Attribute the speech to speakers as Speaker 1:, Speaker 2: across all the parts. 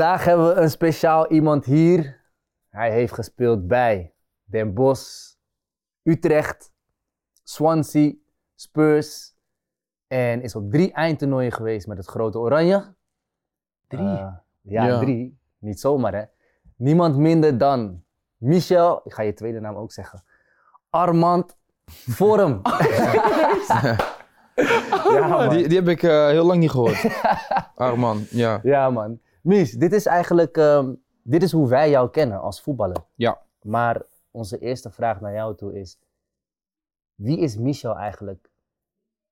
Speaker 1: Vandaag hebben we een speciaal iemand hier. Hij heeft gespeeld bij Den Bosch, Utrecht, Swansea, Spurs en is op drie eindtoernooien geweest met het grote Oranje.
Speaker 2: Drie?
Speaker 1: Eh, ja,
Speaker 3: Ja.
Speaker 1: drie. Niet zomaar hè. Niemand minder dan Michel, ik ga je tweede naam ook zeggen, Armand Vorm. ja.
Speaker 3: Die, die heb ik eh, heel lang niet gehoord. Arman, ja.
Speaker 1: Ja, man. Mies, dit is eigenlijk ehm, dit is hoe wij jou kennen als voetballer.
Speaker 3: Ja.
Speaker 1: Maar onze eerste vraag naar jou toe is: wie is Michel eigenlijk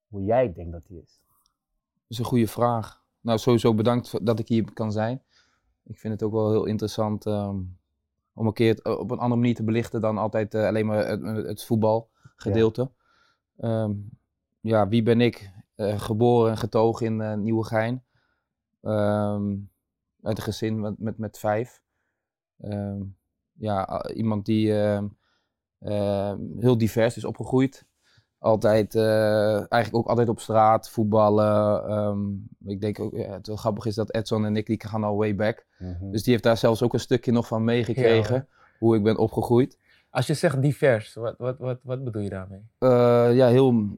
Speaker 1: hoe jij denkt dat hij is?
Speaker 3: Dat is een goede vraag. Nou, sowieso bedankt dat ik hier kan zijn. Ik vind het ook wel heel interessant ehm, om een keer het eh, op een andere manier te belichten dan altijd eh, alleen maar het, het voetbalgedeelte. Ja. ja, wie ben ik? Eh, geboren en getogen in Nieuwegein. Ehm, uit een gezin met, met, met vijf. Ehm, ja, iemand die ehm, ehm, heel divers is opgegroeid. Altijd, eh, eigenlijk ook altijd op straat, voetballen. ik denk ook, ja, het wel grappig is dat Edson en ik, die gaan al way back. Dus die heeft daar zelfs ook een stukje nog van meegekregen. hoe ik ben opgegroeid.
Speaker 2: Als je zegt divers, wat, wat, wat, wat bedoel je daarmee?
Speaker 3: Eh, ja, heel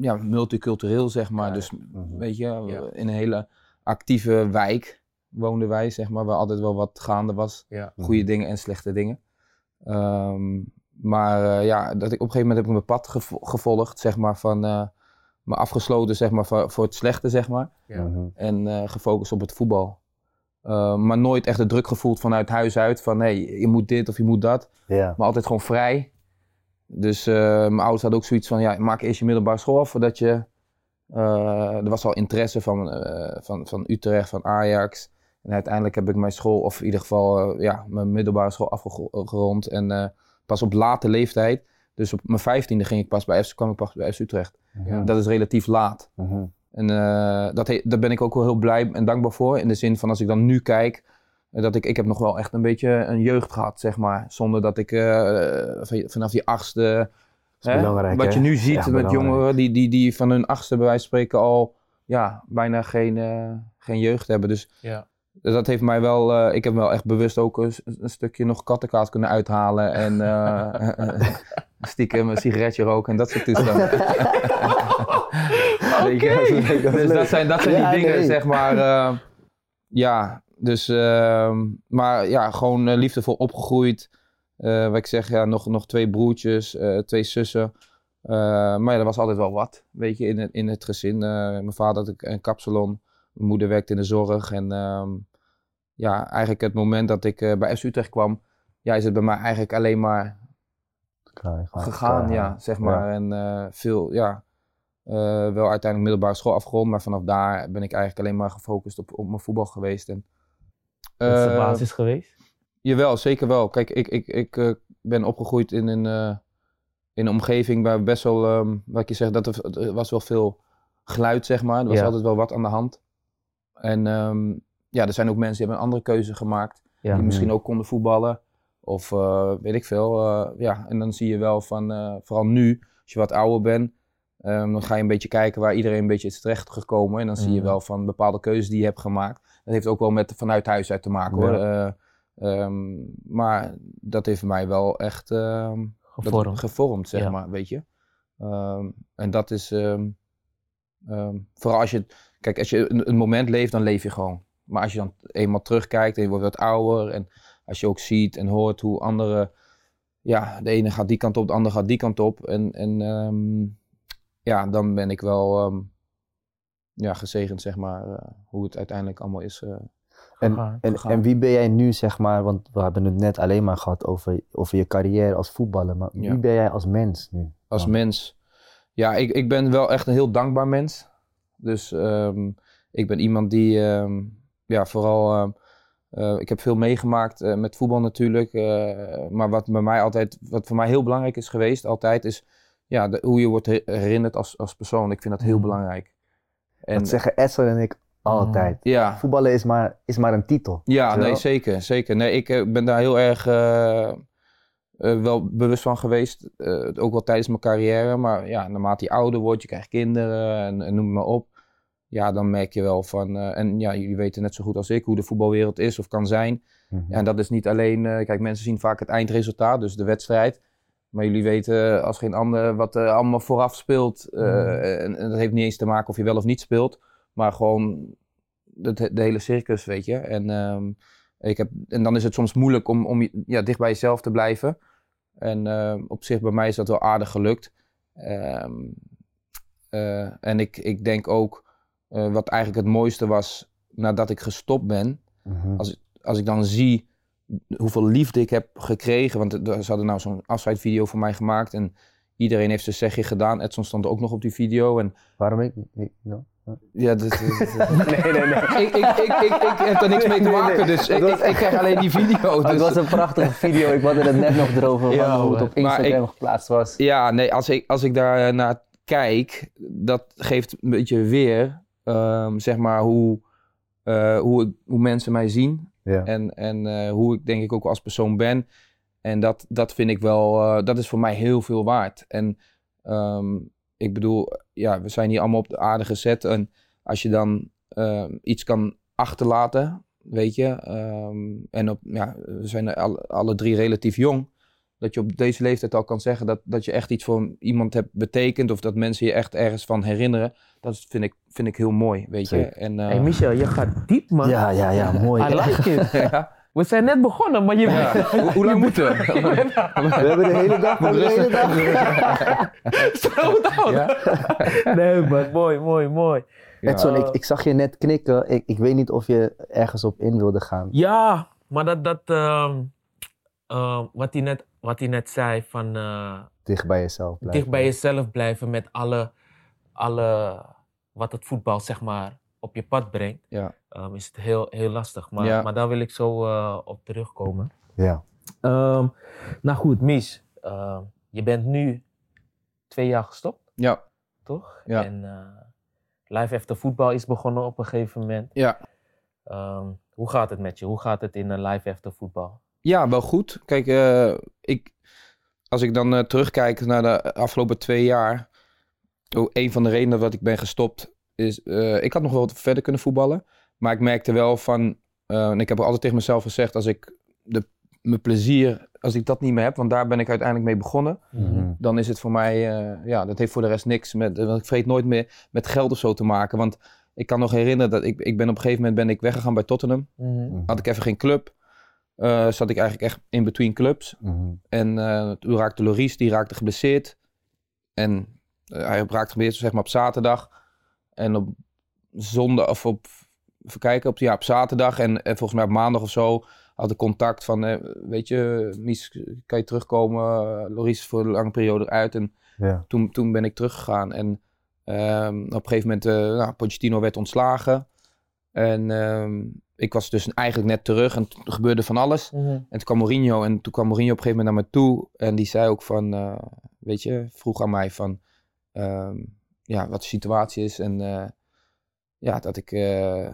Speaker 3: ja, multicultureel, zeg maar.
Speaker 2: Ja,
Speaker 3: dus
Speaker 1: Mhm.
Speaker 3: weet je,
Speaker 2: Ja.
Speaker 3: in een hele actieve wijk woonden wij, zeg maar, waar altijd wel wat gaande was.
Speaker 2: Ja.
Speaker 3: Goede dingen en slechte dingen. Ehm, maar eh, ja, dat ik, op een gegeven moment heb ik mijn pad gevo- gevolgd, zeg maar, van eh, me afgesloten, zeg maar, voor, voor het slechte, zeg maar.
Speaker 2: Ja.
Speaker 1: Mhm.
Speaker 3: En eh, gefocust op het voetbal. Eh, maar nooit echt de druk gevoeld vanuit huis uit van, hé, je moet dit of je moet dat.
Speaker 1: Ja.
Speaker 3: Maar altijd gewoon vrij. Dus mijn ouders hadden ook zoiets van, ja, maak eerst je middelbare school af voordat je... eh, er was al interesse van, eh, van, van Utrecht, van Ajax. En uiteindelijk heb ik mijn school, of in ieder geval eh, ja, mijn middelbare school afgerond. En eh, pas op late leeftijd, dus op mijn vijftiende ging ik pas bij FC, kwam ik pas bij FC Utrecht.
Speaker 2: Ja.
Speaker 3: Dat is relatief laat.
Speaker 1: Mhm.
Speaker 3: En eh, dat he- daar ben ik ook wel heel blij en dankbaar voor. In de zin van als ik dan nu kijk, dat ik, ik heb nog wel echt een beetje een jeugd gehad, zeg maar. Zonder dat ik eh, van- vanaf die achtste,
Speaker 1: is
Speaker 3: hè,
Speaker 1: belangrijk,
Speaker 3: wat
Speaker 1: hè?
Speaker 3: je nu ziet
Speaker 1: Ja,
Speaker 3: met jongeren die, die, die van hun achtste bij wijze van spreken al ja, bijna geen, eh, geen jeugd hebben. Dus
Speaker 2: Ja.
Speaker 3: Dat heeft mij wel, eh, ik heb wel echt bewust ook een, stukje nog kattenkaas kunnen uithalen en eh, stiekem een sigaretje roken en dat soort toestanden.
Speaker 1: Is
Speaker 3: dus dat zijn, dat zijn
Speaker 1: Ja,
Speaker 3: die dingen,
Speaker 1: nee.
Speaker 3: zeg maar. ja, dus, ehm, maar ja, gewoon liefdevol opgegroeid. Wat ik zeg, ja, nog, nog twee broertjes, twee zussen. Maar ja, er was altijd wel wat, weet je, in het, in het gezin. Mijn vader had een kapsalon, mijn moeder werkte in de zorg. En ehm, ja, eigenlijk het moment dat ik eh, bij FC Utrecht kwam, ja, is het bij mij eigenlijk alleen maar
Speaker 1: Klaar,
Speaker 3: gegaan,
Speaker 1: klaar.
Speaker 3: ja, zeg maar. En eh, veel, ja, eh, wel uiteindelijk middelbare school afgerond, maar vanaf daar ben ik eigenlijk alleen maar gefocust op, op mijn voetbal geweest. En,
Speaker 2: Dat is de basis geweest?
Speaker 3: Jawel, zeker wel. Kijk, ik, ik, ik ben opgegroeid in een, in een omgeving waar best wel, ehm wat ik je zeg, dat er, er was wel veel geluid, zeg maar. Er was
Speaker 1: Ja.
Speaker 3: altijd wel wat aan de hand. En ehm, ja, er zijn ook mensen die hebben een andere keuze gemaakt
Speaker 1: Ja.
Speaker 3: die misschien ook konden voetballen. Of eh, weet ik veel. eh, ja, en dan zie je wel van, eh, vooral nu, als je wat ouder bent, ehm, dan ga je een beetje kijken waar iedereen een beetje is terecht gekomen. En dan zie je
Speaker 1: Mhm.
Speaker 3: wel van bepaalde keuzes die je hebt gemaakt. Dat heeft ook wel met vanuit huis uit te maken hoor. Eh, ehm, maar dat heeft mij wel echt dat-
Speaker 2: Gevormd.
Speaker 3: gevormd, zeg
Speaker 2: Ja.
Speaker 3: maar, weet je. En dat is, vooral als je, kijk, als je een, een moment leeft, dan leef je gewoon. Maar als je dan eenmaal terugkijkt en je wordt wat ouder en als je ook ziet en hoort hoe anderen, ja, de ene gaat die kant op, de andere gaat die kant op. En, en ehm, ja, dan ben ik wel ehm, ja, gezegend, zeg maar, eh, hoe het uiteindelijk allemaal is. eh.
Speaker 1: En,
Speaker 2: Gegaan.
Speaker 1: en,
Speaker 3: Gegaan.
Speaker 1: en wie ben jij nu, zeg maar, want we hebben het net alleen maar gehad over, over je carrière als voetballer, maar wie ben jij als mens nu?
Speaker 3: als mens. Ja, ik, ik ben wel echt een heel dankbaar mens. Dus ehm, ik ben iemand die, ehm, ja, vooral, ehm, eh, ik heb veel meegemaakt eh, met voetbal natuurlijk. eh, maar wat bij mij altijd, wat voor mij heel belangrijk is geweest, altijd, is ja, de- hoe je wordt he- herinnerd als, als persoon. Ik vind dat heel
Speaker 1: Mhm.
Speaker 3: belangrijk. En
Speaker 1: Dat zeggen Edson en ik altijd.
Speaker 3: ja,
Speaker 1: Voetballen is maar, is maar een titel.
Speaker 3: Ja, nee, zeker, zeker. Nee, ik ben daar heel erg eh, wel bewust van geweest. eh, ook wel tijdens mijn carrière. Maar ja, naarmate je ouder wordt, je krijgt kinderen en, en noem maar op. ja, dan merk je wel van, eh, en ja, jullie weten net zo goed als ik hoe de voetbalwereld is of kan zijn.
Speaker 1: Mhm.
Speaker 3: En dat is niet alleen, kijk, mensen zien vaak het eindresultaat, dus de wedstrijd. Maar jullie weten als geen ander wat er allemaal vooraf speelt.
Speaker 2: Mhm.
Speaker 3: en, en dat heeft niet eens te maken of je wel of niet speelt, maar gewoon het, de hele circus, weet je. En, ehm, ik heb, en dan is het soms moeilijk om, om ja, dicht bij jezelf te blijven. En ehm, op zich, bij mij is dat wel aardig gelukt. Ehm, eh, en ik, ik denk ook, eh, wat eigenlijk het mooiste was nadat ik gestopt ben,
Speaker 1: Mhm.
Speaker 3: als, als ik dan zie hoeveel liefde ik heb gekregen, want er- ze hadden nou zo'n afscheidvideo voor mij gemaakt en iedereen heeft zijn zegje gedaan. Edson stond ook nog op die video en
Speaker 1: Waarom ik? no?
Speaker 3: Ja, dat- dat-
Speaker 1: Nee, nee, nee.
Speaker 3: ik, ik, ik, ik, ik heb er niks mee te
Speaker 1: nee,
Speaker 3: maken,
Speaker 1: nee.
Speaker 3: dus
Speaker 1: Het
Speaker 3: ik,
Speaker 1: was
Speaker 3: ik, ik krijg alleen die video.
Speaker 1: Oh, het
Speaker 3: dus-
Speaker 1: was een prachtige video. Ik had er net nog erover
Speaker 2: Ja,
Speaker 1: van hoe het op Instagram
Speaker 3: ik-
Speaker 1: geplaatst was.
Speaker 3: Ja, nee, als ik, als ik daar naar kijk, dat geeft een beetje weer, ehm, zeg maar, hoe, eh, hoe, ik, hoe mensen mij zien.
Speaker 1: Ja.
Speaker 3: En, en eh, hoe ik denk ik ook als persoon ben. En dat, dat vind ik wel, eh, dat is voor mij heel veel waard. En ehm, ik bedoel, ja, we zijn hier allemaal op de aarde gezet. En als je dan ehm, iets kan achterlaten, weet je. ehm, en op, ja, we zijn alle, alle drie relatief jong. Dat je op deze leeftijd al kan zeggen dat, dat je echt iets voor iemand hebt betekend. Of dat mensen je echt ergens van herinneren. Dat vind ik, vind ik heel mooi, weet je.
Speaker 1: Zeker.
Speaker 3: En, eh,
Speaker 2: Hey Michel, je gaat diep man.
Speaker 1: Ja, ja, ja, mooi.
Speaker 2: I like it.
Speaker 3: ja.
Speaker 2: We zijn net begonnen, maar je
Speaker 3: Ja. Hoe, hoe lang moeten we?
Speaker 1: We hebben de hele dag, we hebben de hele dag.
Speaker 2: Slow down.
Speaker 3: Ja?
Speaker 2: Nee man, mooi, mooi, mooi.
Speaker 1: Edson,
Speaker 2: Ja.
Speaker 1: ik, ik zag je net knikken. Ik, ik weet niet of je ergens op in wilde gaan.
Speaker 2: Ja, maar dat, dat ehm, ehm, wat, hij net, wat hij net zei van eh,
Speaker 1: Dicht bij jezelf blijven.
Speaker 2: dicht bij jezelf blijven met alle, alle wat het voetbal zeg maar op je pad brengt,
Speaker 3: Ja.
Speaker 2: ehm, is het heel, heel lastig. Maar,
Speaker 3: Ja.
Speaker 2: maar daar wil ik zo eh, op terugkomen.
Speaker 1: Ja.
Speaker 2: Ehm, nou goed, Mies, ehm, je bent nu twee jaar gestopt,
Speaker 3: Ja.
Speaker 2: toch?
Speaker 3: Ja.
Speaker 2: En eh, Live After Voetbal is begonnen op een gegeven moment.
Speaker 3: Ja.
Speaker 2: Ehm, hoe gaat het met je? Hoe gaat het in een Live After Voetbal?
Speaker 3: Ja, wel goed. Kijk, eh, ik, als ik dan eh, terugkijk naar de afgelopen twee jaar. Oh, een van de redenen dat ik ben gestopt is. eh, ik had nog wel wat verder kunnen voetballen. Maar ik merkte wel van. eh, en ik heb er altijd tegen mezelf gezegd. Als ik de, mijn plezier. Als ik dat niet meer heb. Want daar ben ik uiteindelijk mee begonnen.
Speaker 1: Mhm.
Speaker 3: Dan is het voor mij. eh, ja, dat heeft voor de rest niks met. Want ik vreet nooit meer met geld of zo te maken. Want ik kan nog herinneren dat ik. Ik ben op een gegeven moment ben ik weggegaan bij Tottenham.
Speaker 1: Mhm.
Speaker 3: Had ik even geen club. Eh, zat ik eigenlijk echt in between clubs.
Speaker 1: Mhm.
Speaker 3: En eh, toen raakte Loris, die raakte geblesseerd. En eh, hij raakte geblesseerd zeg maar op zaterdag. En op zondag, of op, even kijken, op, ja, op zaterdag en, en volgens mij op maandag of zo had ik contact van, eh, weet je, Mies, kan je terugkomen? Loris is voor een lange periode eruit. En
Speaker 1: Ja.
Speaker 3: toen, toen ben ik teruggegaan. En ehm, op een gegeven moment, eh nou, Pochettino werd ontslagen. En ehm, ik was dus eigenlijk net terug en toen gebeurde van alles.
Speaker 2: Mhm.
Speaker 3: En toen kwam Mourinho en toen kwam Mourinho op een gegeven moment naar me toe. En die zei ook van, eh, weet je, vroeg aan mij van, ehm, ja, wat de situatie is. En eh, ja, dat ik, eh,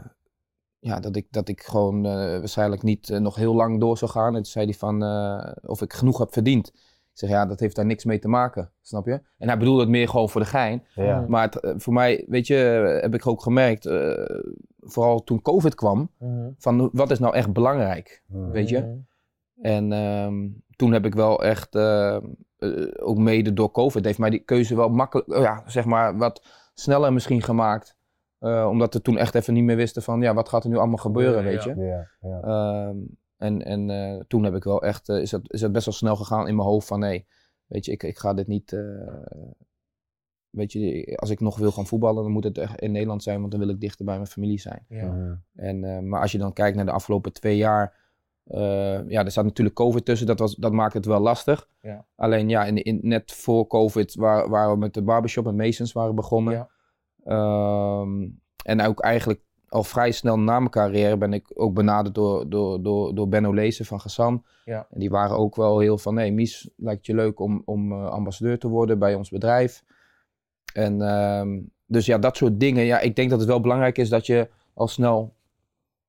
Speaker 3: ja, dat ik, dat ik gewoon eh, waarschijnlijk niet nog heel lang door zou gaan. En toen zei hij van, eh, of ik genoeg heb verdiend. Ik zeg, ja, dat heeft daar niks mee te maken, snap je? En hij bedoelde het meer gewoon voor de gein.
Speaker 1: Ja.
Speaker 3: Maar het, voor mij, weet je, heb ik ook gemerkt, eh, vooral toen COVID kwam,
Speaker 2: Mhm.
Speaker 3: van wat is nou echt belangrijk,
Speaker 1: Mhm.
Speaker 3: weet je? En ehm, toen heb ik wel echt, eh, eh, ook mede door COVID, heeft mij die keuze wel makkelijk, oh ja, zeg maar, wat sneller misschien gemaakt. Eh, omdat we toen echt even niet meer wisten van, ja, wat gaat er nu allemaal gebeuren, weet
Speaker 2: Ja.
Speaker 3: je?
Speaker 1: Ja. Ja.
Speaker 3: Ehm, en en eh, toen heb ik wel echt, eh, is, het, is het best wel snel gegaan in mijn hoofd van, nee, weet je, ik, ik ga dit niet, eh, weet je, als ik nog wil gaan voetballen, dan moet het echt in Nederland zijn, want dan wil ik dichter bij mijn familie zijn.
Speaker 2: Ja.
Speaker 3: En, eh, maar als je dan kijkt naar de afgelopen twee jaar, eh, ja, er staat natuurlijk COVID tussen, dat, was, dat maakt het wel lastig.
Speaker 2: Ja.
Speaker 3: Alleen ja, in, in, net voor COVID waar, waren we met de barbershop en Masons waren begonnen.
Speaker 2: Ja.
Speaker 3: Ehm, en ook eigenlijk al vrij snel na mijn carrière ben ik ook benaderd door, door, door, door Benno Lezen van Gassan.
Speaker 2: Ja.
Speaker 3: En die waren ook wel heel van, nee, Mies, lijkt je leuk om, om eh, ambassadeur te worden bij ons bedrijf. En ehm, dus ja, dat soort dingen. Ja, ik denk dat het wel belangrijk is dat je al snel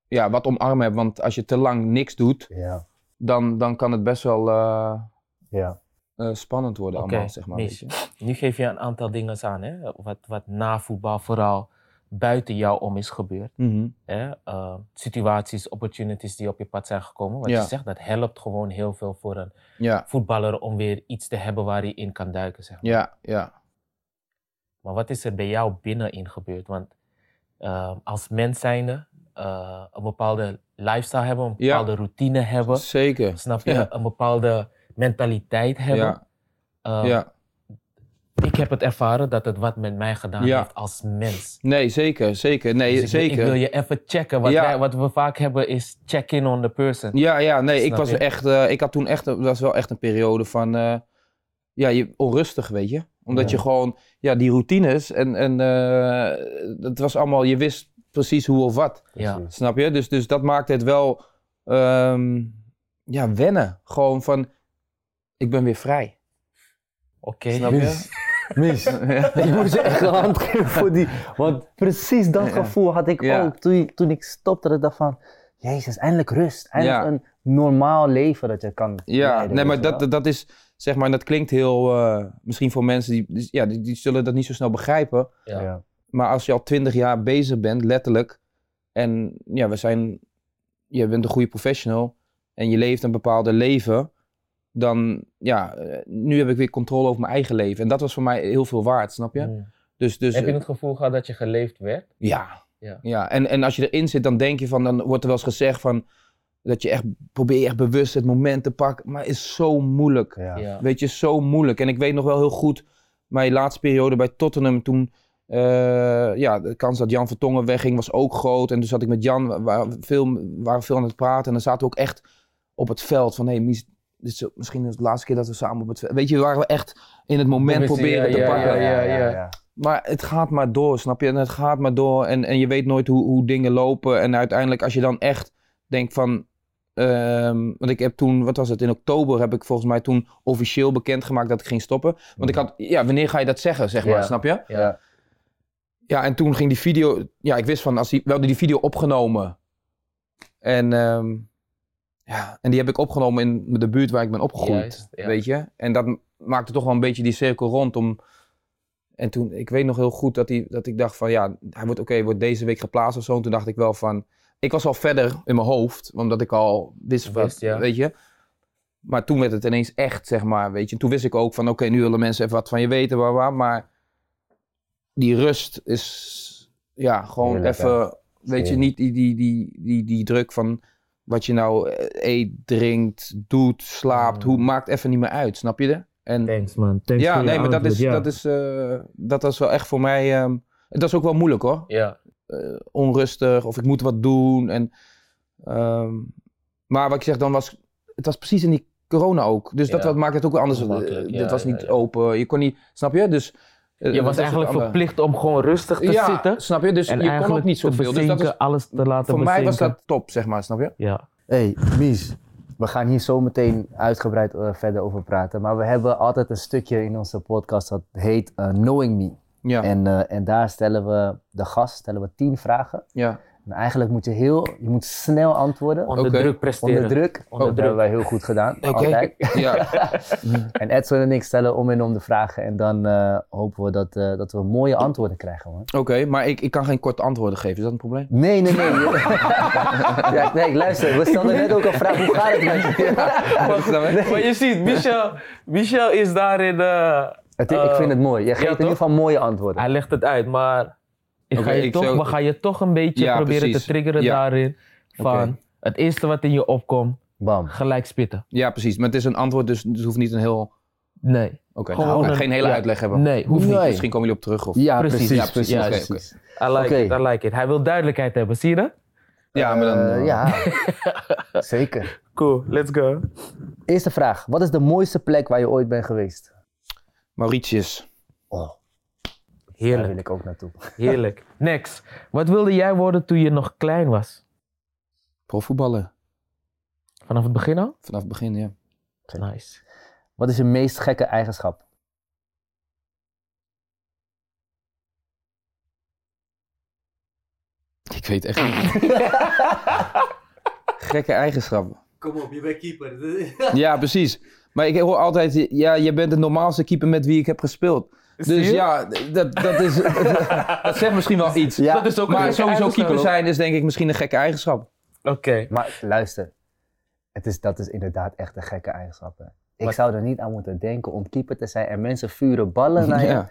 Speaker 3: ja, wat omarmen hebt. Want als je te lang niks doet,
Speaker 1: Ja.
Speaker 3: dan, dan kan het best wel eh,
Speaker 1: Ja.
Speaker 3: eh, spannend worden allemaal, zeg maar. Weet je.
Speaker 2: Nu geef je een aantal dingen aan, hè? Wat, wat na voetbal vooral buiten jou om is gebeurd.
Speaker 3: Mhm.
Speaker 2: Hè? eh, situaties, opportunities die op je pad zijn gekomen. Wat
Speaker 3: Ja.
Speaker 2: je zegt, dat helpt gewoon heel veel voor een
Speaker 3: Ja,
Speaker 2: voetballer om weer iets te hebben waar hij in kan duiken. Zeg maar.
Speaker 3: ja, ja.
Speaker 2: Maar wat is er bij jou binnenin gebeurd? Want als mens zijnde, eh, een bepaalde lifestyle hebben, een
Speaker 3: Ja.
Speaker 2: bepaalde routine hebben,
Speaker 3: Zeker.
Speaker 2: snap je?
Speaker 3: Ja.
Speaker 2: Een bepaalde mentaliteit hebben.
Speaker 3: Ja,
Speaker 2: Eh,
Speaker 3: ja.
Speaker 2: Ik heb het ervaren dat het wat met mij gedaan heeft als mens.
Speaker 3: Nee, zeker, zeker. Nee,
Speaker 2: Dus ik,
Speaker 3: zeker.
Speaker 2: ik wil je even checken. Wat, wij- wat we vaak hebben is check in on the person.
Speaker 3: Ja, ja, nee, ik was
Speaker 2: je?
Speaker 3: echt, eh, ik had toen echt, dat was wel echt een periode van, ja, je, onrustig, weet je. Omdat je gewoon, ja, die routines en, en het was allemaal, je wist precies hoe of wat,
Speaker 2: Ja.
Speaker 3: Snap je? Dus, dus dat maakte het wel, ehm, ja, wennen. Gewoon van, ik ben weer vrij.
Speaker 2: Oké.
Speaker 3: Snap je?
Speaker 1: Mies, je moet ze echt een hand geven voor die. Want precies dat gevoel had ik
Speaker 3: Ja.
Speaker 1: ook toen, ik- toen ik stopte. Dat ik dacht van, jezus, eindelijk rust. Eindelijk
Speaker 3: Ja.
Speaker 1: een normaal leven dat je kan
Speaker 3: Ja,
Speaker 1: leiden,
Speaker 3: nee, maar
Speaker 1: je
Speaker 3: dat, dat is, zeg maar, dat klinkt heel, eh, misschien voor mensen die, die- ja, die, die zullen dat niet zo snel begrijpen.
Speaker 2: Ja.
Speaker 3: Maar als je al twintig jaar bezig bent, letterlijk, en ja, we zijn, je bent een goede professional en je leeft een bepaalde leven, dan, ja, eh, nu heb ik weer controle over mijn eigen leven. En dat was voor mij heel veel waard, snap je?
Speaker 2: Mm.
Speaker 3: Dus, dus
Speaker 2: Heb je
Speaker 3: eh,
Speaker 2: het gevoel gehad dat je geleefd werd?
Speaker 3: ja.
Speaker 2: Ja.
Speaker 3: ja. En, en als je erin zit, dan denk je van, dan wordt er wel eens gezegd van, dat je echt, probeer je echt bewust het moment te pakken, maar is zo moeilijk.
Speaker 1: Ja.
Speaker 2: Ja.
Speaker 3: Weet je, zo moeilijk. En ik weet nog wel heel goed, mijn laatste periode bij Tottenham, toen, ja, de kans dat Jan Vertongen wegging was ook groot. En toen zat ik met Jan, we waren veel, veel aan het praten. En dan zaten we ook echt op het veld van, hé, hey, dit is misschien de laatste keer dat we samen op het veld... Weet je, waren we echt in het moment proberen
Speaker 2: ja,
Speaker 3: te
Speaker 2: ja,
Speaker 3: pakken.
Speaker 2: ja, ja, ja.
Speaker 3: Maar het gaat maar door, snap je? En het gaat maar door en, en je weet nooit hoe, hoe dingen lopen. En uiteindelijk als je dan echt denkt van... ehm, want ik heb toen, wat was het, in oktober heb ik volgens mij toen officieel bekendgemaakt dat ik ging stoppen. Want ik had, ja, wanneer ga je dat zeggen, zeg maar,
Speaker 1: Ja.
Speaker 3: snap je?
Speaker 1: Ja.
Speaker 3: Ja, en toen ging die video, ja, ik wist van, als die, we hadden die video opgenomen. En, ehm, ja, en die heb ik opgenomen in de buurt waar ik ben opgegroeid,
Speaker 2: Juist, ja.
Speaker 3: weet je. En dat maakte toch wel een beetje die cirkel rond om... En toen, ik weet nog heel goed dat, die, dat ik dacht van, ja, hij wordt oké, wordt deze week geplaatst of zo. En toen dacht ik wel van, ik was al verder in mijn hoofd, omdat ik al wist, wat,
Speaker 2: ja.
Speaker 3: weet je. Maar toen werd het ineens echt, zeg maar, weet je. En toen wist ik ook van, oké, nu willen mensen even wat van je weten, waar, waar. Maar die rust is, ja, gewoon even, weet je, niet die, die, die, die, die druk van wat je nou eh, eet, drinkt, doet, slaapt. Hoe, maakt even niet meer uit, snap je? En
Speaker 2: Thanks man. Thanks
Speaker 3: ja, nee, maar dat is, dat, is, eh, dat was wel echt voor mij. ehm, dat is ook wel moeilijk hoor.
Speaker 2: Ja.
Speaker 3: Eh, onrustig of ik moet wat doen. En, ehm, maar wat ik zeg, dan was het was precies in die corona ook. Dus dat
Speaker 2: Ja.
Speaker 3: wat maakt het ook wel anders.
Speaker 2: Ja,
Speaker 3: dit was niet
Speaker 2: ja.
Speaker 3: open. Je kon niet, snap je? Dus
Speaker 2: Je
Speaker 3: dat
Speaker 2: was eigenlijk verplicht om gewoon rustig te
Speaker 3: ja,
Speaker 2: zitten.
Speaker 3: snap je? Dus
Speaker 2: En
Speaker 3: je kon ook niet zoveel. Dus dat is,
Speaker 2: alles te laten
Speaker 3: voor mij was dat top, zeg maar, snap je?
Speaker 2: Ja.
Speaker 1: Hey, Mies, we gaan hier zo meteen uitgebreid eh, verder over praten. Maar we hebben altijd een stukje in onze podcast dat heet eh, Knowing Me.
Speaker 3: Ja,
Speaker 1: En, eh, en daar stellen we de gast stellen we tien vragen.
Speaker 3: ja.
Speaker 1: En eigenlijk moet je heel, je moet snel antwoorden.
Speaker 2: Onder druk presteren.
Speaker 1: Onder druk.
Speaker 2: Onder
Speaker 1: dat
Speaker 2: druk.
Speaker 1: hebben wij heel goed gedaan.
Speaker 3: Oké.
Speaker 1: Altijd.
Speaker 3: ja.
Speaker 1: En Edson en ik stellen om en om de vragen. En dan eh, hopen we dat, eh, dat we mooie antwoorden krijgen, man.
Speaker 3: Oké, maar ik, ik kan geen korte antwoorden geven. Is dat een probleem?
Speaker 1: Nee, nee, nee. ja, nee, luister. We stelden net ook een vraag. Hoe gaat het met je?
Speaker 2: Maar, maar je ziet, Michel, Michel is daarin... eh,
Speaker 1: Het, ik vind het mooi. Je geeft in ieder geval mooie antwoorden.
Speaker 2: Hij legt het uit, maar ik ga je
Speaker 3: ik
Speaker 2: toch,
Speaker 3: zou-
Speaker 2: we gaan je toch een beetje
Speaker 3: Ja,
Speaker 2: proberen
Speaker 3: precies.
Speaker 2: te triggeren
Speaker 3: Ja.
Speaker 2: daarin. Van het eerste wat in je opkomt,
Speaker 1: Bam.
Speaker 2: gelijk spitten.
Speaker 3: Ja, precies. Maar het is een antwoord, dus het hoeft niet een heel...
Speaker 2: Nee.
Speaker 3: Oké, nou,
Speaker 2: een-
Speaker 3: geen hele
Speaker 2: ja.
Speaker 3: uitleg hebben.
Speaker 2: Nee, hoeft niet.
Speaker 3: Misschien komen jullie op terug. Of...
Speaker 1: Ja,
Speaker 2: Precies,
Speaker 1: precies.
Speaker 2: ja,
Speaker 1: precies,
Speaker 3: precies.
Speaker 2: I like
Speaker 1: Oké.
Speaker 2: it, I like it. Hij wil duidelijkheid hebben, zie je dat?
Speaker 3: Ja, maar dan...
Speaker 1: Eh, ja, zeker.
Speaker 2: Cool, let's go.
Speaker 1: Eerste vraag. Wat is de mooiste plek waar je ooit bent geweest?
Speaker 3: Mauritius.
Speaker 1: Oh, daar
Speaker 2: Heerlijk,
Speaker 1: wil ik ook naartoe.
Speaker 2: heerlijk. Next. Wat wilde jij worden toen je nog klein was?
Speaker 3: Profvoetballen.
Speaker 2: Vanaf het begin al?
Speaker 3: Vanaf het begin, ja.
Speaker 2: Nice.
Speaker 1: Wat is je meest gekke eigenschap?
Speaker 3: Ik weet echt niet. Gekke eigenschappen.
Speaker 4: Kom op, je bent keeper.
Speaker 3: Ja, precies. Maar ik hoor altijd, ja, je bent de normaalste keeper met wie ik heb gespeeld. Dus ja, dat, dat, is, dat zegt misschien wel iets.
Speaker 1: Ja,
Speaker 2: dat is ook
Speaker 3: Maar sowieso keeper zijn is denk ik misschien een gekke eigenschap.
Speaker 2: Oké.
Speaker 1: Maar luister, het is, dat is inderdaad echt een gekke eigenschap. hè. Ik
Speaker 2: Wat-
Speaker 1: zou er niet aan moeten denken om keeper te zijn en mensen vuren ballen naar je
Speaker 3: Ja,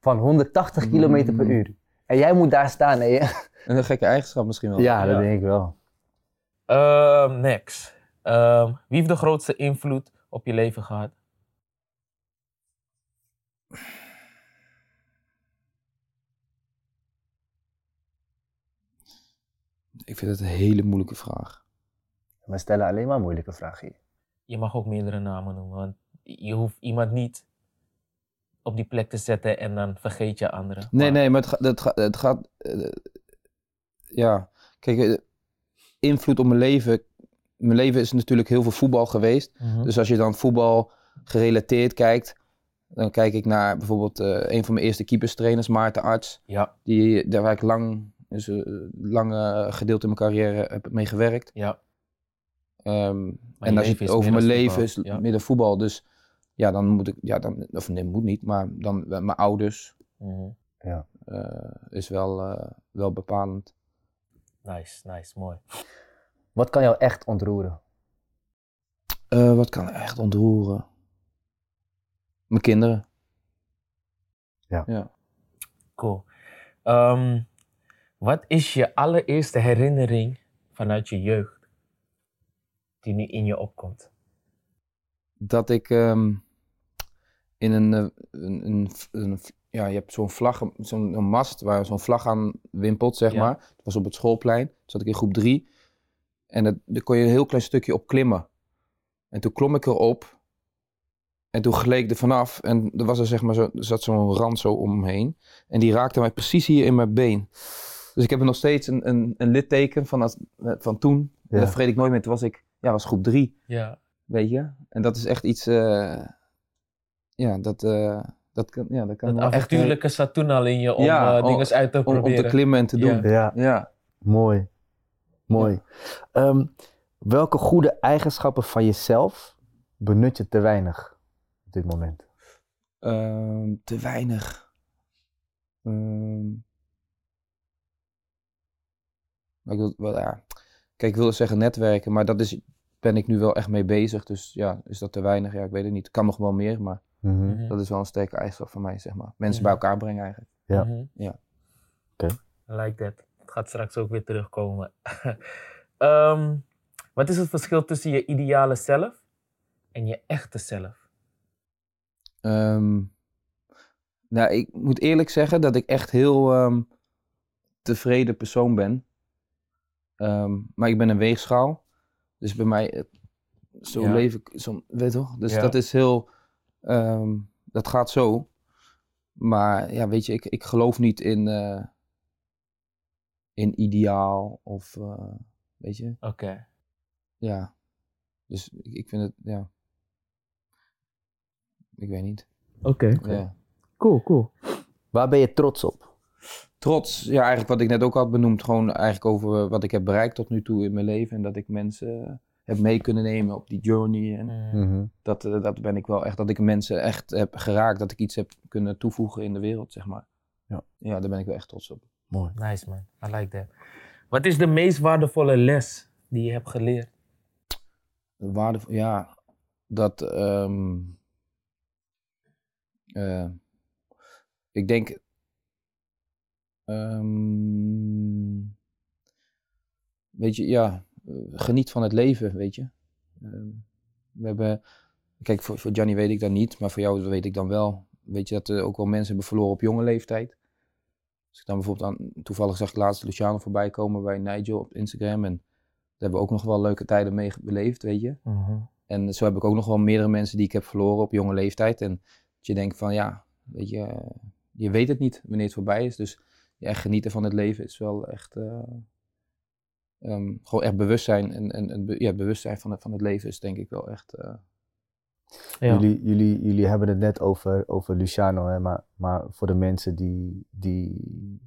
Speaker 1: van 180 km per
Speaker 3: Mm.
Speaker 1: uur. En jij moet daar staan en je...
Speaker 3: een gekke eigenschap misschien wel.
Speaker 1: Ja, dat
Speaker 2: Ja.
Speaker 1: denk ik wel.
Speaker 2: Ehm, next. Ehm, wie heeft de grootste invloed op je leven gehad?
Speaker 3: Ik vind het een hele moeilijke vraag.
Speaker 1: We stellen alleen maar moeilijke vragen hier.
Speaker 2: Je mag ook meerdere namen noemen, want je hoeft iemand niet op die plek te zetten en dan vergeet je anderen.
Speaker 3: Nee,
Speaker 2: Maar-
Speaker 3: nee, maar het, gaat- het, gaat- het gaat. eh, ja, kijk, eh, invloed op mijn leven. Mijn leven is natuurlijk heel veel voetbal geweest.
Speaker 2: Mhm.
Speaker 3: Dus als je dan voetbal gerelateerd kijkt, dan kijk ik naar bijvoorbeeld eh, een van mijn eerste keeperstrainers, Maarten Arts.
Speaker 2: Ja,
Speaker 3: Die, daar waar ik lang, dus een lange gedeelte in mijn carrière heb mee gewerkt.
Speaker 2: ja.
Speaker 3: Ehm, en als je het
Speaker 2: is
Speaker 3: over mijn leven
Speaker 2: voetbal,
Speaker 3: is
Speaker 2: ja.
Speaker 3: midden voetbal. Dus ja, dan moet ik, ja, dan, of nee, moet niet, maar dan eh, mijn ouders
Speaker 2: Mhm.
Speaker 3: eh, is wel, eh, wel bepalend.
Speaker 2: Nice, nice, mooi.
Speaker 1: Wat kan jou echt ontroeren?
Speaker 3: Eh, wat kan echt ontroeren? Mijn kinderen.
Speaker 1: Ja.
Speaker 3: ja.
Speaker 2: Cool. Ehm, wat is je allereerste herinnering vanuit je jeugd die nu in je opkomt?
Speaker 3: Dat ik ehm, in een, eh, een, een, een- ja, je hebt zo'n vlag, zo'n een mast waar zo'n vlag aan wimpelt, zeg
Speaker 2: Ja.
Speaker 3: maar. Het was op het schoolplein. Toen zat ik in groep drie. En dat, daar kon je een heel klein stukje op klimmen. En toen klom ik erop. En toen gleed ik er vanaf. En er, was er, zeg maar zo, er zat zo'n rand zo om me heen. En die raakte mij precies hier in mijn been. Dus ik heb er nog steeds een, een, een litteken van, als, van toen. En
Speaker 1: Ja.
Speaker 3: dat vergeet ik nooit meer. Toen was ik, ja, was groep drie.
Speaker 2: Ja.
Speaker 3: Weet je? En dat is echt iets. eh, ja, dat, eh, dat kan. Ja, dat kan
Speaker 2: Dat
Speaker 3: wel echt,
Speaker 2: avontuurlijke zat toen al in je om
Speaker 3: Ja,
Speaker 2: eh, dingen uit te
Speaker 3: om, om
Speaker 2: proberen.
Speaker 3: te klimmen en te doen.
Speaker 1: Ja,
Speaker 3: Ja.
Speaker 1: mooi. Mooi. Ehm, welke goede eigenschappen van jezelf benut je te weinig op dit moment?
Speaker 3: Ehm, te weinig. Ehm. Maar ik wil, wel, ja. Kijk, ik wilde zeggen netwerken, maar dat is, ben ik nu wel echt mee bezig. Dus ja, is dat te weinig? Ja, ik weet het niet. Kan nog wel meer, maar
Speaker 2: Mhm.
Speaker 3: dat is wel een sterke eigenschap van mij, zeg maar. Mensen
Speaker 2: Mhm.
Speaker 3: bij elkaar brengen eigenlijk.
Speaker 1: Ja.
Speaker 2: Mhm.
Speaker 3: Ja.
Speaker 1: Oké.
Speaker 2: I like that. Het gaat straks ook weer terugkomen. Ehm, wat is het verschil tussen je ideale zelf en je echte zelf?
Speaker 3: Ehm, nou, ik moet eerlijk zeggen dat ik echt heel ehm, tevreden persoon ben. Ehm, maar ik ben een weegschaal. Dus bij mij, eh, zo
Speaker 2: Ja.
Speaker 3: leef ik, zo, weet je toch? Dus
Speaker 2: Ja.
Speaker 3: dat is heel, ehm, dat gaat zo. Maar ja, weet je, ik, ik geloof niet in, eh, in ideaal of, eh, weet je,
Speaker 2: Oké.
Speaker 3: ja. Dus ik, ik vind het, ja. Ik weet niet.
Speaker 2: Oké.
Speaker 3: Ja.
Speaker 2: Cool, cool.
Speaker 1: Waar ben je trots op?
Speaker 3: Trots, ja, eigenlijk wat ik net ook had benoemd, gewoon eigenlijk over wat ik heb bereikt tot nu toe in mijn leven. En dat ik mensen eh, heb mee kunnen nemen op die journey. En
Speaker 2: Mhm.
Speaker 3: dat, eh, dat ben ik wel echt, dat ik mensen echt heb geraakt, dat ik iets heb kunnen toevoegen in de wereld, zeg maar.
Speaker 1: Ja.
Speaker 3: Ja, daar ben ik wel echt trots op.
Speaker 1: Mooi.
Speaker 2: Nice man, I like that. Wat is de meest waardevolle les die je hebt geleerd?
Speaker 3: Waardevol, ja, dat, ehm, eh, ik denk, ehm, weet je, ja, eh, geniet van het leven, weet je. Ehm, we hebben, kijk, voor, voor Gianni weet ik dat niet, maar voor jou weet ik dan wel. Weet je dat er ook wel mensen hebben verloren op jonge leeftijd. Als ik dan bijvoorbeeld aan, toevallig zag ik laatst Luciano voorbij komen bij Nigel op Instagram en daar hebben we ook nog wel leuke tijden mee beleefd, weet je. En zo heb ik ook nog wel meerdere mensen die ik heb verloren op jonge leeftijd. En dat je denkt van ja, weet je, eh, je weet het niet wanneer het voorbij is. Dus ja, echt genieten van het leven is wel echt, eh, ehm, gewoon echt bewustzijn. En, en, en ja, bewustzijn van het, van het leven is denk ik wel echt, eh,
Speaker 2: Ja.
Speaker 1: Jullie, jullie, jullie hebben het net over, over Luciano, hè? Maar, maar voor de mensen die, die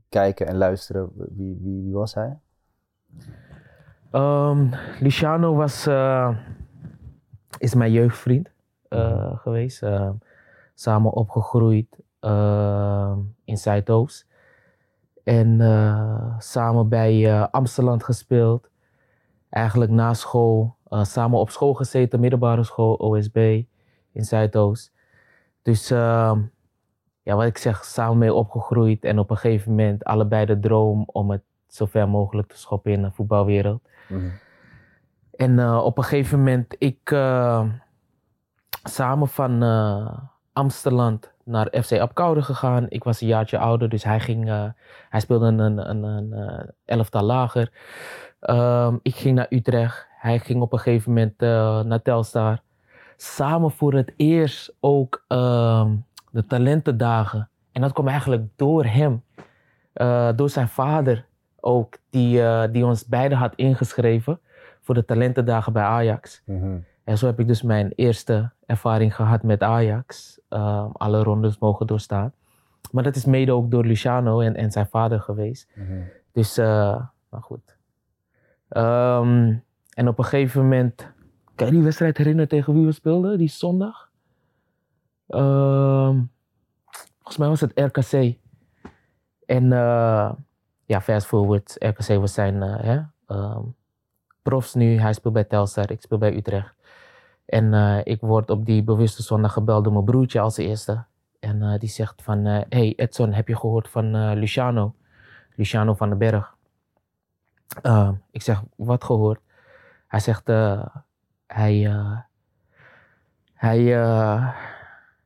Speaker 1: kijken en luisteren, wie, wie, wie was hij?
Speaker 2: Ehm, Luciano was, eh, is mijn jeugdvriend eh, geweest. Samen opgegroeid. ehm, in Zuidoost. En eh, samen bij eh Amsterdam gespeeld. Eigenlijk na school, eh, samen op school gezeten, middelbare school, OSB in Zuidoost. Dus ehm, ja, wat ik zeg, samen mee opgegroeid. En op een gegeven moment allebei de droom om het zo ver mogelijk te schoppen in de voetbalwereld.
Speaker 1: Mhm.
Speaker 2: En op een gegeven moment, ik samen van eh, Amsterdam naar FC Apkoude gegaan. Ik was een jaartje ouder, dus hij, ging, eh, hij speelde een, een, een, eh, elftal lager. Ehm, ik ging naar Utrecht. Hij ging op een gegeven moment eh, naar Telstar. Samen voor het eerst ook ehm, de talentendagen. En dat kwam eigenlijk door hem. Door zijn vader ook, die, die ons beiden had ingeschreven voor de talentendagen bij Ajax.
Speaker 1: Mhm.
Speaker 2: En zo heb ik dus mijn eerste ervaring gehad met Ajax. Ehm, alle rondes mogen doorstaan. Maar dat is mede ook door Luciano en, en zijn vader geweest.
Speaker 1: Mhm.
Speaker 2: Dus, eh nou goed. Ehm, en op een gegeven moment, kan je die wedstrijd herinneren tegen wie we speelden, die zondag? Ehm, volgens mij was het RKC. En eh, ja, fast forward, RKC was zijn eh, hè, profs nu. Hij speelt bij Telstar, ik speel bij Utrecht. En eh, ik word op die bewuste zondag gebeld door mijn broertje als eerste. En eh, die zegt van, eh, hey Edson, heb je gehoord van Luciano? Luciano van den Berg. Ik zeg, wat gehoord? Hij zegt, hij, hij,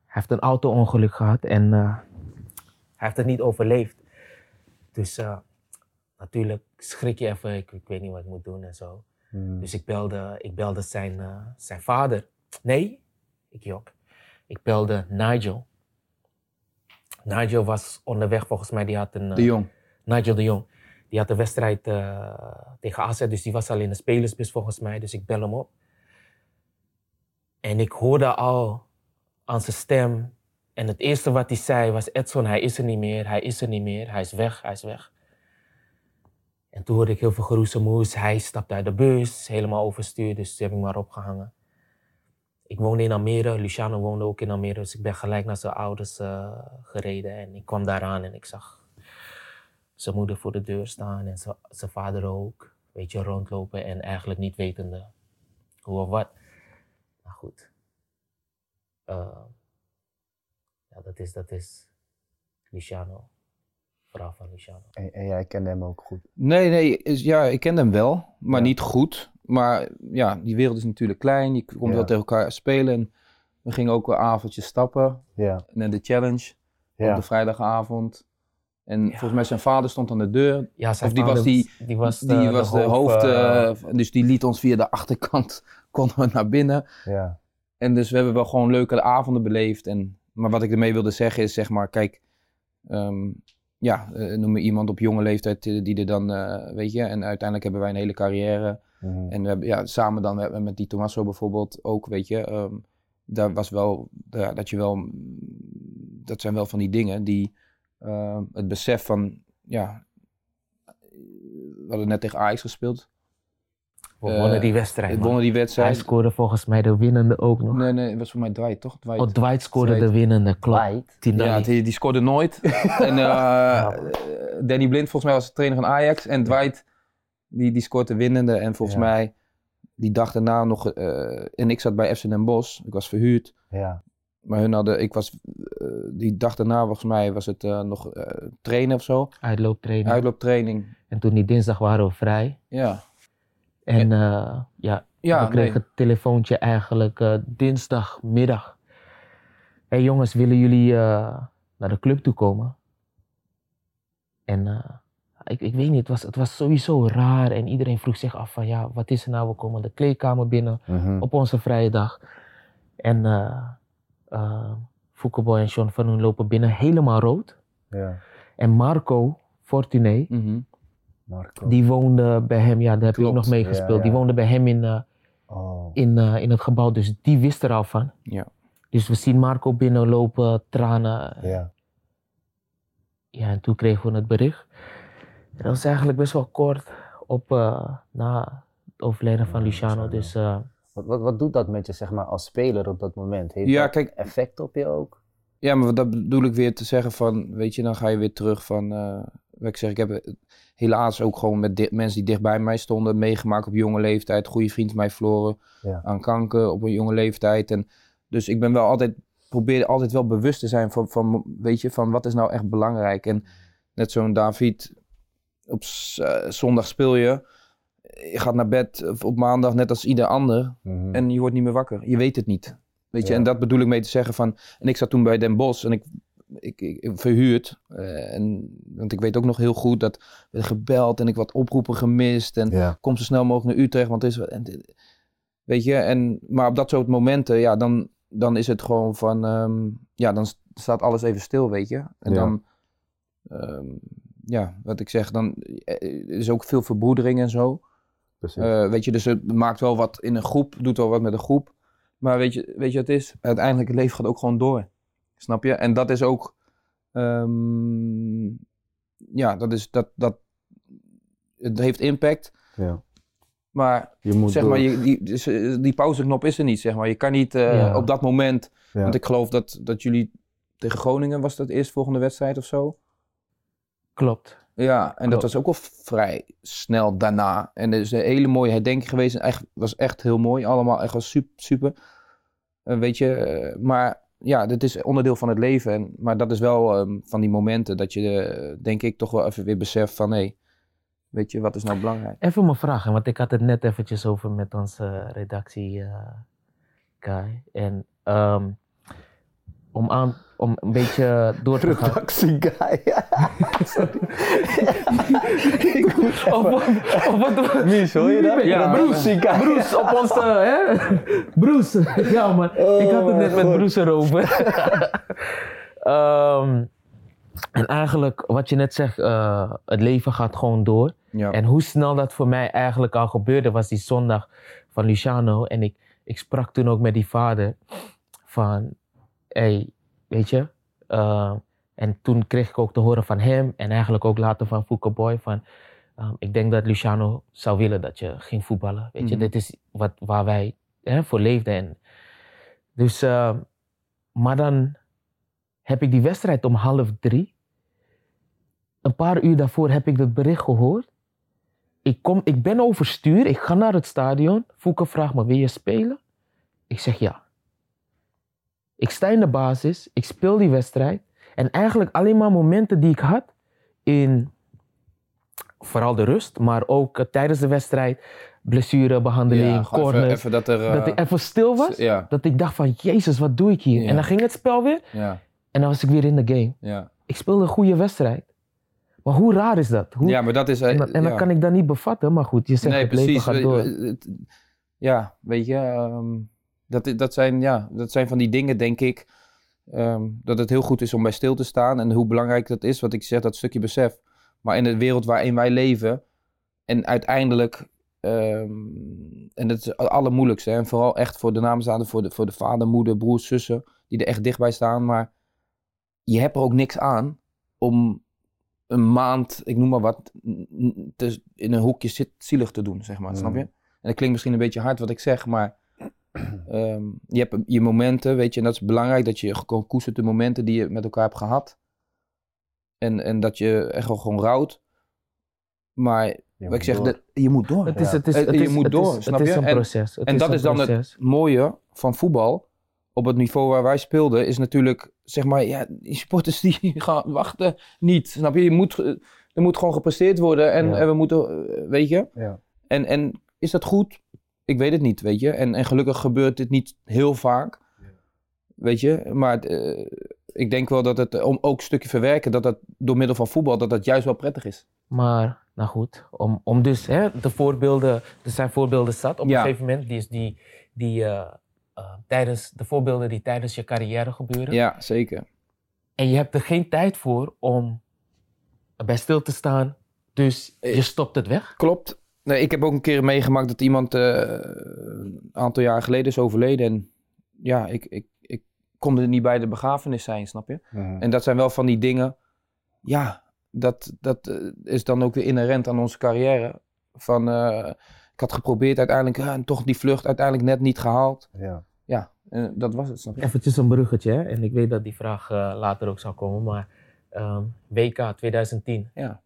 Speaker 2: heeft een auto-ongeluk gehad en hij heeft het niet overleefd. Dus natuurlijk schrik je even, ik, weet niet wat ik moet doen en zo.
Speaker 1: Mhm.
Speaker 2: Dus ik belde, ik belde zijn, zijn vader. Nee, ik jok. Ik belde Nigel. Nigel was onderweg volgens mij, die had een...
Speaker 3: De Jong.
Speaker 2: Nigel de Jong. Die had de wedstrijd uh, tegen AZ, dus die was al in de spelersbus volgens mij. Dus ik bel hem op. En ik hoorde al aan zijn stem. En het eerste wat hij zei was: Edson, hij is er niet meer, hij is er niet meer, hij is weg, hij is weg. En toen hoorde ik heel veel geroezemoes. Hij stapte uit de bus, helemaal overstuur, dus toen heb ik maar opgehangen. Ik woonde in Almere, Luciano woonde ook in Almere, dus ik ben gelijk naar zijn ouders uh, gereden. En ik kwam daaraan en ik zag zijn moeder voor de deur staan en zijn vader ook. Weet je, rondlopen en eigenlijk niet wetende hoe of wat. Maar goed. Uh, ja, dat is, dat is Luciano. Verhaal van Luciano.
Speaker 1: En, en, jij kende hem ook goed?
Speaker 3: Nee, nee, is, ja, ik kende hem wel, maar ja. niet goed. Maar ja, die wereld is natuurlijk klein. Je komt ja. wel tegen elkaar spelen. En we gingen ook een avondje stappen.
Speaker 1: Ja.
Speaker 3: En de challenge op de vrijdagavond. En ja. volgens mij zijn vader stond aan de deur.
Speaker 2: Ja, zijn
Speaker 3: of die
Speaker 2: vader,
Speaker 3: was, die,
Speaker 2: die was de,
Speaker 3: die was de,
Speaker 2: de
Speaker 3: hoofd.
Speaker 2: hoofd
Speaker 3: uh, dus die liet ons via de achterkant konden we naar binnen.
Speaker 1: Ja.
Speaker 3: En dus we hebben wel gewoon leuke avonden beleefd. En, maar wat ik ermee wilde zeggen is, zeg maar, kijk, um, ja, uh, noem me iemand op jonge leeftijd die er dan, uh, weet je, en uiteindelijk hebben wij een hele carrière.
Speaker 1: Mhm.
Speaker 3: En we hebben, ja, samen dan met die Tommaso bijvoorbeeld ook, weet je, um, daar was wel, ja, dat je wel, dat zijn wel van die dingen die uh, het besef van, ja, we hadden net tegen Ajax gespeeld.
Speaker 2: We wonnen die wedstrijd.
Speaker 3: We wonnen die wedstrijd.
Speaker 2: Hij scoorde volgens mij de winnende ook nog.
Speaker 3: Nee, nee, het was voor mij Dwight, toch? Dwight,
Speaker 2: oh, Dwight scoorde Dwight. de winnende, klopt.
Speaker 3: Ja, die, die, scoorde nooit. en uh, ja. Danny Blind volgens mij was de trainer van Ajax. En Dwight, die, die scoort de winnende. En volgens ja. mij, die dag daarna nog... Uh, en ik zat bij FC Den Bosch. Ik was verhuurd.
Speaker 1: Ja.
Speaker 3: Maar hun hadden, ik was, uh, die dag daarna volgens mij was het nog trainen of zo.
Speaker 2: Uitlooptraining.
Speaker 3: Uitlooptraining.
Speaker 2: En toen die dinsdag waren we vrij.
Speaker 3: Ja.
Speaker 2: En uh, ja,
Speaker 3: ja,
Speaker 2: we kregen
Speaker 3: nee.
Speaker 2: het telefoontje eigenlijk uh, dinsdagmiddag. Hé hey jongens, willen jullie uh, naar de club toe komen? En eh, ik, ik weet niet, het was, het was sowieso raar. En iedereen vroeg zich af van, ja, wat is er nou? We komen de kleedkamer binnen
Speaker 1: Mhm.
Speaker 2: mm -hmm. op onze vrije dag. En uh, Foucault en Sean van Hoen lopen binnen helemaal rood.
Speaker 1: Ja.
Speaker 2: En Marco Fortuné,
Speaker 3: Mm -hmm.
Speaker 1: Marco.
Speaker 2: die woonde bij hem, ja, daar heb je ook
Speaker 3: Klopt.
Speaker 2: nog mee gespeeld.
Speaker 1: Ja, ja.
Speaker 2: Die woonde bij hem in, uh,
Speaker 1: oh.
Speaker 2: in, uh, in het gebouw, dus die wist er al van.
Speaker 3: Ja.
Speaker 2: Dus we zien Marco binnenlopen, tranen.
Speaker 1: Ja.
Speaker 2: Ja, en toen kregen we het bericht. En dat was eigenlijk best wel kort op uh, na het overlijden van
Speaker 1: Ja,
Speaker 2: Luciano. Dus uh,
Speaker 1: Wat, wat, wat doet dat met je, zeg maar, als speler op dat moment? Heeft
Speaker 3: Ja,
Speaker 1: dat
Speaker 3: kijk-
Speaker 1: effect op je ook?
Speaker 3: Ja, maar dat bedoel ik weer te zeggen van, weet je, dan ga je weer terug van, eh, wat ik zeg, ik heb eh, helaas ook gewoon met mensen die dicht bij mij stonden meegemaakt op jonge leeftijd. Goede vriend van mij verloren
Speaker 1: Ja.
Speaker 3: aan kanker op een jonge leeftijd. En dus ik ben wel altijd, probeer altijd wel bewust te zijn van, van, weet je, van wat is nou echt belangrijk. En net zo'n David, op eh, zondag speel je, je gaat naar bed op maandag net als ieder ander.
Speaker 1: Mhm.
Speaker 3: En je wordt niet meer wakker. Je weet het niet. Weet je,
Speaker 1: Ja.
Speaker 3: en dat bedoel ik mee te zeggen van... En ik zat toen bij Den Bosch en ik, ik, ik verhuurd. eh, en, want ik weet ook nog heel goed dat we gebeld en ik wat oproepen gemist. En
Speaker 1: ja.
Speaker 3: kom zo snel mogelijk naar Utrecht, want het is... wat- En, weet je, en, maar op dat soort momenten, ja, dan, dan is het gewoon van... ehm, ja, dan st- staat alles even stil, weet je. En
Speaker 1: Ja.
Speaker 3: dan... ehm, ja, wat ik zeg, dan eh, is ook veel verbroedering en zo.
Speaker 1: Precies.
Speaker 3: Eh, weet je, dus het maakt wel wat in een groep, doet wel wat met een groep. Maar weet je, weet je wat het is? Uiteindelijk het leven gaat ook gewoon door. Snap je? En dat is ook, ehm, ja, dat is, dat, dat, het heeft impact.
Speaker 1: ja.
Speaker 3: Maar
Speaker 1: Je moet
Speaker 3: zeg
Speaker 1: door.
Speaker 3: maar, je, die, dus, eh, die pauzeknop is er niet, zeg maar. Je kan niet eh,
Speaker 2: Ja.
Speaker 3: op dat moment,
Speaker 1: Ja.
Speaker 3: want ik geloof dat, dat jullie tegen Groningen, was dat eerst volgende wedstrijd of zo?
Speaker 2: Klopt.
Speaker 3: Ja, en dat was ook wel vrij snel daarna. En er is een hele mooie herdenking geweest. En echt, was echt heel mooi. Allemaal echt was super. super. Eh, weet je, maar ja, dit is onderdeel van het leven. En, maar dat is wel ehm, van die momenten dat je, eh, denk ik, toch wel even weer beseft van... hé, weet je, wat is nou belangrijk?
Speaker 2: Even mijn vraag, want ik had het net eventjes over met onze redactie eh Kai. En ehm, om, aan, om een beetje door te gaan.
Speaker 1: Redactie guy. Sorry.
Speaker 2: Of, wat- of wat?
Speaker 1: Mies, hoor je dat?
Speaker 2: Ja,
Speaker 1: guy.
Speaker 2: Bruce op ons, eh, hè? Bruce, ja man. ik had het net met. Bruce erover. Ehm, en eigenlijk, wat je net zegt, eh, het leven gaat gewoon door.
Speaker 3: Ja,
Speaker 2: En hoe snel dat voor mij eigenlijk al gebeurde, was die zondag van Luciano. En ik, ik sprak toen ook met die vader van, hey, weet je. eh, en toen kreeg ik ook te horen van hem en eigenlijk ook later van Fouke Boy van, ehm, ik denk dat Luciano zou willen dat je ging voetballen. Weet je,
Speaker 3: Mhm.
Speaker 2: dit is wat, waar wij hè, voor leefden. En dus, eh, maar dan heb ik die wedstrijd om half drie. Een paar uur daarvoor heb ik dat bericht gehoord. Ik, kom, ik ben overstuur, ik ga naar het stadion. Fouke vraagt me, wil je spelen? Ik zeg ja. Ik sta in de basis, ik speel die wedstrijd. En eigenlijk alleen maar momenten die ik had in vooral de rust, maar ook eh, tijdens de wedstrijd, blessurebehandeling,
Speaker 3: Ja, gewoon
Speaker 2: corner.
Speaker 3: even, even dat er... eh,
Speaker 2: dat ik even stil was,
Speaker 3: Ja,
Speaker 2: dat ik dacht van, jezus, wat doe ik hier?
Speaker 3: Ja.
Speaker 2: En dan ging het spel weer
Speaker 3: ja,
Speaker 2: en dan was ik weer in de game.
Speaker 3: ja.
Speaker 2: Ik speelde een goede wedstrijd. Maar hoe raar is dat? Hoe,
Speaker 3: ja, maar dat is... eh,
Speaker 2: en dan, en dan
Speaker 3: ja.
Speaker 2: kan ik dat niet bevatten, maar goed, je zegt
Speaker 3: nee,
Speaker 2: het leven gaat
Speaker 3: Eh,
Speaker 2: door.
Speaker 3: eh, Ja, weet je, ehm, dat, dat, zijn, ja, dat zijn van die dingen, denk ik, ehm, dat het heel goed is om bij stil te staan en hoe belangrijk dat is, wat ik zeg, dat stukje besef. Maar in de wereld waarin wij leven, en uiteindelijk, ehm, en dat is het allermoeilijkste, hè, en vooral echt voor de namenstaanden, voor de, voor de vader, moeder, broers, zussen, die er echt dichtbij staan, maar je hebt er ook niks aan om een maand, ik noem maar wat, te- in een hoekje zit, zielig te doen, zeg maar.
Speaker 1: Mm.
Speaker 3: Snap je? En dat klinkt misschien een beetje hard wat ik zeg, maar ehm, je hebt je momenten, weet je, en dat is belangrijk dat je gewoon koestert de momenten die je met elkaar hebt gehad. En, en dat je echt wel gewoon rouwt. Maar
Speaker 1: Je
Speaker 3: wat
Speaker 1: moet
Speaker 3: ik zeg, dat, je moet door.
Speaker 2: Het is,
Speaker 1: Ja.
Speaker 2: het is,
Speaker 3: Eh,
Speaker 2: het
Speaker 3: je
Speaker 2: is,
Speaker 3: moet
Speaker 2: het
Speaker 3: door,
Speaker 2: is,
Speaker 3: snap
Speaker 2: het is
Speaker 3: je?
Speaker 2: een
Speaker 3: En-
Speaker 2: proces. Het
Speaker 3: en
Speaker 2: is
Speaker 3: dat is dan het mooie van voetbal. Op het niveau waar wij speelden, is natuurlijk, zeg maar, ja, die supporters die gaan wachten niet. Snap je? je moet, er moet gewoon gepresteerd worden en,
Speaker 1: Ja.
Speaker 3: en we moeten, eh, weet je.
Speaker 1: Ja.
Speaker 3: En, en is dat goed? Ik weet het niet, weet je. En, en gelukkig gebeurt dit niet heel vaak. Weet je, maar eh, ik denk wel dat het, om ook een stukje verwerken, dat dat door middel van voetbal, dat dat juist wel prettig is.
Speaker 2: Maar, nou goed, om, om dus hè, de voorbeelden, er zijn voorbeelden zat op
Speaker 3: Ja.
Speaker 2: een gegeven moment, die, is die, die eh, eh, tijdens, de voorbeelden die tijdens je carrière gebeuren.
Speaker 3: Ja, zeker.
Speaker 2: En je hebt er geen tijd voor om bij stil te staan, dus je stopt het weg.
Speaker 3: Klopt. Nee, ik heb ook een keer meegemaakt dat iemand eh, een aantal jaar geleden is overleden. En ja, ik, ik, ik kon er niet bij de begrafenis zijn, snap je?
Speaker 1: Mhm.
Speaker 3: En dat zijn wel van die dingen, ja, dat, dat eh, is dan ook weer inherent aan onze carrière. Van, eh, ik had geprobeerd uiteindelijk, ja, en toch die vlucht uiteindelijk net niet gehaald.
Speaker 1: Ja.
Speaker 3: Ja, En dat was het, snap je?
Speaker 2: Eventjes een bruggetje, hè? en ik weet dat die vraag eh, later ook zal komen, maar ehm, WK 2010.
Speaker 3: Ja.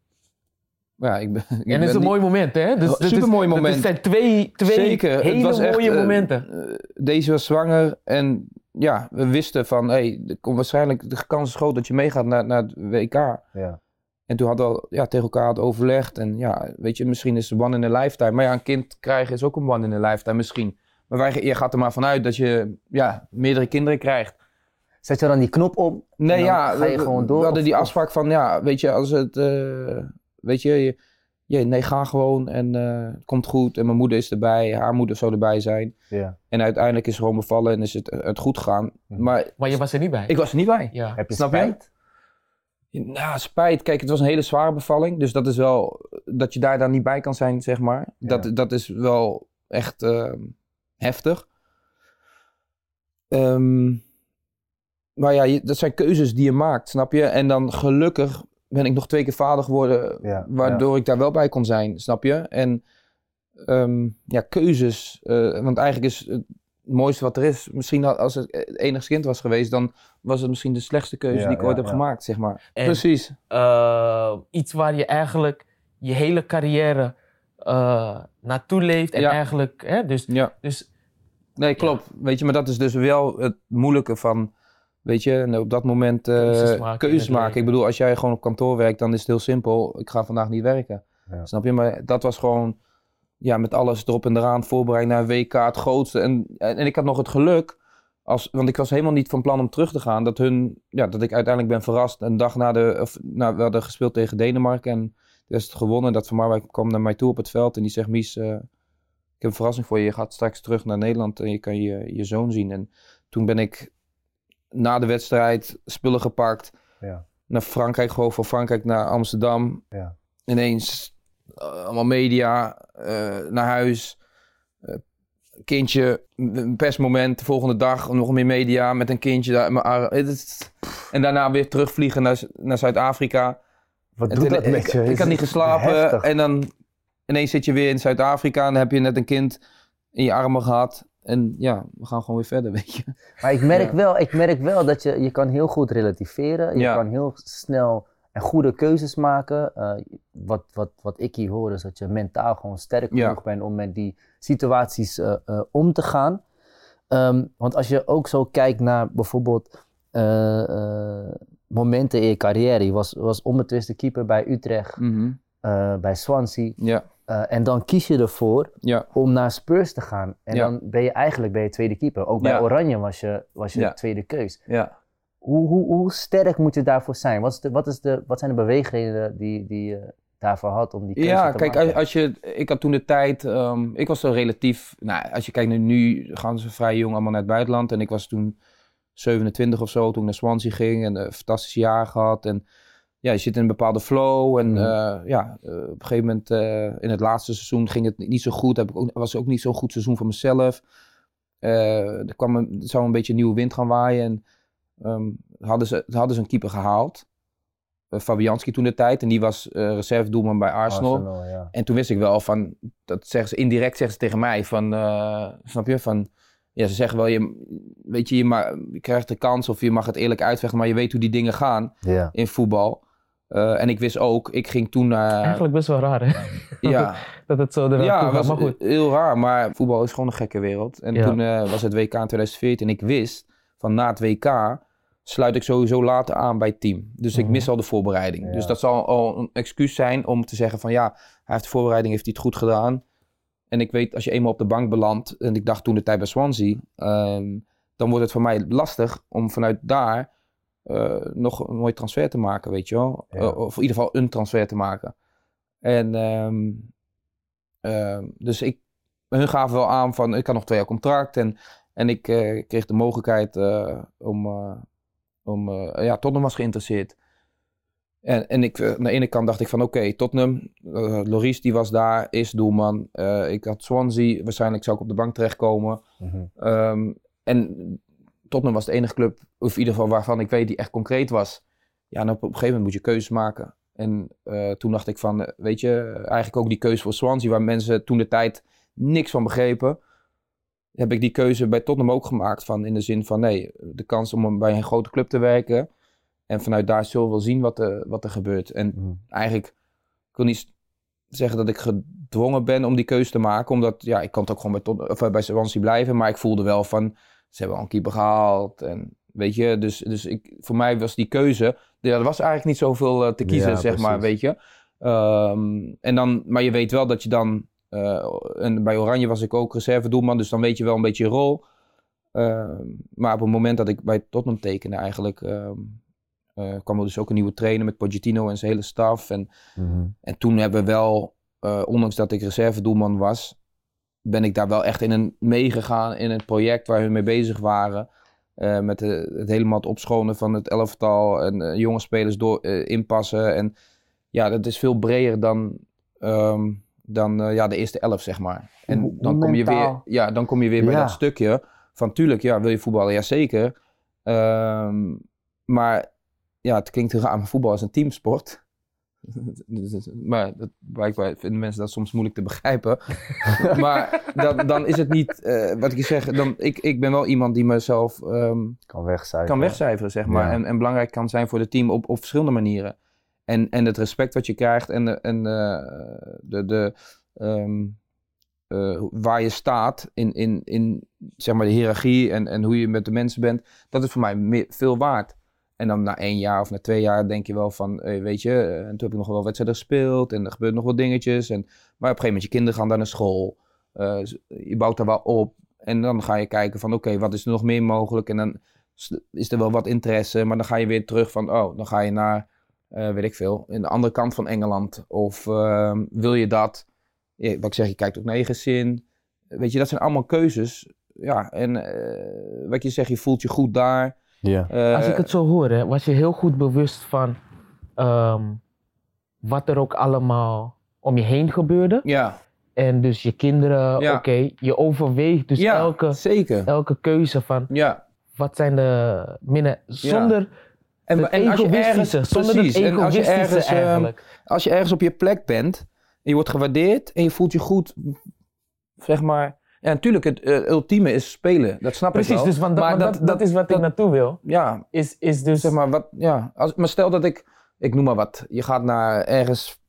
Speaker 3: Ja, ik ben, ik
Speaker 2: en dat is een
Speaker 3: niet-
Speaker 2: mooi moment, hè? Dus,
Speaker 3: Supermooi moment.
Speaker 2: zijn twee, twee
Speaker 3: Zeker.
Speaker 2: hele
Speaker 3: het was echt,
Speaker 2: mooie
Speaker 3: eh,
Speaker 2: momenten.
Speaker 3: eh, deze was zwanger en ja, we wisten van, hé, hey, waarschijnlijk de kans is groot dat je meegaat naar, naar het WK.
Speaker 1: Ja.
Speaker 3: En toen hadden we al, ja, tegen elkaar had overlegd. En ja, weet je, misschien is het one in a lifetime. Maar ja, een kind krijgen is ook een one in a lifetime misschien. Maar wij, je gaat er maar vanuit dat je ja, meerdere kinderen krijgt.
Speaker 1: Zet je dan die knop op?
Speaker 3: Nee,
Speaker 1: en dan
Speaker 3: ja,
Speaker 1: Ga je
Speaker 3: we-
Speaker 1: gewoon door?
Speaker 3: We hadden
Speaker 1: of-
Speaker 3: die afspraak van, ja, weet je, als het, eh, weet je, je, je- nee, ga gewoon en eh, het komt goed. En mijn moeder is erbij, haar moeder zou erbij zijn.
Speaker 1: Ja.
Speaker 3: En uiteindelijk is het gewoon bevallen en is het, het goed gegaan.
Speaker 1: Mhm.
Speaker 3: Maar
Speaker 2: Maar je was er niet bij.
Speaker 3: ik was er niet bij.
Speaker 2: ja.
Speaker 1: Heb je
Speaker 3: Snap je?
Speaker 1: spijt?
Speaker 3: Nou, spijt. Kijk, het was een hele zware bevalling. Dus dat is wel dat je daar dan niet bij kan zijn, zeg maar. Dat,
Speaker 1: Ja.
Speaker 3: dat is wel echt ehm, heftig. Ehm, maar ja, je- dat zijn keuzes die je maakt, snap je? En dan gelukkig ben ik nog twee keer vader geworden,
Speaker 1: Ja,
Speaker 3: waardoor ik daar wel bij kon zijn, snap je? En ehm, ja, keuzes. eh, want eigenlijk is het mooiste wat er is, misschien al- als het het enigste kind was geweest, dan was het misschien de slechtste keuze
Speaker 1: Ja,
Speaker 3: die ik
Speaker 1: ja,
Speaker 3: ooit heb
Speaker 1: ja.
Speaker 3: gemaakt, zeg maar.
Speaker 2: En-
Speaker 3: Precies.
Speaker 2: Eh, iets waar je eigenlijk je hele carrière eh, naartoe leeft. En
Speaker 3: Ja.
Speaker 2: eigenlijk, hè, dus,
Speaker 3: Ja.
Speaker 2: dus
Speaker 3: Nee, klopt. Weet je, maar dat is dus wel het moeilijke van, weet je, en op dat moment eh,
Speaker 2: Keuzes maken
Speaker 3: keuzes. Ik bedoel, als jij gewoon op kantoor werkt, dan is het heel simpel. Ik ga vandaag niet werken.
Speaker 1: Ja.
Speaker 3: Snap je? Maar dat was gewoon, ja, met alles erop en eraan, voorbereid naar een WK, het grootste. En, en, en ik had nog het geluk, als, want ik was helemaal niet van plan om terug te gaan, dat hun, ja, dat ik uiteindelijk ben verrast. Een dag na de, of, nou, we hadden gespeeld tegen Denemarken en toen is het gewonnen. Dat Van Marwijk kwam naar mij toe op het veld en die zegt, Mies, eh, ik heb een verrassing voor je. Je gaat straks terug naar Nederland en je kan je, je zoon zien. En toen ben ik na de wedstrijd spullen gepakt.
Speaker 1: Ja.
Speaker 3: Naar Frankrijk, gewoon van Frankrijk naar Amsterdam.
Speaker 1: Ja.
Speaker 3: Ineens eh, allemaal media, eh, naar huis. Eh, kindje, een persmoment, de volgende dag nog meer media met een kindje daar is- En daarna weer terugvliegen naar, naar Zuid-Afrika.
Speaker 1: Wat
Speaker 3: En
Speaker 1: doet dat met
Speaker 3: ik,
Speaker 1: je?
Speaker 3: ik
Speaker 1: Is
Speaker 3: had niet geslapen.
Speaker 1: heftig?
Speaker 3: En dan ineens zit je weer in Zuid-Afrika en dan heb je net een kind in je armen gehad. En ja, we gaan gewoon weer verder, weet je.
Speaker 1: Maar ik merk,
Speaker 3: Ja.
Speaker 1: wel, ik merk wel dat je, je kan heel goed relativeren. Je
Speaker 3: Ja.
Speaker 1: kan heel snel en goede keuzes maken. Eh, wat, wat, wat ik hier hoor is dat je mentaal gewoon sterk
Speaker 3: Ja.
Speaker 1: genoeg bent om met die situaties eh, eh, om te gaan. Ehm, want als je ook zo kijkt naar bijvoorbeeld eh, eh, momenten in je carrière. Je was, was onbetwiste keeper bij Utrecht, eh, bij Swansea.
Speaker 3: Ja,
Speaker 1: Eh, en dan kies je ervoor
Speaker 3: ja,
Speaker 1: om naar Spurs te gaan. En
Speaker 3: Ja.
Speaker 1: dan ben je eigenlijk ben je tweede keeper. Ook bij
Speaker 3: Ja.
Speaker 1: Oranje was je, was je
Speaker 3: Ja.
Speaker 1: tweede keus.
Speaker 3: ja.
Speaker 1: Hoe, hoe, hoe sterk moet je daarvoor zijn? Wat, is de, wat, is de, wat zijn de beweegredenen die, die je daarvoor had om die keuze
Speaker 3: Ja,
Speaker 1: te
Speaker 3: kijk,
Speaker 1: maken?
Speaker 3: als, als je, ik had toen de tijd, ehm, ik was zo relatief, nou, als je kijkt naar nu, gaan ze vrij jong allemaal naar het buitenland. En ik was toen 27 of zo, toen ik naar Swansea ging en een fantastisch jaar gehad. En ja, je zit in een bepaalde flow. En
Speaker 1: Mhm.
Speaker 3: eh, ja, eh, op een gegeven moment, eh, in het laatste seizoen ging het niet zo goed. Heb ik ook, was ook niet zo'n goed seizoen voor mezelf. Er, kwam een, er zou een beetje nieuwe wind gaan waaien. En ehm, hadden, ze, hadden ze een keeper gehaald. Eh, Fabianski toen de tijd. En die was eh reservedoelman bij Arsenal.
Speaker 1: ja.
Speaker 3: En toen wist ik wel van, dat zeggen ze indirect zeggen ze tegen mij van, snap je, van, ja, ze zeggen wel, je, weet je, je, je krijgt de kans of je mag het eerlijk uitvechten, maar je weet hoe die dingen gaan in voetbal. Eh, en ik wist ook, ik ging toen naar,
Speaker 2: eigenlijk best wel raar, hè?
Speaker 3: ja,
Speaker 2: dat het zo eraan
Speaker 3: ja, was
Speaker 2: Maar goed.
Speaker 3: heel raar, maar voetbal is gewoon een gekke wereld. En
Speaker 2: Ja.
Speaker 3: toen eh, was het WK in 2014 en ik wist van na het WK sluit ik sowieso later aan bij het team. Dus ik
Speaker 2: Mhm.
Speaker 3: mis al de voorbereiding.
Speaker 1: Ja.
Speaker 3: Dus dat zal al een excuus zijn om te zeggen van ja, hij heeft de voorbereiding heeft hij het goed gedaan. En ik weet, als je eenmaal op de bank belandt, en ik dacht toen de tijd bij Swansea, ehm, dan wordt het voor mij lastig om vanuit daar eh, nog een mooi transfer te maken, weet je wel.
Speaker 1: Ja.
Speaker 3: Eh, of in ieder geval een transfer te maken. En ehm, ehm, dus ik, hun gaven wel aan van, ik had nog twee jaar contract en, en ik eh, kreeg de mogelijkheid om, om ja, Tottenham was geïnteresseerd. En, en ik, aan de ene kant dacht ik van oké, Tottenham, eh, Loris die was daar, is doelman. Ik had Swansea, waarschijnlijk zou ik op de bank terechtkomen.
Speaker 1: Mhm.
Speaker 3: Ehm, en Tottenham was de enige club, of in ieder geval waarvan ik weet die echt concreet was. Ja, en op, op een gegeven moment moet je keuzes maken. En eh, toen dacht ik van, weet je, eigenlijk ook die keuze voor Swansea, waar mensen toen de tijd niks van begrepen. heb ik die keuze bij Tottenham ook gemaakt. Van, in de zin van, nee, de kans om bij een grote club te werken. En vanuit daar zullen we wel zien wat, er wat er gebeurt. En
Speaker 1: Mhm.
Speaker 3: eigenlijk, ik wil niet zeggen dat ik gedwongen ben om die keuze te maken. Omdat, ja, ik kan het ook gewoon bij, of eh, bij Swansea blijven. Maar ik voelde wel van, ze hebben al een keeper gehaald. En weet je, dus, dus ik, voor mij was die keuze... Ja, er was eigenlijk niet zoveel eh, te kiezen,
Speaker 1: Ja,
Speaker 3: zeg maar, weet je. Ehm, en dan, maar je weet wel dat je dan... eh, en bij Oranje was ik ook reservedoelman, dus dan weet je wel een beetje je rol. Ehm, maar op het moment dat ik bij Tottenham tekende eigenlijk... ehm, eh, kwam er dus ook een nieuwe trainer met Pochettino en zijn hele staf. En
Speaker 1: Mhm.
Speaker 3: en toen hebben we wel, ondanks dat ik reservedoelman was, ben ik daar wel echt in een meegegaan in het project waar we mee bezig waren. Eh, met de- het helemaal het opschonen van het elftal en eh, jonge spelers door, eh, inpassen. En ja, dat is veel breder dan, ehm, dan ja, de eerste elf, zeg maar. En dan kom, je weer, ja, dan kom je weer bij
Speaker 1: Ja.
Speaker 3: dat stukje van tuurlijk, ja, wil je voetballen? Jazeker. Ehm maar ja, het klinkt heel raar, maar voetbal is een teamsport. Dus- maar dat, blijkbaar vinden mensen dat soms moeilijk te begrijpen. maar dan, dan is het niet, eh, wat ik je zeg, dan, ik, ik ben wel iemand die mezelf ehm,
Speaker 1: Kan wegcijferen.
Speaker 3: kan wegcijferen, zeg maar.
Speaker 1: Ja.
Speaker 3: En, en belangrijk kan zijn voor het team op, op verschillende manieren. En, en het respect wat je krijgt en, de- en eh, de, de, ehm, eh, waar je staat in, in, in zeg maar de hiërarchie en, en hoe je met de mensen bent, dat is voor mij meer, veel waard. En dan na één jaar of na twee jaar denk je wel van, weet je, eh, en toen heb ik nog wel wedstrijden gespeeld en er gebeuren nog wel dingetjes. En, maar op een gegeven moment, je kinderen gaan daar naar school. Eh, je bouwt daar wel op. En dan ga je kijken van, oké, wat is er nog meer mogelijk? En dan is er wel wat interesse, maar dan ga je weer terug van, oh, dan ga je naar, eh, weet ik veel, in de andere kant van Engeland. Of ehm, wil je dat? Ja, wat ik zeg, je kijkt ook naar je gezin. Weet je, dat zijn allemaal keuzes. Ja, en wat je zegt, je voelt je goed daar.
Speaker 1: Ja.
Speaker 3: Eh,
Speaker 2: Als ik het zo hoor, hè, was je heel goed bewust van ehm, wat er ook allemaal om je heen gebeurde.
Speaker 3: Ja,
Speaker 2: En dus je kinderen,
Speaker 3: Ja.
Speaker 2: oké, je overweegt dus
Speaker 3: ja
Speaker 2: elke,
Speaker 3: zeker.
Speaker 2: elke keuze van
Speaker 3: Ja.
Speaker 2: wat zijn de minnen, zonder
Speaker 3: En,
Speaker 2: het
Speaker 3: en als je ergens,
Speaker 2: egoïstische, zonder
Speaker 3: precies, en als je ergens, ehm,
Speaker 2: eigenlijk.
Speaker 3: als je ergens op je plek bent en je wordt gewaardeerd en je voelt je goed, zeg maar. Ja, natuurlijk, het eh, ultieme is spelen. Dat snap ik
Speaker 2: Precies,
Speaker 3: wel.
Speaker 2: dus want dat,
Speaker 3: Maar
Speaker 2: dat, dat, is wat ik
Speaker 3: dat-
Speaker 2: naartoe wil.
Speaker 3: Ja,
Speaker 2: Is, is dus,
Speaker 3: zeg maar wat. Ja, als, maar stel dat ik, ik noem maar wat. Je gaat naar ergens.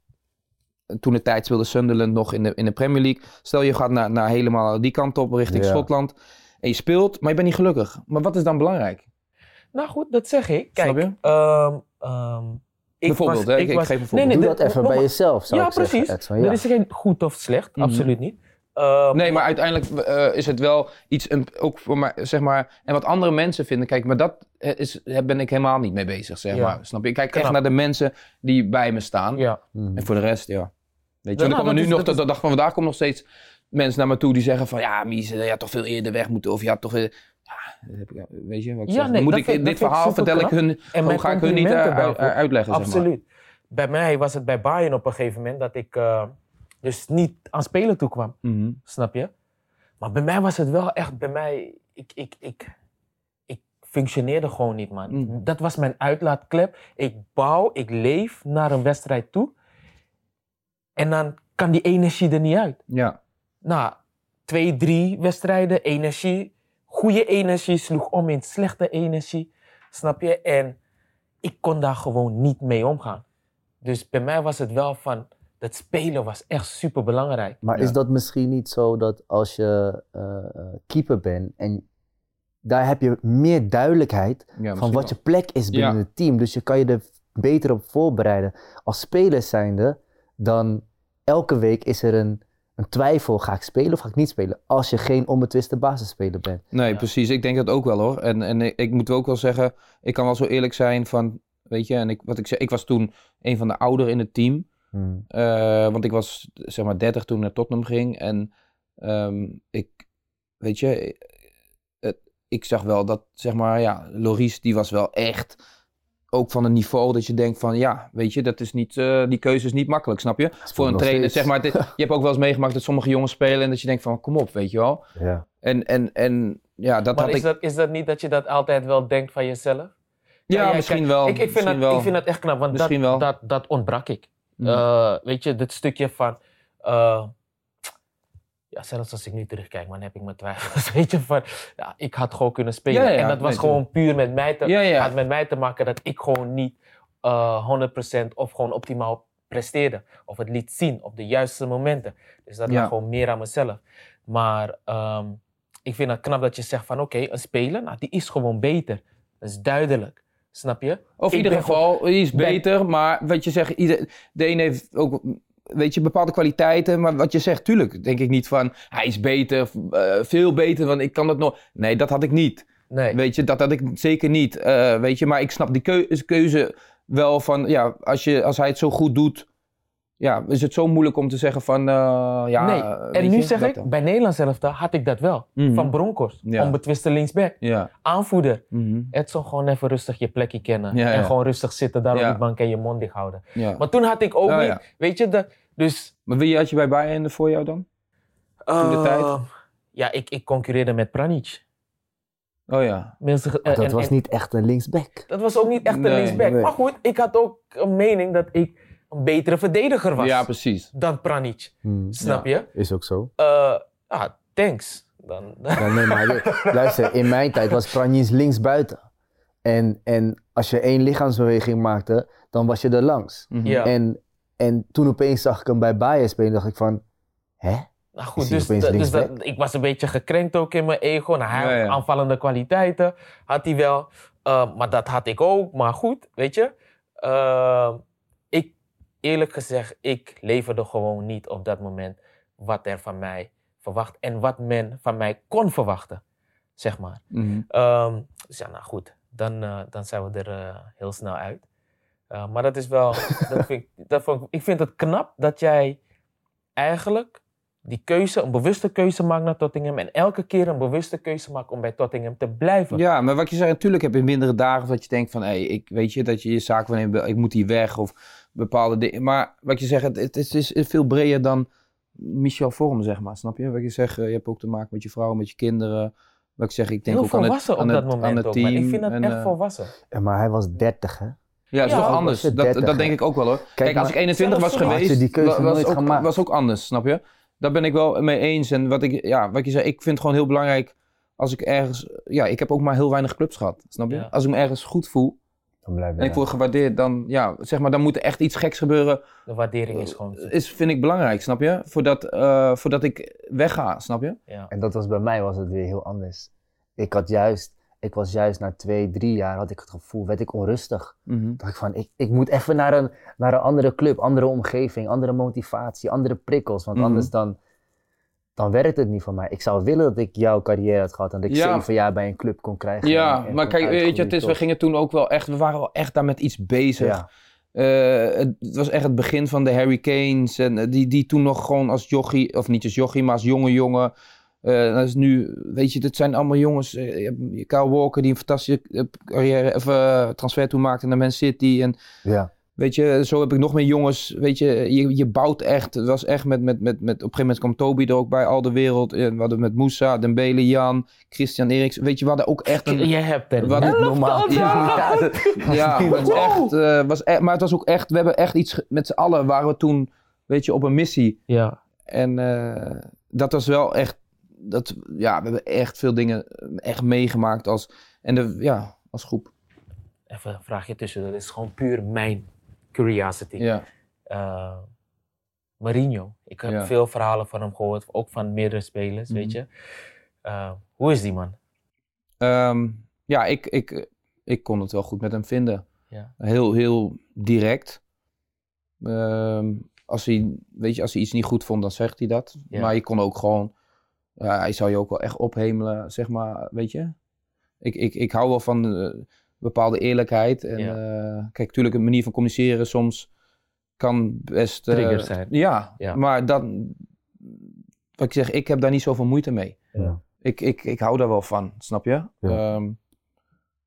Speaker 3: Toen de tijd speelde Sunderland nog in de, in de Premier League. Stel je gaat naar, naar helemaal die kant op richting
Speaker 1: Ja.
Speaker 3: Schotland. En je speelt, maar je bent niet gelukkig. Maar wat is dan belangrijk?
Speaker 2: nou goed, dat zeg ik. Kijk,
Speaker 3: Snap je?
Speaker 2: ehm, ehm, ik
Speaker 3: Bijvoorbeeld,
Speaker 2: was,
Speaker 3: hè,
Speaker 2: ik
Speaker 3: ik- ik
Speaker 2: was,
Speaker 3: geef een voorbeeld.
Speaker 2: Nee, nee,
Speaker 1: Doe dat even bij jezelf, zou
Speaker 2: Ja,
Speaker 1: ik zeggen,
Speaker 2: precies.
Speaker 1: Edson. Ja.
Speaker 2: Er is geen goed of slecht,
Speaker 3: Mhm.
Speaker 2: absoluut niet. Ehm,
Speaker 3: Nee, maar uiteindelijk eh, is het wel iets, een, ook voor mij, zeg maar, en wat andere mensen vinden. Kijk, maar dat eh, is, ben ik helemaal niet mee bezig, zeg
Speaker 2: Ja.
Speaker 3: maar. Snap je? Ik kijk echt naar de mensen die bij me staan.
Speaker 2: Ja.
Speaker 3: En voor de rest, ja. Weet je,
Speaker 2: Nou,
Speaker 3: komen
Speaker 2: dat
Speaker 3: nu
Speaker 2: is-
Speaker 3: nog,
Speaker 2: is-
Speaker 3: de dag van vandaag komen nog steeds mensen naar me toe die zeggen van, ja, Mies, eh, je had toch veel eerder weg moeten, of je had toch, ja, weet je, wat ik
Speaker 2: Ja, nee,
Speaker 3: moet ik
Speaker 2: vind-
Speaker 3: dit verhaal vertel ik hun,
Speaker 2: En mijn
Speaker 3: ga ik hun niet uitleggen, zeg maar.
Speaker 2: Absoluut. Bij mij was het bij Bayern op een gegeven moment dat ik dus niet aan spelen toe kwam.
Speaker 3: Mhm.
Speaker 2: Snap je? Maar bij mij was het wel echt, bij mij, ik, ik, ik, ik functioneerde gewoon niet, man.
Speaker 3: Mm.
Speaker 2: Dat was mijn uitlaatklep. Ik bouw, ik leef naar een wedstrijd toe. En dan kan die energie er niet uit.
Speaker 3: Ja,
Speaker 2: Nou, twee, drie wedstrijden, energie. Goede energie sloeg om in slechte energie. Snap je? En ik kon daar gewoon niet mee omgaan. Dus bij mij was het wel van, dat spelen was echt super belangrijk.
Speaker 1: Maar
Speaker 3: Ja.
Speaker 1: is dat misschien niet zo dat als je eh, eh, keeper bent en daar heb je meer duidelijkheid
Speaker 3: ja
Speaker 1: van wat je plek is binnen
Speaker 3: Ja.
Speaker 1: het team. Dus je kan je er beter op voorbereiden. Als speler zijnde, dan elke week is er een, een twijfel. Ga ik spelen of ga ik niet spelen? Als je geen onbetwiste basisspeler bent.
Speaker 3: Nee,
Speaker 2: Ja.
Speaker 3: precies. Ik denk dat ook wel hoor. En, en ik, ik moet ook wel zeggen, ik kan wel zo eerlijk zijn van, weet je, en ik, wat ik zeg, ik was toen een van de ouderen in het team.
Speaker 1: Hmm.
Speaker 3: Eh, want ik was zeg maar 30 toen ik naar Tottenham ging. En ehm, ik, weet je, eh, het, ik zag wel dat, zeg maar, ja, Loris die was wel echt ook van een niveau dat je denkt van, ja, weet je, dat is niet, eh, die keuze is niet makkelijk, snap je? Voor een trainer,
Speaker 1: steeds.
Speaker 3: zeg maar, dit- je hebt ook wel eens meegemaakt dat sommige jongens spelen en dat je denkt van, kom op, weet je wel.
Speaker 1: Ja.
Speaker 3: En, en, en ja, dat
Speaker 2: maar
Speaker 3: had
Speaker 2: is,
Speaker 3: ik...
Speaker 2: dat, is dat niet dat je dat altijd wel denkt van jezelf?
Speaker 3: Ja,
Speaker 2: ja,
Speaker 3: misschien
Speaker 2: kijk,
Speaker 3: wel.
Speaker 2: Ik, ik, vind
Speaker 3: misschien
Speaker 2: dat,
Speaker 3: wel.
Speaker 2: ik vind dat echt knap, want dat,
Speaker 3: Misschien wel.
Speaker 2: dat, dat ontbrak ik.
Speaker 3: Mhm.
Speaker 2: Eh, weet je, dit stukje van... eh, ja, zelfs als ik nu terugkijk, man, heb ik mijn twijfels. Weet je, van, ja, ik had gewoon kunnen spelen.
Speaker 3: Ja, ja,
Speaker 2: en dat was gewoon puur met mij, te,
Speaker 3: Ja,
Speaker 2: had met mij te maken dat ik gewoon niet eh 100% of gewoon optimaal presteerde. Of het liet zien op de juiste momenten. Dus dat lag gewoon meer aan mezelf. Maar ehm, ik vind het knap dat je zegt van oké, een speler, nou, die is gewoon beter. Dat is duidelijk. Snap je?
Speaker 3: Of in ieder geval, hij is
Speaker 2: ben-
Speaker 3: beter, maar wat je zegt, ieder, de een heeft ook, weet je, bepaalde kwaliteiten. Maar wat je zegt, tuurlijk, denk ik niet van, hij is beter, eh, veel beter, want ik kan dat nog. Nee, dat had ik niet.
Speaker 2: Nee.
Speaker 3: Weet je, dat had ik zeker niet. eh, weet je, maar ik snap die keu- keuze wel van, ja, als, je, als hij het zo goed doet, ja, is het zo moeilijk om te zeggen van, eh, ja.
Speaker 2: nee. En nu
Speaker 3: je,
Speaker 2: zeg ik,
Speaker 3: dan.
Speaker 2: bij Nederlands zelf had ik dat wel.
Speaker 3: Mhm.
Speaker 2: Van Bronkhorst.
Speaker 3: Ja.
Speaker 2: Onbetwiste linksback.
Speaker 3: Ja.
Speaker 2: Aanvoerder.
Speaker 3: mhm,
Speaker 2: Edson gewoon even rustig je plekje kennen.
Speaker 3: Ja,
Speaker 2: En
Speaker 3: ja.
Speaker 2: gewoon rustig zitten daar
Speaker 3: Ja.
Speaker 2: op die bank en je mond dicht houden.
Speaker 3: ja.
Speaker 2: Maar toen had ik ook
Speaker 3: Oh,
Speaker 2: niet,
Speaker 3: ja.
Speaker 2: weet je, dat, dus...
Speaker 3: Maar wie had je bij Bayern voor jou dan? Toen de tijd?
Speaker 2: eh, Ja, ik, ik concurreerde met Pranic.
Speaker 3: Oh ja.
Speaker 2: Mensen, eh,
Speaker 1: dat
Speaker 2: en-
Speaker 1: was
Speaker 2: en-
Speaker 1: niet echt een linksback.
Speaker 2: dat was ook niet echt een
Speaker 3: Nee,
Speaker 2: linksback.
Speaker 1: nee.
Speaker 2: Maar goed, ik had ook een mening dat ik een betere verdediger was
Speaker 3: Ja, precies.
Speaker 2: dan Pranic.
Speaker 1: Hmm,
Speaker 2: Snap
Speaker 3: Ja.
Speaker 2: je?
Speaker 1: Is ook zo.
Speaker 2: Eh, ah, thanks. Dan,
Speaker 1: Ja, nee, maar lu- luister, in mijn tijd was Pranjis links buiten. En, en als je één lichaamsbeweging maakte, dan was je er langs.
Speaker 3: Mhm.
Speaker 2: Ja.
Speaker 1: En, en toen opeens zag ik hem bij Bayern spelen, dacht ik van, hè?
Speaker 2: Nou goed, dus, dus dat, ik was een beetje gekrenkt ook in mijn ego. Nou, hij
Speaker 3: Ja,
Speaker 2: had
Speaker 3: ja.
Speaker 2: aanvallende kwaliteiten, had hij wel. Uh, maar dat had ik ook. Maar goed, weet je. Uh, ik, eerlijk gezegd, ik leverde gewoon niet op dat moment wat er van mij verwacht. En wat men van mij kon verwachten, zeg maar.
Speaker 3: Mhm.
Speaker 2: Um, dus ja, nou goed. Dan, uh, dan zijn we er uh, heel snel uit. Uh, maar dat is wel... dat vind ik, dat vond ik, ik vind het knap dat jij eigenlijk die keuze, een bewuste keuze maakt naar Tottenham. En elke keer een bewuste keuze maakt om bij Tottenham te blijven.
Speaker 3: Ja, maar wat je zegt, natuurlijk heb je mindere dagen dat je denkt van, hé, ik weet je, dat je je zaak van, hey, ik moet hier weg of bepaalde dingen. Maar wat je zegt, het, het is veel breder dan Michel Vorm, zeg maar, snap je? Wat je zegt, je hebt ook te maken met je vrouw, met je kinderen. Wat ik zeg, ik denk
Speaker 2: Heel
Speaker 3: ook aan het,
Speaker 2: volwassen
Speaker 3: aan
Speaker 2: op
Speaker 3: het,
Speaker 2: dat
Speaker 3: aan
Speaker 2: moment
Speaker 3: het
Speaker 2: ook.
Speaker 3: team.
Speaker 2: Maar ik vind dat
Speaker 3: en,
Speaker 2: echt
Speaker 3: eh,
Speaker 2: volwassen.
Speaker 1: Ja, maar hij was 30, hè?
Speaker 3: Ja, dat is
Speaker 2: Ja,
Speaker 3: toch anders. Dat,
Speaker 1: 30,
Speaker 3: dat denk ik ook wel hoor. Kijk, als ik 21 was geweest,
Speaker 1: die keuze
Speaker 3: wa- was,
Speaker 1: nooit
Speaker 3: ook,
Speaker 1: gemaakt.
Speaker 3: was ook anders, snap je? Daar ben ik wel mee eens. En wat ik, ja, wat je zei, ik vind het gewoon heel belangrijk als ik ergens, ja, ik heb ook maar heel weinig clubs gehad, snap je?
Speaker 2: Ja.
Speaker 3: Als ik me ergens goed voel
Speaker 1: Dan blijf je
Speaker 3: en ik word gewaardeerd, dan, ja, zeg maar, dan moet er echt iets geks gebeuren.
Speaker 2: De waardering is gewoon...
Speaker 3: Is, vind ik belangrijk, snap je? Voordat, eh, voordat ik wegga, snap je?
Speaker 2: Ja.
Speaker 1: En dat was bij mij was het weer heel anders. Ik had juist, ik was juist na twee, drie jaar had ik het gevoel, werd ik onrustig. dacht ik van, ik, ik moet even naar een, naar een andere club, andere omgeving, andere motivatie, andere prikkels. Want
Speaker 3: Mhm.
Speaker 1: anders dan, dan werkt het niet voor mij. Ik zou willen dat ik jouw carrière had gehad en dat ik
Speaker 3: Ja.
Speaker 1: zeven jaar bij een club kon krijgen.
Speaker 3: Ja,
Speaker 1: en-
Speaker 3: maar kijk, weet je, het is, we gingen toen ook wel echt, we waren wel echt daar met iets bezig.
Speaker 1: Ja,
Speaker 3: Eh, het, was echt het begin van de Hurricanes. En eh, die, die toen nog gewoon als jochie, of niet als jochie, maar als jonge jongen. Eh, dat is nu, weet je, dit zijn allemaal jongens. eh, je Kyle Walker die een fantastische eh, carrière, of, transfer toen maakte naar Man City. En
Speaker 1: ja.
Speaker 3: weet je, zo heb ik nog meer jongens. Weet je, je, je bouwt echt. Het was echt met, met, met, met, op een gegeven moment kwam Toby er ook bij, al de wereld. En we hadden met Moussa, Dembele, Jan, Christian Eriks. Weet je, we hadden ook echt een...
Speaker 2: Je hebt er
Speaker 3: Wat
Speaker 2: elftal
Speaker 1: normaal. Ja, dat-
Speaker 3: Ja, het was echt, eh, was e- maar het was ook echt, we hebben echt iets, met z'n allen waren we toen, weet je, op een missie.
Speaker 2: Ja.
Speaker 3: En eh, dat was wel echt, dat, ja, we hebben echt veel dingen eh, echt meegemaakt als, en de, ja, als groep.
Speaker 2: Even een vraagje tussen. Dat is gewoon puur mijn curiosity.
Speaker 3: Ja.
Speaker 2: Mourinho. Ik heb
Speaker 3: Ja.
Speaker 2: veel verhalen van hem gehoord, ook van meerdere spelers, weet
Speaker 3: Mhm.
Speaker 2: je. Eh, hoe is die man?
Speaker 3: Ehm, ja, ik, ik, ik kon het wel goed met hem vinden.
Speaker 2: Ja.
Speaker 3: Heel, heel direct. Ehm, als, hij, weet je, als hij iets niet goed vond, dan zegt hij dat.
Speaker 2: Ja.
Speaker 3: Maar je kon ook gewoon... Ja, hij zou je ook wel echt ophemelen, zeg maar, weet je. Ik, ik, ik hou wel van eh, bepaalde eerlijkheid. En
Speaker 2: Ja.
Speaker 3: eh, kijk, natuurlijk een manier van communiceren soms kan best... eh,
Speaker 2: Triggers zijn.
Speaker 3: Ja,
Speaker 2: Ja.
Speaker 3: maar dan... Wat ik zeg, ik heb daar niet zoveel moeite mee.
Speaker 1: Ja.
Speaker 3: Ik, ik, ik hou daar wel van, snap je?
Speaker 1: Ja.
Speaker 3: Ehm,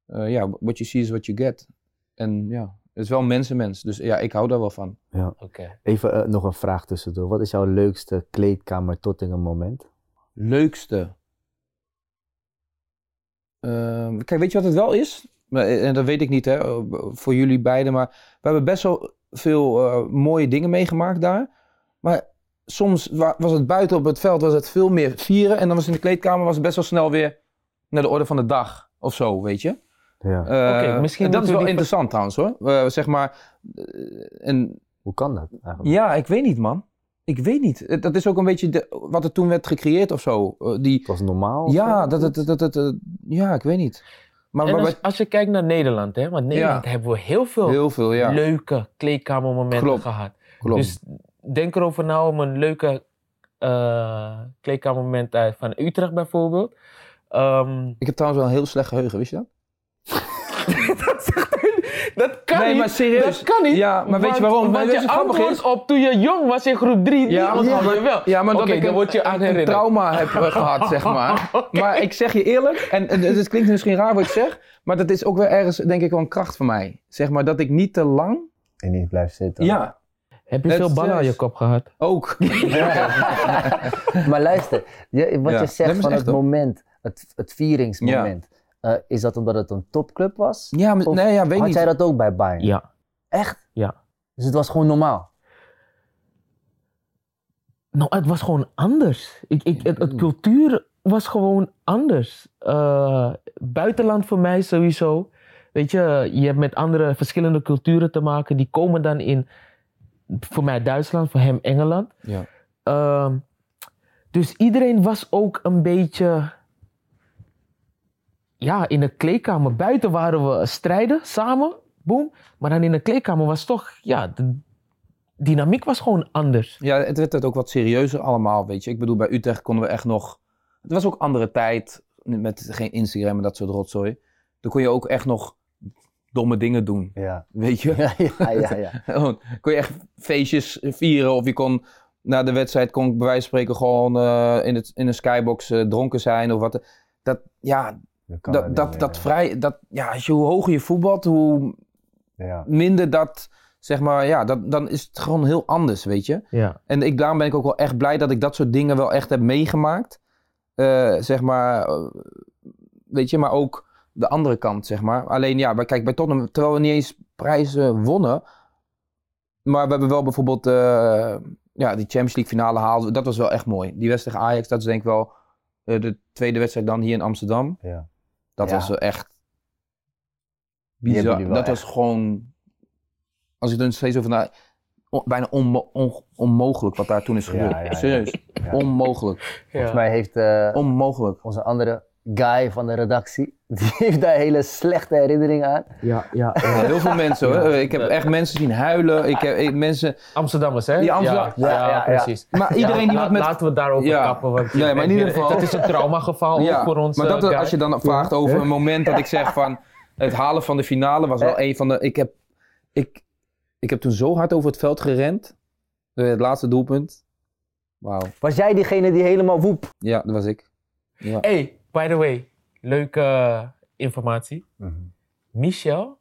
Speaker 3: eh, ja, what you see is what you get. En ja, het is wel een mensenmens. Dus ja, ik hou daar wel van.
Speaker 2: Oké.
Speaker 1: Even nog een vraag tussendoor. Wat is jouw leukste kleedkamer Tottenham moment?
Speaker 3: Leukste. Ehm, kijk, weet je wat het wel is? Maar, eh, En dat weet ik niet hè, eh, voor jullie beiden. Maar we hebben best wel veel eh, mooie dingen meegemaakt daar. Maar soms wa- was het buiten op het veld was het veel meer vieren. En dan was in de kleedkamer was het best wel snel weer naar de orde van de dag of zo, weet je.
Speaker 1: Ja.
Speaker 2: Oké, misschien
Speaker 3: en dat is wel interessant trouwens hoor. Eh, zeg maar, en
Speaker 1: Hoe kan dat eigenlijk?
Speaker 3: ja, ik weet niet man. Ik weet niet. Het- Dat is ook een beetje de, wat er toen werd gecreëerd of zo. Eh, die,
Speaker 1: Het was normaal?
Speaker 3: ja,
Speaker 1: zo?
Speaker 3: dat, dat, dat, dat, dat- ja, ik weet niet. Maar,
Speaker 2: En
Speaker 3: maar
Speaker 2: als, als je kijkt naar Nederland, hè, want Nederland hebben we heel veel
Speaker 3: heel veel, ja.
Speaker 2: leuke kleedkamermomenten
Speaker 3: Klopt.
Speaker 2: gehad.
Speaker 3: Klopt.
Speaker 2: Dus denk erover na om een leuke eh kleedkamermoment uit van Utrecht bijvoorbeeld. Ehm,
Speaker 3: ik heb trouwens wel een heel slecht geheugen, wist je dat?
Speaker 2: Dat kan
Speaker 3: Nee,
Speaker 2: niet.
Speaker 3: maar serieus.
Speaker 2: Dat kan niet.
Speaker 3: Ja, maar weet je
Speaker 2: Want-
Speaker 3: waarom?
Speaker 2: Want
Speaker 3: Maar weet je
Speaker 2: antwoord
Speaker 3: is?
Speaker 2: op toen je jong was in groep 3, die
Speaker 3: Ja,
Speaker 2: onthoud
Speaker 3: ja,
Speaker 2: je wel.
Speaker 3: Ja, maar dat ik
Speaker 2: dan
Speaker 3: een,
Speaker 2: word je aan
Speaker 3: een- trauma heb eh, gehad, zeg maar. Maar ik zeg je eerlijk, en, het klinkt misschien raar wat ik zeg, maar dat is ook wel ergens, denk ik, wel een kracht van mij. Zeg maar, dat ik niet te lang...
Speaker 1: En niet blijft zitten.
Speaker 3: Ja,
Speaker 2: Heb je veel ballen aan je kop gehad?
Speaker 3: ook.
Speaker 1: Maar luister, je, wat
Speaker 3: Ja,
Speaker 1: je zegt van het moment, het, het vieringsmoment. Eh, is dat omdat het een topclub was?
Speaker 3: Ja, maar,
Speaker 1: Of
Speaker 3: nee, ja, weet
Speaker 1: Had
Speaker 3: niet.
Speaker 1: jij dat ook bij Bayern?
Speaker 2: Ja.
Speaker 1: Echt?
Speaker 2: Ja.
Speaker 1: Dus het was gewoon normaal?
Speaker 2: Nou, het was gewoon anders. Ik, ik, het, het cultuur was gewoon anders. Eh, buitenland voor mij sowieso. Weet je, je hebt met andere verschillende culturen te maken. Die komen dan in, voor mij Duitsland, voor hem Engeland.
Speaker 3: Ja.
Speaker 2: Ehm, dus iedereen was ook een beetje. Ja, in de kleedkamer. Buiten waren we strijden samen. Boom. Maar dan in de kleedkamer was toch. Ja, de dynamiek was gewoon anders.
Speaker 3: Ja, het werd het ook wat serieuzer allemaal, weet je. Ik bedoel, bij Utrecht konden we echt nog... Het was ook andere tijd, met geen Instagram en dat soort rotzooi. Dan kon je ook echt nog domme dingen doen,
Speaker 1: Ja.
Speaker 3: weet je.
Speaker 1: Ja, ja, ja.
Speaker 3: kon je echt feestjes vieren of je kon na de wedstrijd kon ik bij wijze van spreken gewoon eh, in, het, in een skybox eh, dronken zijn of wat. Dat, ja, dat, dat, dat vrij, dat, ja, als je, hoe hoger je voetbalt, hoe
Speaker 1: Ja.
Speaker 3: minder dat, zeg maar, ja, dat, dan is het gewoon heel anders, weet je.
Speaker 2: Ja.
Speaker 3: En ik, daarom ben ik ook wel echt blij dat ik dat soort dingen wel echt heb meegemaakt. Eh, zeg maar, eh, weet je, maar ook de andere kant, zeg maar. Alleen ja, maar kijk, bij Tottenham, terwijl we niet eens prijzen wonnen. Maar we hebben wel bijvoorbeeld, eh, ja, die Champions League finale haalden. Dat was wel echt mooi. Die wedstrijd Ajax, dat is denk ik wel de tweede wedstrijd dan hier in Amsterdam.
Speaker 1: Ja.
Speaker 3: Dat
Speaker 1: Ja.
Speaker 3: was echt bizar. Dat was
Speaker 1: echt.
Speaker 3: gewoon, als ik er steeds over na, on- bijna onmo- on- onmogelijk wat daar toen is gebeurd.
Speaker 1: ja.
Speaker 3: Serieus, onmogelijk.
Speaker 1: Volgens mij heeft eh,
Speaker 3: Onmogelijk.
Speaker 1: onze andere guy van de redactie, die heeft daar hele slechte herinneringen aan.
Speaker 2: Ja, ja,
Speaker 3: Ja, heel veel mensen hoor.
Speaker 2: Ja.
Speaker 3: Ik heb echt mensen zien huilen. Ik heb ik- mensen.
Speaker 2: Amsterdammers, hè?
Speaker 3: Ja, Amsterdam-
Speaker 2: Ja,
Speaker 1: Ja, ja, ja.
Speaker 2: precies.
Speaker 3: Maar iedereen die wat met.
Speaker 2: Laten we daarover
Speaker 3: Ja.
Speaker 2: kappen. Want
Speaker 3: Nee, maar in ieder geval-
Speaker 2: Dat is een traumageval
Speaker 3: Ja,
Speaker 2: voor ons.
Speaker 3: maar dat,
Speaker 2: eh, guy.
Speaker 3: als je dan vraagt over een moment dat ik zeg van het halen van de finale was wel een van de. Ik heb, ik, ik heb toen zo hard over het veld gerend. Eh, Het laatste doelpunt. Wauw.
Speaker 1: Was jij diegene die helemaal woep?
Speaker 3: Ja, dat was ik. Ja.
Speaker 2: Hey, by the way, leuke eh, informatie. Michel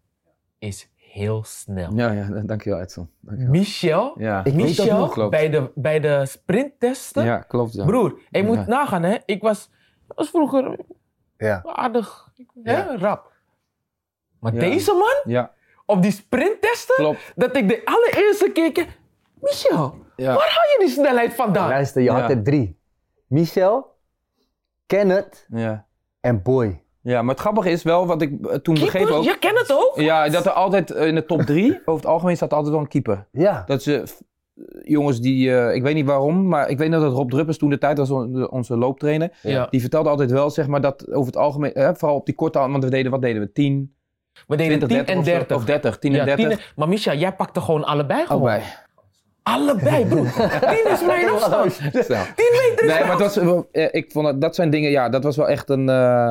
Speaker 2: is heel snel.
Speaker 3: Ja, ja, dankjewel Edson. Dankjewel.
Speaker 2: Michel,
Speaker 3: Ja,
Speaker 1: Ik weet dat
Speaker 2: Michel
Speaker 3: nog, klopt.
Speaker 2: bij, de, bij de sprinttesten.
Speaker 3: ja klopt. Ja.
Speaker 2: Broer, je moet
Speaker 3: Ja.
Speaker 2: nagaan, hè? Ik was, was vroeger
Speaker 1: Ja.
Speaker 2: aardig, hè,
Speaker 3: Ja.
Speaker 2: rap. Maar
Speaker 3: Ja.
Speaker 2: deze man,
Speaker 3: Ja,
Speaker 2: op die sprinttesten,
Speaker 3: klopt.
Speaker 2: dat ik de allereerste keer... ke- Michel,
Speaker 3: Ja.
Speaker 2: waar haal je die snelheid vandaan?
Speaker 1: Luister, je had er drie. Michel, Kenneth
Speaker 3: Ja.
Speaker 1: en Boy.
Speaker 3: ja, maar het grappige is wel wat ik eh, toen begreep ook.
Speaker 2: je kent het ook?
Speaker 3: Ja, dat er altijd eh, in de top drie, over het algemeen staat er altijd wel een keeper.
Speaker 1: Ja.
Speaker 3: Dat ze f- jongens die, eh, ik weet niet waarom, maar ik weet nog dat Rob Druppers toen de tijd was on- onze looptrainer.
Speaker 2: Ja.
Speaker 3: Die vertelde altijd wel, zeg maar, dat over het algemeen, eh, vooral op die korte, want we deden, wat deden we? 10,
Speaker 2: We deden
Speaker 3: 20,
Speaker 2: 10
Speaker 3: 30
Speaker 2: en
Speaker 3: of zo.
Speaker 2: 30.
Speaker 3: Of 30, 10 en
Speaker 2: Ja,
Speaker 3: 30.
Speaker 2: 10 en- maar Michel, jij pakte gewoon allebei gewoon.
Speaker 3: Allebei.
Speaker 2: Allebei, broer. 10 is mijn afstand. 10
Speaker 3: Zo.
Speaker 2: meter is
Speaker 3: Nee,
Speaker 2: mijn
Speaker 3: maar het was, eh, ik vond dat zijn dingen, ja, dat was wel echt een... eh,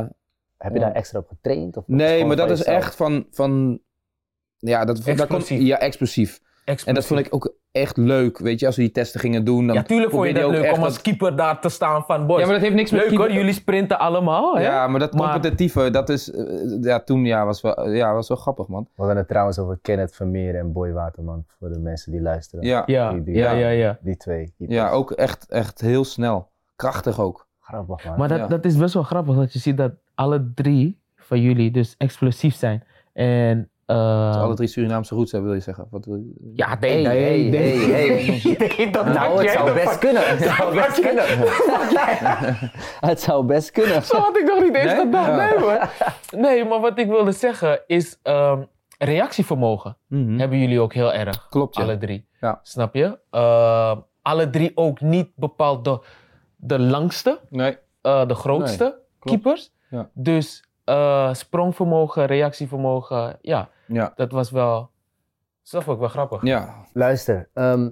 Speaker 1: Heb je daar extra op getraind? Of
Speaker 3: nee, maar dat is
Speaker 1: jezelf?
Speaker 3: echt van, van ja, dat, dat
Speaker 2: Explosief.
Speaker 3: ja, explosief. En dat vond ik ook echt leuk, weet je, als we die testen gingen doen. Dan
Speaker 2: Ja, tuurlijk vond je dat leuk om als
Speaker 3: dat-
Speaker 2: keeper daar te staan van boys.
Speaker 3: Ja, maar dat heeft niks met
Speaker 2: leuk hoor,
Speaker 3: keeper-
Speaker 2: jullie sprinten allemaal. Hè?
Speaker 3: Ja, maar dat
Speaker 2: Maar-
Speaker 3: competitieve, dat is, eh, ja, toen ja, was wel, ja, was wel grappig, man.
Speaker 1: We hadden het trouwens over Kenneth Vermeer en Boy Waterman. Voor de mensen die luisteren.
Speaker 3: Ja, ja.
Speaker 2: Ja,
Speaker 1: Die- die-
Speaker 2: ja, ja, ja.
Speaker 1: Die twee. keepers.
Speaker 3: ook echt, echt heel snel. Krachtig ook.
Speaker 1: Grappig man.
Speaker 2: Maar dat,
Speaker 3: Ja.
Speaker 2: dat is best wel grappig dat je ziet dat alle drie van jullie dus explosief zijn. En Eh,
Speaker 3: Als alle drie Surinaamse roots hebben, wil je zeggen? Wat wil je?
Speaker 2: Ja, nee, nee,
Speaker 1: hey,
Speaker 2: nee.
Speaker 1: hey,
Speaker 2: nee, dat
Speaker 1: Nou,
Speaker 2: maak
Speaker 1: het zou best kunnen. Het zou best kunnen. Het zou best kunnen.
Speaker 2: Zo had ik nog niet eens
Speaker 3: Nee?
Speaker 2: gedacht. Nee, hoor. Nee, maar wat ik wilde zeggen is ehm, reactievermogen.
Speaker 3: Mhm.
Speaker 2: Hebben jullie ook heel erg.
Speaker 3: Klopt, ja.
Speaker 2: Alle drie.
Speaker 3: Ja.
Speaker 2: Snap je? Ehm, alle drie ook niet bepaald de, de langste,
Speaker 3: Nee.
Speaker 2: eh, de grootste keepers.
Speaker 3: Ja.
Speaker 2: Dus eh, sprongvermogen, reactievermogen, ja,
Speaker 3: Ja.
Speaker 2: dat was wel, dat vond ik wel grappig.
Speaker 3: Ja.
Speaker 1: Luister, ehm,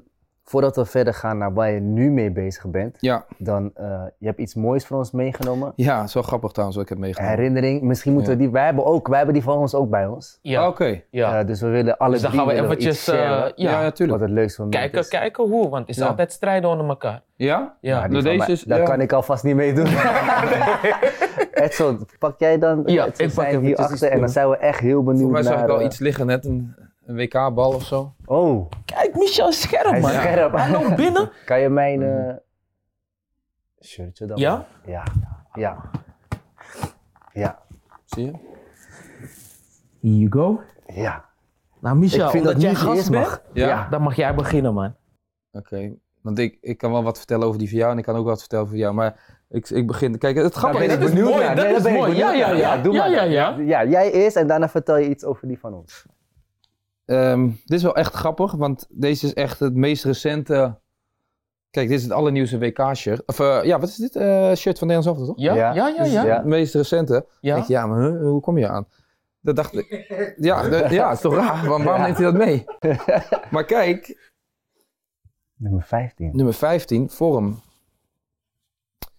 Speaker 1: voordat we verder gaan naar waar je nu mee bezig bent,
Speaker 3: Ja.
Speaker 1: dan uh, je hebt iets moois voor ons meegenomen.
Speaker 3: Ja, is wel grappig trouwens wat ik heb meegenomen.
Speaker 1: Herinnering, misschien moeten
Speaker 3: Ja.
Speaker 1: we die, wij hebben ook, wij hebben die van ons ook bij ons.
Speaker 2: Ja,
Speaker 3: Oké.
Speaker 2: ja.
Speaker 1: Uh, dus we willen alle
Speaker 2: dus dan gaan we eventjes, eh, ja,
Speaker 3: Ja, natuurlijk.
Speaker 1: wat het leukste moment
Speaker 2: kijken,
Speaker 1: is.
Speaker 2: kijken hoe, want het is
Speaker 3: Ja.
Speaker 2: altijd strijden onder elkaar.
Speaker 3: Ja?
Speaker 2: Ja.
Speaker 3: Nou,
Speaker 1: van
Speaker 3: deze is-
Speaker 1: Daar
Speaker 3: ja.
Speaker 1: kan ik alvast niet mee doen. Edson, pak jij dan?
Speaker 2: Ja, ik pak
Speaker 1: hier achter en dan zijn we echt heel benieuwd
Speaker 3: Voor mij zag
Speaker 1: naar...
Speaker 3: ik wel
Speaker 1: eh,
Speaker 3: iets liggen, net een, een WK-bal of zo.
Speaker 1: Oh,
Speaker 2: Kijk, Michel is scherp,
Speaker 1: hij is
Speaker 2: man.
Speaker 1: scherp.
Speaker 2: Hij loopt binnen.
Speaker 1: Kan je mijn eh, shirtje dan?
Speaker 2: Ja?
Speaker 1: Ja. Ja. Ja.
Speaker 3: Zie je?
Speaker 2: Here you go.
Speaker 1: Ja.
Speaker 2: Nou, Michel,
Speaker 1: Ik vind
Speaker 2: omdat
Speaker 1: dat
Speaker 2: jij
Speaker 1: niet
Speaker 2: gast
Speaker 1: eerst
Speaker 2: bent,
Speaker 1: mag.
Speaker 3: Ja?
Speaker 2: dan mag jij beginnen, man.
Speaker 3: Oké. Want ik, ik kan wel wat vertellen over die van jou en ik kan ook wat vertellen over jou. Maar ik, ik begin... Kijk, het grappige
Speaker 1: Daar ben
Speaker 3: is...
Speaker 1: ik
Speaker 2: dat is
Speaker 1: benieuwd
Speaker 2: mooi,
Speaker 1: naar.
Speaker 2: dat
Speaker 1: daar
Speaker 2: is
Speaker 1: ben ik
Speaker 2: mooi.
Speaker 1: benieuwd
Speaker 2: Ja, ja,
Speaker 1: naar.
Speaker 2: ja.
Speaker 1: doe
Speaker 2: Ja,
Speaker 1: maar.
Speaker 2: ja, ja.
Speaker 1: Ja, jij eerst en daarna vertel je iets over die van ons.
Speaker 3: Ehm, dit is wel echt grappig, want deze is echt het meest recente... Kijk, dit is het allernieuwste WK-shirt. Of eh, ja, wat is dit? Eh, shirt van Nederlands Elftal, toch?
Speaker 2: Ja, ja,
Speaker 1: Ja.
Speaker 2: ja, ja.
Speaker 3: Dit is
Speaker 2: ja.
Speaker 3: Het meest recente. Denk je, ja, maar huh, hoe kom je aan? Dat dacht ik. Ja, de- ja, is toch raar? Want waarom
Speaker 1: Ja.
Speaker 3: neemt hij dat mee? maar kijk,
Speaker 1: Nummer 15.
Speaker 3: nummer 15, vorm.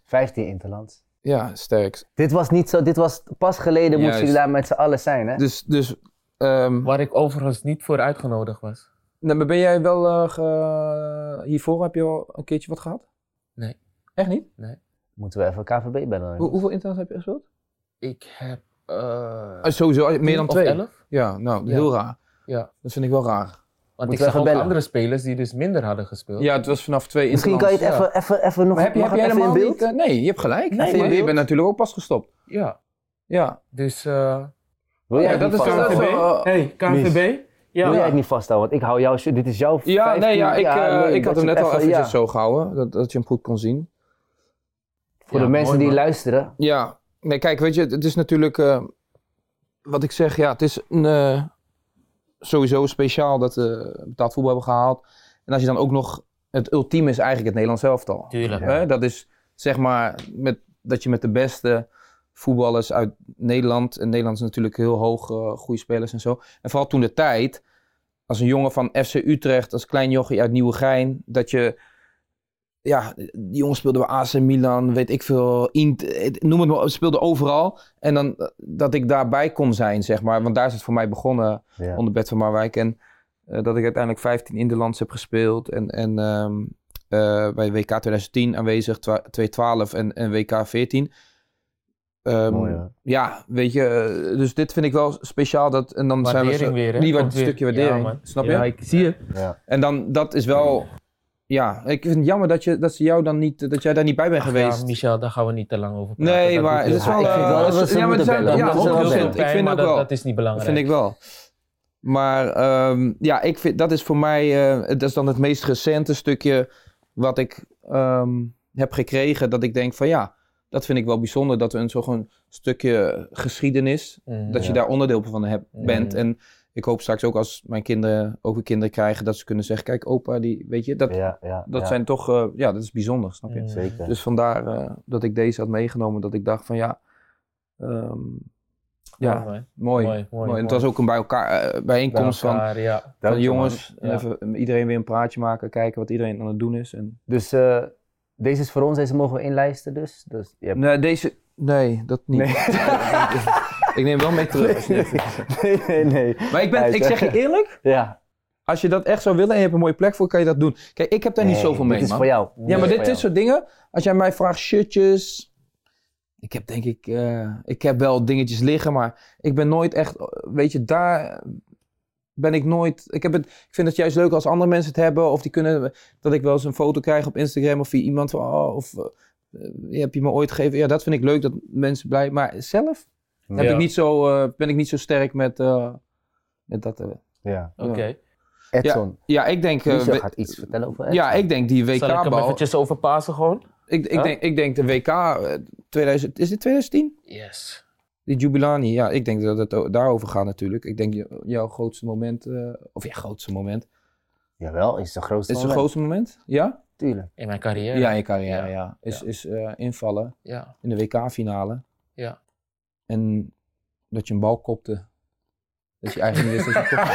Speaker 1: 15 Interlands.
Speaker 3: Ja, sterk.
Speaker 1: Dit was niet zo, dit was pas geleden moesten jullie daar met z'n allen zijn, hè?
Speaker 3: Dus, dus ehm,
Speaker 2: Waar ik overigens niet voor uitgenodigd was.
Speaker 3: nou, maar ben jij wel eh, ge- hiervoor heb je al een keertje wat gehad?
Speaker 2: Nee.
Speaker 3: Echt niet?
Speaker 1: Moeten we even KVB bellen?
Speaker 3: Hoe, hoeveel interlands heb je gespeeld?
Speaker 2: Ik heb... eh
Speaker 3: Ah, sowieso, meer
Speaker 2: tien
Speaker 3: dan
Speaker 2: of
Speaker 3: twee.
Speaker 2: elf.
Speaker 3: Ja, nou,
Speaker 2: Ja.
Speaker 3: heel raar.
Speaker 2: Ja.
Speaker 3: Dat vind ik wel raar.
Speaker 2: Want ik zag ook
Speaker 1: bellen?
Speaker 2: andere spelers die dus minder hadden gespeeld.
Speaker 3: Ja, het was vanaf twee
Speaker 1: Misschien kan je het
Speaker 3: ja.
Speaker 1: even, even, even nog
Speaker 3: heb je,
Speaker 1: mag
Speaker 3: heb je
Speaker 1: het even
Speaker 3: helemaal
Speaker 1: in beeld?
Speaker 3: niet... eh, nee, je hebt gelijk.
Speaker 2: Nee, maar-
Speaker 3: je bent natuurlijk ook pas gestopt.
Speaker 2: Ja.
Speaker 3: Ja.
Speaker 2: Dus... eh
Speaker 1: Wil jij
Speaker 3: Ja, dat
Speaker 1: niet
Speaker 3: is
Speaker 2: hey, KNVB. Ja.
Speaker 1: Wil jij het niet vasthouden? Want ik hou jouw shirt, dit is jouw
Speaker 3: Ja,
Speaker 1: 15
Speaker 3: nee, ja, ik, eh,
Speaker 1: nee,
Speaker 3: ik had hem net al
Speaker 1: even-
Speaker 3: eventjes
Speaker 1: ja.
Speaker 3: zo gehouden, dat, dat je hem goed kon zien.
Speaker 1: Voor
Speaker 2: Ja,
Speaker 1: de mensen
Speaker 2: mooi,
Speaker 1: die
Speaker 2: man.
Speaker 1: luisteren.
Speaker 3: Ja, nee, kijk, weet je, het is natuurlijk, eh, wat ik zeg, ja, het is een, eh, sowieso speciaal dat we betaald voetbal hebben gehaald. En als je dan ook nog, het ultieme is eigenlijk het Nederlands elftal.
Speaker 2: Tuurlijk.
Speaker 3: Hè? Dat is, zeg maar, met, dat je met de beste voetballers uit Nederland, en Nederland is natuurlijk heel hoog, eh, goede spelers en zo. En vooral toen de tijd, als een jongen van FC Utrecht, als klein jochie uit Nieuwegein, dat je, ja, die jongen speelde bij AC Milan, weet ik veel, Int, eh, noem het maar, speelde overal. En dan eh, dat ik daarbij kon zijn, zeg maar, want daar is het voor mij begonnen
Speaker 1: Ja.
Speaker 3: onder Bert van Marwijk. En dat ik uiteindelijk 15 Interlands heb gespeeld. En, en ehm, eh, bij WK 2010 aanwezig, twa- 2012 en, en WK 14. Ehm,
Speaker 1: Mooi, hoor.
Speaker 3: ja, weet je, eh, dus dit vind ik wel speciaal. Dat, en dan zijn we
Speaker 2: Waardering
Speaker 3: zo,
Speaker 2: weer, hè?
Speaker 3: die
Speaker 2: weer.
Speaker 3: stukje waardering.
Speaker 2: Ja,
Speaker 3: snap je?
Speaker 2: Ja, ik zie het.
Speaker 1: Ja.
Speaker 3: En dan, dat is wel, ja, ik vind het jammer dat, je, dat ze jou dan niet, dat jij daar niet bij bent
Speaker 2: Ach
Speaker 3: geweest.
Speaker 2: Ja, Michel, daar gaan we niet te lang over praten.
Speaker 3: nee,
Speaker 2: Dat
Speaker 3: maar het is wel,
Speaker 1: Ja, ik vind
Speaker 3: eh,
Speaker 1: wel dat ze
Speaker 3: ja, maar zijn- ja,
Speaker 1: Dat moeten ze wel
Speaker 3: 100%.
Speaker 1: bellen.
Speaker 3: Ik vind ook
Speaker 2: dat,
Speaker 3: wel.
Speaker 2: dat is niet belangrijk.
Speaker 3: Dat vind ik wel. Maar ehm, ja, ik vind, dat is voor mij, eh, dat is dan het meest recente stukje wat ik ehm, heb gekregen. Dat ik denk van ja, dat vind ik wel bijzonder. Dat we een zo'n stukje geschiedenis,
Speaker 2: Mhm.
Speaker 3: dat je daar onderdeel van hebt,
Speaker 2: Mhm.
Speaker 3: bent. En ik hoop straks ook als mijn kinderen ook weer kinderen krijgen, dat ze kunnen zeggen, kijk opa, die, weet je, dat,
Speaker 1: Ja, ja,
Speaker 3: dat zijn toch, eh, ja, dat is bijzonder, snap je?
Speaker 2: Mhm.
Speaker 1: Zeker.
Speaker 3: Dus vandaar eh, dat ik deze had meegenomen, dat ik dacht van ja, ehm, ja,
Speaker 2: Mooi,
Speaker 3: mooi.
Speaker 2: mooi, mooi,
Speaker 3: Mooi. En het
Speaker 2: mooi.
Speaker 3: was ook een bij elkaar eh, bijeenkomst
Speaker 2: Bij
Speaker 3: van,
Speaker 2: ja.
Speaker 3: van jongens. even iedereen weer een praatje maken, kijken wat iedereen aan het doen is. En...
Speaker 1: Dus deze is voor ons, deze mogen we inlijsten dus. dus je hebt...
Speaker 3: Nee, deze. Nee, dat niet.
Speaker 1: Nee.
Speaker 3: ik neem wel mee terug.
Speaker 1: nee, nee, nee.
Speaker 3: Maar ik, ben, ik zeg je eerlijk,
Speaker 1: Ja.
Speaker 3: als je dat echt zou willen en je hebt een mooie plek voor, kan je dat doen. Kijk, ik heb daar niet
Speaker 1: Nee,
Speaker 3: zoveel mee,
Speaker 1: Dit is
Speaker 3: man.
Speaker 1: voor jou.
Speaker 3: Ja, maar dit, dit soort dingen, als jij mij vraagt shirtjes. Ik heb denk ik, eh, ik heb wel dingetjes liggen, maar ik ben nooit echt, eh, weet je, daar ben ik nooit. Ik, heb het, ik vind het juist leuk als andere mensen het hebben, of die kunnen, dat ik wel eens een foto krijg op Instagram of via iemand van, oh, of eh, heb je me ooit gegeven? Ja, dat vind ik leuk, dat mensen blij. Maar zelf heb
Speaker 2: Ja.
Speaker 3: ik niet zo, eh, ben ik niet zo sterk met, eh, Met dat, eh,
Speaker 1: Ja.
Speaker 2: Oké.
Speaker 1: Edson.
Speaker 3: ja, ik denk... eh, we-
Speaker 1: gaat iets vertellen over Edson.
Speaker 3: ja, ik denk die
Speaker 2: Zal ik hem
Speaker 3: WK-bal...
Speaker 2: eventjes overpassen gewoon?
Speaker 3: Ik, ik,
Speaker 2: Huh?
Speaker 3: denk, ik denk de WK eh, 2000... Is dit 2010?
Speaker 2: Yes.
Speaker 3: Die Jubilani, ja, ik denk dat het daarover gaat natuurlijk. Ik denk jouw grootste moment, eh, of ja, grootste moment.
Speaker 1: Jawel, is de grootste
Speaker 3: Is het
Speaker 1: moment.
Speaker 3: grootste moment? Ja?
Speaker 1: Tuurlijk.
Speaker 2: In mijn carrière?
Speaker 3: Ja, in je carrière,
Speaker 2: Ja.
Speaker 3: ja. Is,
Speaker 2: Ja.
Speaker 3: is eh, invallen
Speaker 2: Ja.
Speaker 3: in de WK-finale.
Speaker 2: Ja.
Speaker 3: En dat je een bal kopte. Dat je eigenlijk niet wist dat je kopte.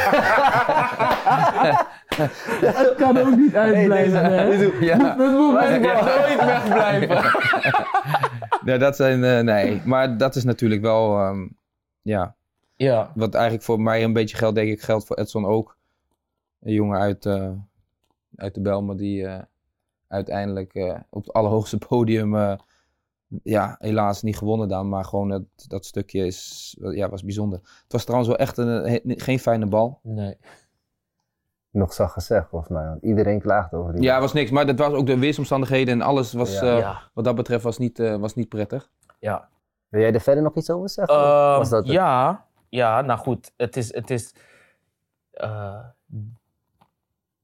Speaker 1: Dat kan ook niet uitblijven.
Speaker 3: Ja.
Speaker 1: Dat moet
Speaker 3: Ja.
Speaker 2: nooit wegblijven.
Speaker 3: Ja, dat zijn, eh, nee, maar dat is natuurlijk wel, ehm, ja,
Speaker 2: ja.
Speaker 3: wat eigenlijk voor mij een beetje geldt, denk ik, geldt voor Edson ook. Een jongen uit, eh, uit de Belmer die eh, uiteindelijk op het allerhoogste podium, ja, helaas niet gewonnen dan, maar gewoon dat, dat stukje is, ja, was bijzonder. Het was trouwens wel echt een, geen fijne bal.
Speaker 2: Nee.
Speaker 1: Nog zacht gezegd, volgens mij. Want iedereen klaagt over die.
Speaker 3: Ja, was niks, maar dat was ook de weersomstandigheden en alles was,
Speaker 1: Ja.
Speaker 3: eh,
Speaker 2: ja.
Speaker 3: wat dat betreft, was niet, eh, was niet prettig.
Speaker 2: Ja.
Speaker 1: Wil jij er verder nog iets over zeggen? Of
Speaker 2: Ehm,
Speaker 1: was dat het?
Speaker 2: ja, ja, nou goed. Het is, het is eh,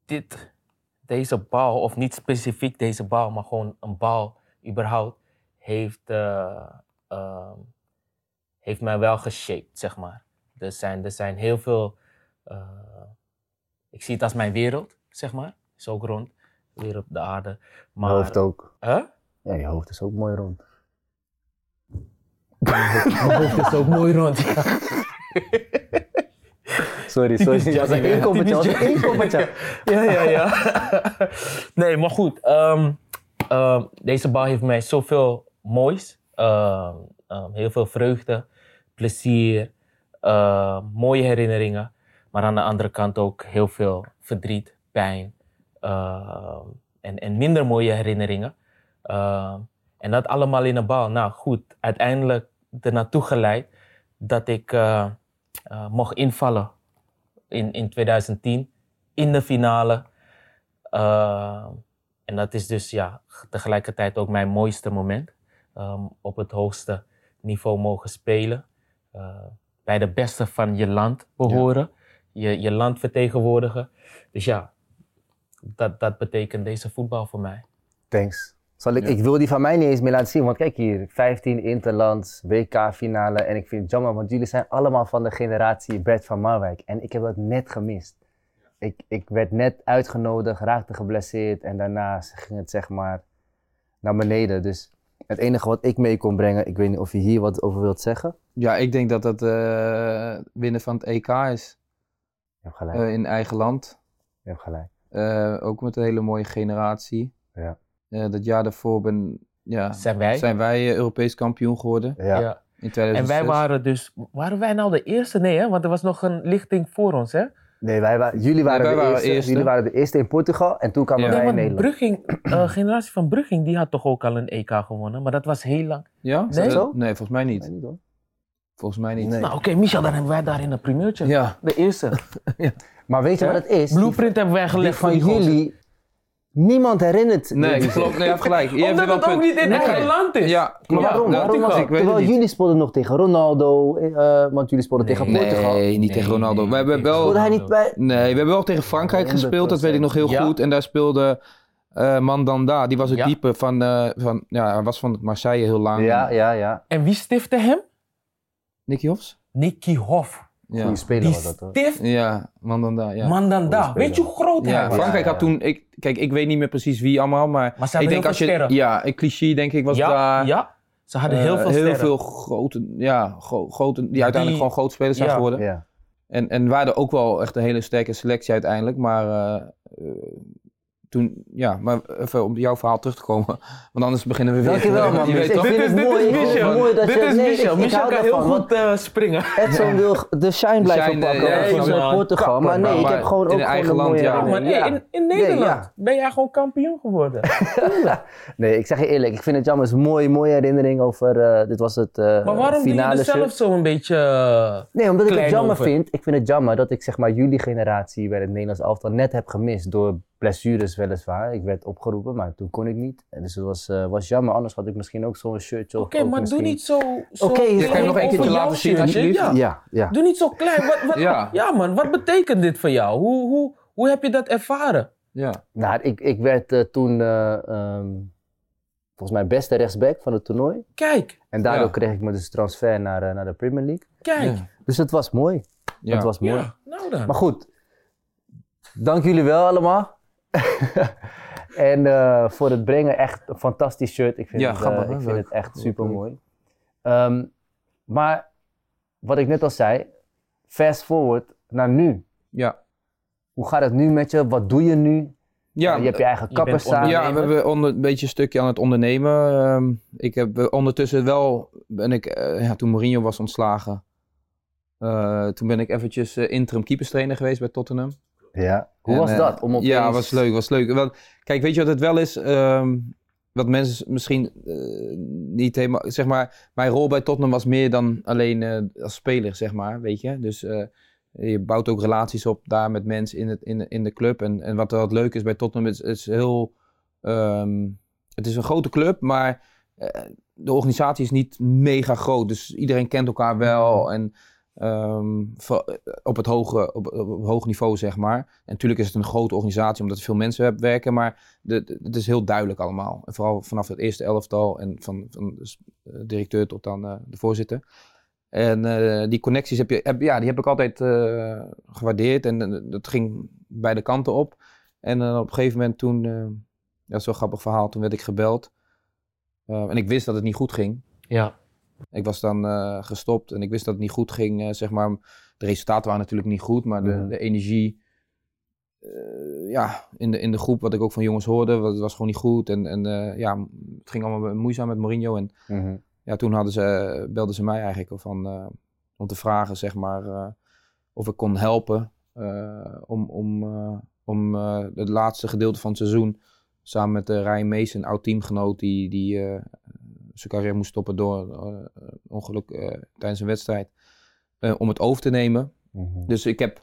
Speaker 2: dit, deze bal, of niet specifiek deze bal, maar gewoon een bal überhaupt, heeft, eh, ehm, heeft mij wel geshaped, zeg maar. Er zijn, er zijn heel veel, eh, ik zie het als mijn wereld, zeg maar. Is ook rond, weer op de aarde. Maar,
Speaker 1: Mijn hoofd ook.
Speaker 2: Huh?
Speaker 1: Ja, je hoofd is ook mooi rond.
Speaker 2: Mijn hoofd is ook mooi rond. ja.
Speaker 1: Sorry, sorry. Dat was een was
Speaker 2: Typisch
Speaker 1: een
Speaker 2: ja, ja, ja. nee, maar goed. ehm, ehm, deze bal heeft mij zoveel moois. Ehm, heel veel vreugde, plezier, ehm, mooie herinneringen. Maar aan de andere kant ook heel veel verdriet, pijn ehm, en, en minder mooie herinneringen. Ehm, en dat allemaal in een bal. Nou goed, uiteindelijk er naartoe geleid dat ik eh, eh, mocht invallen in, in 2010 in de finale. Uh, en dat is dus ja, tegelijkertijd ook mijn mooiste moment. Um, op het hoogste niveau mogen spelen. Uh, bij de beste van je land behoren. Je, je land vertegenwoordigen. Dus ja, dat, dat betekent deze voetbal voor mij.
Speaker 1: Thanks. Zal ik,
Speaker 3: Ja.
Speaker 1: ik wil die van mij niet eens meer laten zien, want kijk hier, 15 interlands, WK-finale. En ik vind het jammer, want jullie zijn allemaal van de generatie Bert van Marwijk. En ik heb dat net gemist. Ik, ik werd net uitgenodigd, raakte geblesseerd en daarna ging het zeg maar naar beneden. Dus het enige wat ik mee kon brengen, ik weet niet of je hier wat over wilt zeggen.
Speaker 3: Ja, ik denk dat dat eh, winnen van het EK is
Speaker 1: hebt gelijk,
Speaker 3: eh, in eigen land.
Speaker 1: je hebt gelijk.
Speaker 3: Eh, ook met een hele mooie generatie.
Speaker 1: Ja.
Speaker 3: Eh, dat jaar daarvoor ben, ja,
Speaker 2: Zijn wij?
Speaker 3: zijn wij Europees kampioen geworden
Speaker 1: Ja.
Speaker 2: Ja.
Speaker 3: in 2006.
Speaker 2: En wij waren dus, waren wij nou de eerste? Nee, hè? want er was nog een lichting voor ons. Hè?
Speaker 1: Nee, wij, wa- jullie waren,
Speaker 3: wij
Speaker 1: de
Speaker 3: waren
Speaker 1: eerste,
Speaker 3: eerste.
Speaker 1: Jullie waren de eerste in Portugal en toen kwamen
Speaker 3: Ja.
Speaker 1: wij
Speaker 2: Nee,
Speaker 1: in Nederland.
Speaker 2: Brugging, generatie van Brugging, die had toch ook al een EK gewonnen, maar dat was heel lang.
Speaker 3: Ja?
Speaker 2: Nee?
Speaker 1: Zo?
Speaker 3: nee, volgens mij niet.
Speaker 1: Nee, niet hoor.
Speaker 3: Volgens mij niet.
Speaker 1: Nee.
Speaker 2: Nou oké, Michel, dan hebben wij daarin een primeurtje.
Speaker 3: Ja.
Speaker 2: De eerste.
Speaker 1: Maar weet je wat het is? Die-
Speaker 2: Blueprint hebben wij gelegd
Speaker 1: van jullie, niemand herinnert.
Speaker 3: Nee,
Speaker 1: die-
Speaker 3: klopt. Nee, je hebt gelijk. Je hebt
Speaker 2: Omdat
Speaker 3: wel
Speaker 2: het ook
Speaker 3: punt.
Speaker 2: niet in
Speaker 3: Nee.
Speaker 2: eigen land is.
Speaker 3: Ja, klopt.
Speaker 1: waarom?
Speaker 3: Ja,
Speaker 1: waarom was
Speaker 3: ik
Speaker 1: Terwijl jullie speelden nog tegen Ronaldo, eh, want jullie speelden tegen Portugal.
Speaker 3: Nee, niet
Speaker 2: Nee,
Speaker 3: tegen Ronaldo.
Speaker 2: nee,
Speaker 3: we hebben wel...
Speaker 1: Speelde hij niet bij...
Speaker 3: Nee, we hebben wel tegen Frankrijk gespeeld, dat weet ik nog heel
Speaker 2: 100%.
Speaker 3: goed. En daar speelde eh Mandanda, die was het
Speaker 2: Ja.
Speaker 3: diepe van, eh, van... Ja, hij was van Marseille heel lang.
Speaker 1: Ja, ja, ja.
Speaker 2: En wie stifte hem?
Speaker 3: Nicky Hofs?
Speaker 2: Nicky Hoff.
Speaker 3: Ja.
Speaker 1: Goeie speler
Speaker 2: Die
Speaker 1: was dat hoor.
Speaker 2: stift
Speaker 3: Ja, Mandanda, ja.
Speaker 2: Mandanda. Weet je hoe groot hij
Speaker 3: Ja,
Speaker 2: was?
Speaker 3: Frankrijk
Speaker 1: ja.
Speaker 3: had toen... Ik, kijk, ik weet niet meer precies wie allemaal, maar...
Speaker 2: Maar ze
Speaker 3: ik
Speaker 2: hadden
Speaker 3: denk
Speaker 2: heel
Speaker 3: als
Speaker 2: veel
Speaker 3: je...
Speaker 2: sterren.
Speaker 3: Ja, een cliché denk ik was
Speaker 2: ja,
Speaker 3: daar.
Speaker 2: ja, ze hadden heel
Speaker 3: Eh,
Speaker 2: veel
Speaker 3: heel
Speaker 2: sterren.
Speaker 3: veel grote, ja, gro- grote, die uiteindelijk gewoon grote spelers zijn
Speaker 2: ja.
Speaker 3: geworden.
Speaker 1: Ja.
Speaker 3: En, en waren ook wel echt een hele sterke selectie uiteindelijk. Maar eh, eh, toen, ja, maar even om jouw verhaal terug te komen. Want anders beginnen we weer.
Speaker 1: Dankjewel man.
Speaker 3: Je weet toch?
Speaker 1: vind
Speaker 2: Dit is,
Speaker 1: het
Speaker 2: dit
Speaker 1: mooi.
Speaker 2: is
Speaker 1: vind
Speaker 2: Michel.
Speaker 1: mooi dat
Speaker 2: dit
Speaker 1: je...
Speaker 2: is
Speaker 1: nee,
Speaker 2: Michel.
Speaker 1: ik-
Speaker 2: Michel kan heel goed eh, springen.
Speaker 1: Edson wil de shine blijven
Speaker 3: shine,
Speaker 1: pakken
Speaker 3: eh,
Speaker 1: van
Speaker 2: ja,
Speaker 1: eh, Portugal. Maar nee, ik heb gewoon
Speaker 3: in
Speaker 1: ook
Speaker 3: een
Speaker 1: gewoon
Speaker 3: eigen
Speaker 1: een
Speaker 3: land,
Speaker 1: mooie
Speaker 3: ja.
Speaker 2: Ja, maar in, in
Speaker 1: Nee,
Speaker 2: Nederland
Speaker 1: ja.
Speaker 2: ben jij gewoon kampioen geworden.
Speaker 1: Nee, ik zeg je eerlijk, ik vind het jammer. Het is een mooie, mooie herinnering over... eh, dit was het eh
Speaker 2: Maar waarom doe je er zelf zo een beetje...
Speaker 1: Nee, omdat ik het jammer vind. Ik vind het jammer dat ik zeg maar jullie generatie bij het Nederlands elftal net heb gemist door blessures weliswaar. Ik werd opgeroepen, maar toen kon ik niet. En dus het was, eh, was jammer, anders had ik misschien ook zo'n shirtje.
Speaker 2: Oké, maar
Speaker 1: misschien...
Speaker 2: doe niet zo. zo
Speaker 1: Oké, je
Speaker 2: klein
Speaker 1: kan hem nog
Speaker 3: een keertje laten zien, alsjeblieft.
Speaker 2: Ja.
Speaker 1: Ja, ja.
Speaker 2: Doe niet zo klein. Wat, wat,
Speaker 3: Ja.
Speaker 2: ja. man, wat betekent dit voor jou? Hoe, hoe, hoe heb je dat ervaren?
Speaker 3: Ja.
Speaker 1: Nou, ik, ik werd eh, toen eh, ehm, volgens mij beste rechtsback van het toernooi.
Speaker 2: Kijk,
Speaker 1: En daardoor
Speaker 3: Ja.
Speaker 1: kreeg ik me dus transfer naar, naar de Premier League.
Speaker 2: kijk.
Speaker 3: Ja.
Speaker 1: Dus het was mooi.
Speaker 3: Ja.
Speaker 1: Het was mooi.
Speaker 2: Ja, nou dan.
Speaker 1: Maar goed, dank jullie wel allemaal. en eh, voor het brengen, echt een fantastisch shirt. Ik vind,
Speaker 3: Ja,
Speaker 1: het, eh,
Speaker 3: grappig, hè?
Speaker 1: ik vind het echt super mooi. maar wat ik net al zei, fast forward naar nu.
Speaker 3: Ja.
Speaker 1: Hoe gaat het nu met je? Wat doe je nu?
Speaker 3: Ja,
Speaker 1: je hebt je eigen
Speaker 2: bent
Speaker 1: kapperszaak.
Speaker 3: Ja, we hebben onder, een beetje een stukje aan het ondernemen. Ehm, ik heb eh, ondertussen wel, ben ik, eh, ja, toen Mourinho was ontslagen, eh, toen ben ik eventjes eh, interim keeperstrainer geweest bij Tottenham.
Speaker 1: Ja. Hoe
Speaker 3: En,
Speaker 1: was
Speaker 3: eh,
Speaker 1: dat? Om opeens...
Speaker 3: Ja, was leuk, was leuk. Want, kijk, weet je wat het wel is? Ehm, wat mensen misschien eh, niet helemaal, zeg maar, mijn rol bij Tottenham was meer dan alleen eh, als speler, zeg maar, weet je. Dus je bouwt ook relaties op daar met mensen in, het, in, de- in de club. En, en wat wat leuk is bij Tottenham, is, is heel, ehm, het is een grote club, maar de organisatie is niet mega groot. Dus iedereen kent elkaar wel en ehm, op, het hoge, op, hoog niveau, zeg maar. En natuurlijk is het een grote organisatie omdat er veel mensen werken, maar de, het is heel duidelijk allemaal. Vooral vanaf het eerste elftal en van, van eh, directeur tot dan eh, de voorzitter. En eh, die connecties heb je, heb, ja, die heb ik altijd gewaardeerd en dat ging beide kanten op. En op een gegeven moment toen, dat is wel een grappig verhaal, toen werd ik gebeld. Eh, en ik wist dat het niet goed ging.
Speaker 2: Ja,
Speaker 3: Ik was dan eh, gestopt en ik wist dat het niet goed ging. eh, zeg maar. De resultaten waren natuurlijk niet goed, maar de,
Speaker 1: Mhm.
Speaker 3: de energie eh, ja, in, de, in de groep, wat ik ook van jongens hoorde, was, was gewoon niet goed. En, en ja, het ging allemaal moeizaam met Mourinho. En
Speaker 1: Mhm.
Speaker 3: ja, toen hadden ze, belden ze mij eigenlijk van, om te vragen zeg maar, of ik kon helpen om, om, om het laatste gedeelte van het seizoen samen met de Ryan Mason, oud teamgenoot, die, die zijn carrière moest stoppen door eh, ongeluk eh, tijdens een wedstrijd, eh, om het over te nemen.
Speaker 1: Mhm.
Speaker 3: Dus ik heb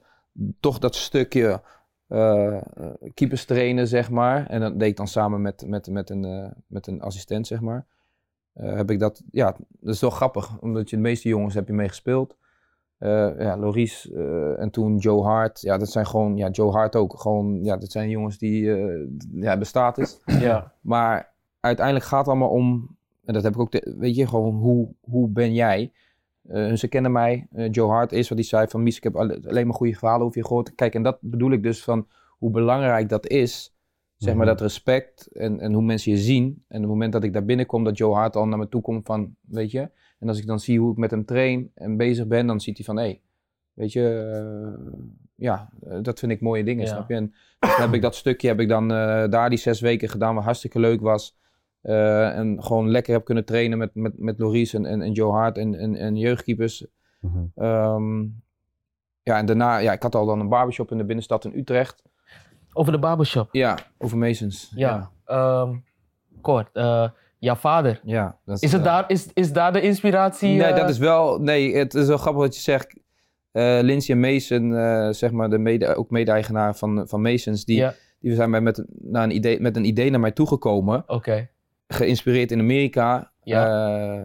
Speaker 3: toch dat stukje eh, eh, keepers trainen, zeg maar. En dat deed ik dan samen met, met, met, een, eh, met een assistent, zeg maar. Eh, heb ik dat, ja, dat is wel grappig, omdat je de meeste jongens heb je mee gespeeld. Eh, ja, Loris eh, en toen Joe Hart. Ja, dat zijn gewoon, ja, Joe Hart ook. Gewoon, ja, dat zijn jongens die, eh ja, hebben status.
Speaker 2: ja.
Speaker 3: Maar uiteindelijk gaat het allemaal om, en dat heb ik ook, weet je, gewoon hoe, hoe ben jij? Eh, ze kennen mij. Eh, Joe Hart is wat hij zei van Mies, ik heb alle- alleen maar goede verhalen over je gehoord. Kijk, en dat bedoel ik dus van hoe belangrijk dat is. Zeg maar
Speaker 1: Mhm.
Speaker 3: dat respect en, en hoe mensen je zien. En op het moment dat ik daar binnenkom, dat Joe Hart al naar me toe komt van, weet je. En als ik dan zie hoe ik met hem train en bezig ben, dan ziet hij van, hé, hey, weet je, eh, ja, dat vind ik mooie dingen,
Speaker 2: Ja.
Speaker 3: snap je? En dan heb ik dat stukje, heb ik dan daar die zes weken gedaan, wat hartstikke leuk was. Eh, en gewoon lekker heb kunnen trainen met, met, met Loris en, en, en Joe Hart en, en, en jeugdkeepers.
Speaker 1: Mhm.
Speaker 3: Ehm, ja, en daarna, ja, ik had al dan een barbershop in de binnenstad in Utrecht.
Speaker 2: Over de barbershop.
Speaker 3: Ja, over Masons.
Speaker 2: Ja. Ehm, kort, eh, jouw vader.
Speaker 3: ja dat
Speaker 2: Is, het
Speaker 3: eh,
Speaker 2: daar, is, is daar de inspiratie?
Speaker 3: Nee,
Speaker 2: eh,
Speaker 3: dat is wel. Nee, het is wel grappig dat je zegt. eh Lindsay en Mason, eh, zeg maar, de mede, ook mede-eigenaar van, van Masons, die,
Speaker 2: Ja,
Speaker 3: die zijn mij met, naar een idee, met een idee naar mij toegekomen.
Speaker 2: oké.
Speaker 3: Geïnspireerd in Amerika.
Speaker 2: Ja.
Speaker 3: eh,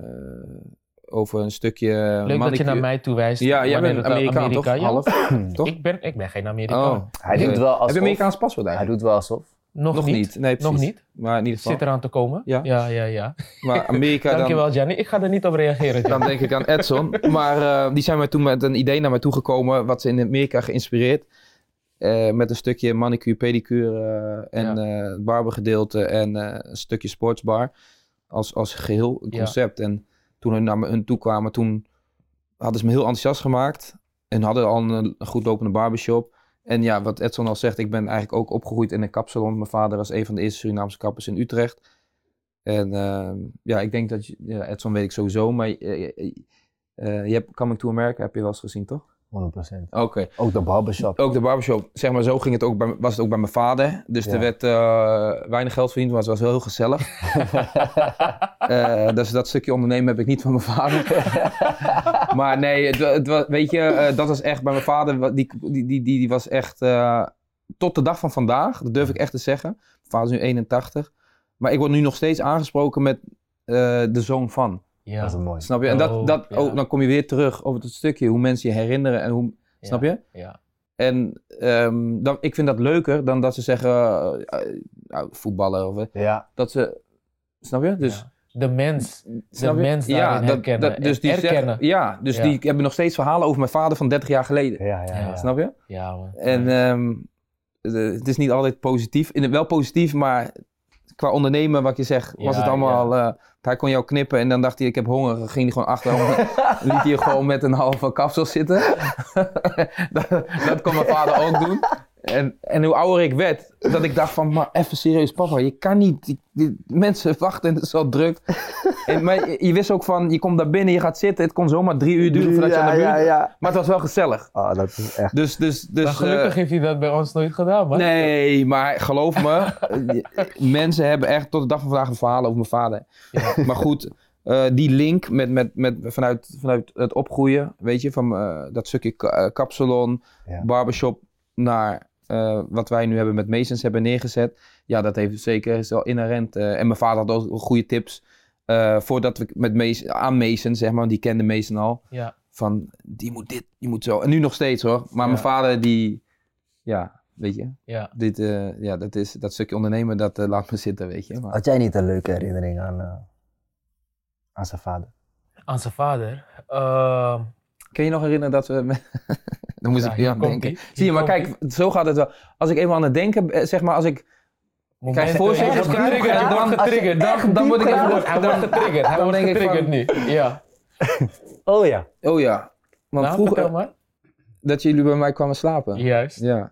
Speaker 3: over een stukje.
Speaker 2: Leuk dat je naar mij toe wijst.
Speaker 3: Ja, jij bent
Speaker 2: eh,
Speaker 3: Amerikaan
Speaker 2: Amerika,
Speaker 3: toch?
Speaker 2: ja.
Speaker 3: Half? toch?
Speaker 2: Ik ben, ik ben geen Amerikaan.
Speaker 3: Oh.
Speaker 1: Hij doet wel alsof...
Speaker 3: Heb je Amerikaans paspoort
Speaker 1: Hij
Speaker 3: eigenlijk?
Speaker 1: doet wel alsof.
Speaker 2: Nog,
Speaker 3: Nog
Speaker 2: niet.
Speaker 3: niet. Nee, precies.
Speaker 2: Nog niet.
Speaker 3: Maar in ieder geval.
Speaker 2: Zit eraan te komen.
Speaker 3: Ja.
Speaker 2: ja, ja. ja.
Speaker 3: Maar Amerika dan.
Speaker 2: Dankjewel, Gianni. Ik ga er niet op reageren.
Speaker 3: Dan denk ik aan Edson. Maar eh, die zijn mij toen met een idee naar mij toegekomen. Wat ze in Amerika geïnspireerd. Eh, met een stukje manicure, pedicure eh, en
Speaker 2: Ja.
Speaker 3: eh barbergedeelte en een stukje sportsbar. Als, als geheel een
Speaker 2: Ja.
Speaker 3: concept. En toen hun naar me hun toe kwamen, toen hadden ze me heel enthousiast gemaakt. En hadden al een, een goed lopende barbershop. En ja, wat Edson al zegt, ik ben eigenlijk ook opgegroeid in een kapsalon. Mijn vader was een van de eerste Surinaamse kappers in Utrecht. En eh, ja, ik denk dat je, ja, Edson weet ik sowieso, maar eh, eh, je hebt Coming to America heb je wel eens gezien, toch?
Speaker 1: 100%.
Speaker 3: Oké.
Speaker 1: Ook de barbershop.
Speaker 3: Ook de barbershop, zeg maar, zo ging het ook bij, was het ook bij mijn vader. Dus
Speaker 1: Ja.
Speaker 3: er werd eh, weinig geld verdiend, maar het was wel heel gezellig. Eh, dus dat stukje ondernemen heb ik niet van mijn vader. maar nee, het, het wa- weet je, eh, dat was echt bij mijn vader, die, die, die, die, was echt, tot de dag van vandaag, dat durf ik echt te zeggen. Mijn vader is nu 81. Maar ik word nu nog steeds aangesproken met de zoon van.
Speaker 2: Ja.
Speaker 1: Dat is mooi.
Speaker 3: Snap je? En dat,
Speaker 2: Oh,
Speaker 3: dat,
Speaker 2: ja.
Speaker 3: oh, dan kom je weer terug over het stukje hoe mensen je herinneren en hoe.
Speaker 2: Ja.
Speaker 3: Snap je?
Speaker 2: Ja.
Speaker 3: En ehm, dan, ik vind dat leuker dan dat ze zeggen eh, eh, nou, voetballen of eh,
Speaker 1: Ja,
Speaker 3: dat ze. Snap je? Dus,
Speaker 2: Ja. De mens.
Speaker 3: snap je?
Speaker 2: mens daarin herkennen en
Speaker 3: dus die
Speaker 2: erkennen.
Speaker 3: zeggen, ja, dus
Speaker 2: Ja.
Speaker 3: die hebben nog steeds verhalen over mijn vader van 30 jaar geleden.
Speaker 1: ja, ja.
Speaker 2: Ja.
Speaker 1: ja.
Speaker 3: Snap je?
Speaker 2: Ja, man.
Speaker 3: En ehm, eh, het is niet altijd positief. In, wel positief, maar qua ondernemen, wat je zegt, was
Speaker 2: Ja,
Speaker 3: het allemaal... eh, hij kon jou knippen en dan dacht hij, ik heb honger. Dan ging hij gewoon achterom. liet hij gewoon met een halve kapsel zitten. dat, dat kon mijn vader ook doen. En, en hoe ouder ik werd, dat ik dacht van, maar even serieus papa, je kan niet, die, die mensen wachten en het is zo druk. en, maar je, je wist ook van, je komt daar binnen, je gaat zitten, het kon zomaar drie uur duren voordat je aan de
Speaker 1: ja,
Speaker 3: buurt...
Speaker 1: ja, ja.
Speaker 3: Maar het was wel gezellig.
Speaker 1: Oh, dat is echt...
Speaker 3: Dus, dus, dus,
Speaker 2: maar gelukkig
Speaker 3: eh,
Speaker 2: heeft hij dat bij ons nooit gedaan, man.
Speaker 3: Nee, maar geloof me, mensen hebben echt tot de dag van vandaag een verhaal over mijn vader.
Speaker 2: Ja.
Speaker 3: Maar goed, eh, die link met, met, met, vanuit, vanuit het opgroeien, weet je, van eh, dat stukje ka- kapsalon,
Speaker 1: Ja.
Speaker 3: barbershop naar eh, wat wij nu hebben met Masons hebben neergezet. Ja, dat heeft zeker is wel inherent. eh, en mijn vader had ook goede tips eh, voordat we met Mason, aan Mason, zeg maar, die kende Mason al.
Speaker 2: Ja.
Speaker 3: Van, die moet dit, die moet zo. En nu nog steeds hoor. Maar
Speaker 2: Ja.
Speaker 3: mijn vader die, ja, weet je,
Speaker 2: Ja.
Speaker 3: dit, eh, ja, dat, is, dat stukje ondernemen, dat laat me zitten, weet je. Maar,
Speaker 1: Had jij niet een leuke herinnering aan, aan zijn vader?
Speaker 2: Aan zijn vader. Ehm,
Speaker 3: Kun je nog herinneren dat we... Dan moest
Speaker 2: ja,
Speaker 3: ik weer aan denken.
Speaker 2: ie.
Speaker 3: Zie je, maar kijk, zo gaat het wel. Als ik eenmaal aan het denken, eh, zeg maar, als ik...
Speaker 2: Momenten-
Speaker 3: Krijg
Speaker 2: wordt
Speaker 3: krijgen,
Speaker 2: getriggerd,
Speaker 3: dan-
Speaker 2: wordt getriggerd.
Speaker 3: dan-
Speaker 2: Dan,
Speaker 3: dan word ik even-
Speaker 2: Hij wordt getriggerd. Hij
Speaker 3: dan
Speaker 2: wordt
Speaker 3: ik
Speaker 2: getriggerd nu. Ja.
Speaker 1: Oh ja.
Speaker 3: Oh ja. Want
Speaker 2: Nou,
Speaker 3: vroeger,
Speaker 2: maar.
Speaker 3: dat jullie bij mij kwamen slapen.
Speaker 2: Juist.
Speaker 3: Ja.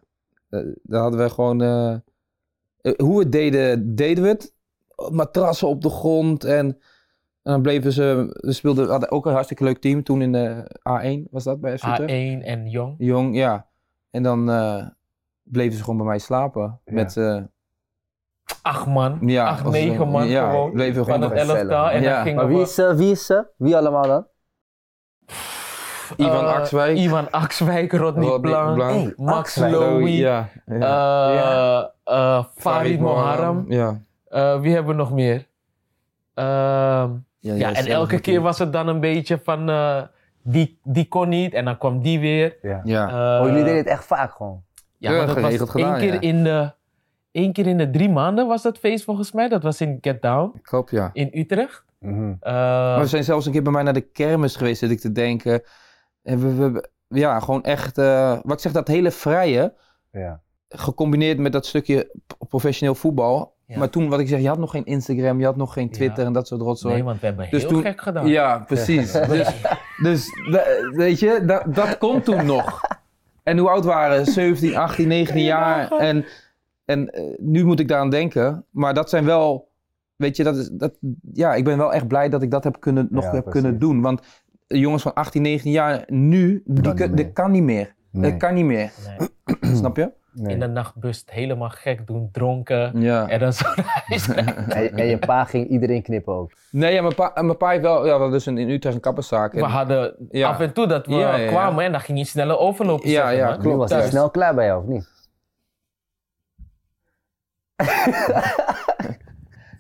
Speaker 3: Eh, Daar hadden we gewoon... eh, eh, hoe we het deden, deden we het. Matrassen op de grond en... En dan bleven ze... We speelden, we hadden ook een hartstikke leuk team toen in de A1, was dat bij FC Utrecht?
Speaker 2: A1 en Jong.
Speaker 3: Jong, ja. En dan eh, bleven ze gewoon bij mij slapen.
Speaker 1: Ja.
Speaker 3: Met, eh,
Speaker 2: Acht man.
Speaker 3: Ja,
Speaker 2: acht, negen man
Speaker 3: ja,
Speaker 2: gewoon.
Speaker 3: bleven
Speaker 2: Van
Speaker 3: gewoon
Speaker 2: het
Speaker 1: gezellig.
Speaker 2: elftal. En
Speaker 3: Ja.
Speaker 2: dan gingen
Speaker 1: Maar wie is, eh, wie is ze? Wie allemaal dan?
Speaker 3: Ivan Axwijk.
Speaker 2: Ivan Axwijk, Rodney,
Speaker 3: Rodney
Speaker 2: Blanc,
Speaker 3: Blanc.
Speaker 1: Hey,
Speaker 2: Max. Lowy,
Speaker 3: Ja. ja.
Speaker 2: eh,
Speaker 1: Ja.
Speaker 2: eh, Farid Moharram.
Speaker 3: Ja.
Speaker 2: Eh, wie hebben we nog meer? Ehm, ja, en elke keer was het dan een beetje van... eh, die, die kon niet en dan kwam die weer.
Speaker 1: Ja.
Speaker 3: Ja.
Speaker 2: Eh,
Speaker 1: oh, jullie deden het echt vaak gewoon.
Speaker 2: Ja, maar dat was
Speaker 3: gedaan,
Speaker 2: één keer,
Speaker 3: ja.
Speaker 2: in de, één keer in de drie maanden was dat feest volgens mij. Dat was in Get Down
Speaker 3: Ik hoop ja.
Speaker 2: in Utrecht.
Speaker 1: Mhm.
Speaker 2: Eh,
Speaker 3: Maar we zijn zelfs een keer bij mij naar de kermis geweest, zit ik te denken. En we, we, ja, gewoon echt, eh, wat ik zeg, dat hele vrije,
Speaker 1: Ja.
Speaker 3: gecombineerd met dat stukje professioneel voetbal.
Speaker 2: Ja.
Speaker 3: Maar toen, wat ik zeg, je had nog geen Instagram, je had nog geen Twitter
Speaker 2: Ja.
Speaker 3: en dat soort rotzooi.
Speaker 2: nee, want we hebben
Speaker 3: Dus
Speaker 2: heel
Speaker 3: toen-
Speaker 2: gek gedaan.
Speaker 3: Ja, precies. dus, dus weet je, dat, dat kon toen nog. En hoe oud waren? we? 17, 18, 19 jaar. En, en eh, nu moet ik daaraan denken. Maar dat zijn wel, weet je, dat is, dat, ja, ik ben wel echt blij dat ik dat heb kunnen, nog
Speaker 1: Ja,
Speaker 3: heb
Speaker 1: precies.
Speaker 3: kunnen doen. Want jongens van 18, 19 jaar nu, die
Speaker 1: Kan
Speaker 3: kun- dat
Speaker 1: meer.
Speaker 3: kan niet meer.
Speaker 1: Nee.
Speaker 3: Dat kan niet meer.
Speaker 2: Nee.
Speaker 3: Snap je?
Speaker 1: Nee.
Speaker 2: In de nachtbus helemaal gek doen, dronken.
Speaker 3: Ja.
Speaker 2: En dan zo naar huis.
Speaker 1: En, en je pa ging iedereen knippen ook.
Speaker 3: Nee, ja, mijn pa, mijn pa heeft wel, ja, hadden dus een, in Utrecht een kapperszaak.
Speaker 2: We
Speaker 3: En-
Speaker 2: hadden
Speaker 3: Ja.
Speaker 2: af en toe dat we
Speaker 3: Ja, ja, ja.
Speaker 2: kwamen en dan ging je sneller overlopen.
Speaker 3: Ja,
Speaker 2: zeggen,
Speaker 3: ja.
Speaker 1: Nu was hij snel klaar bij jou, of niet?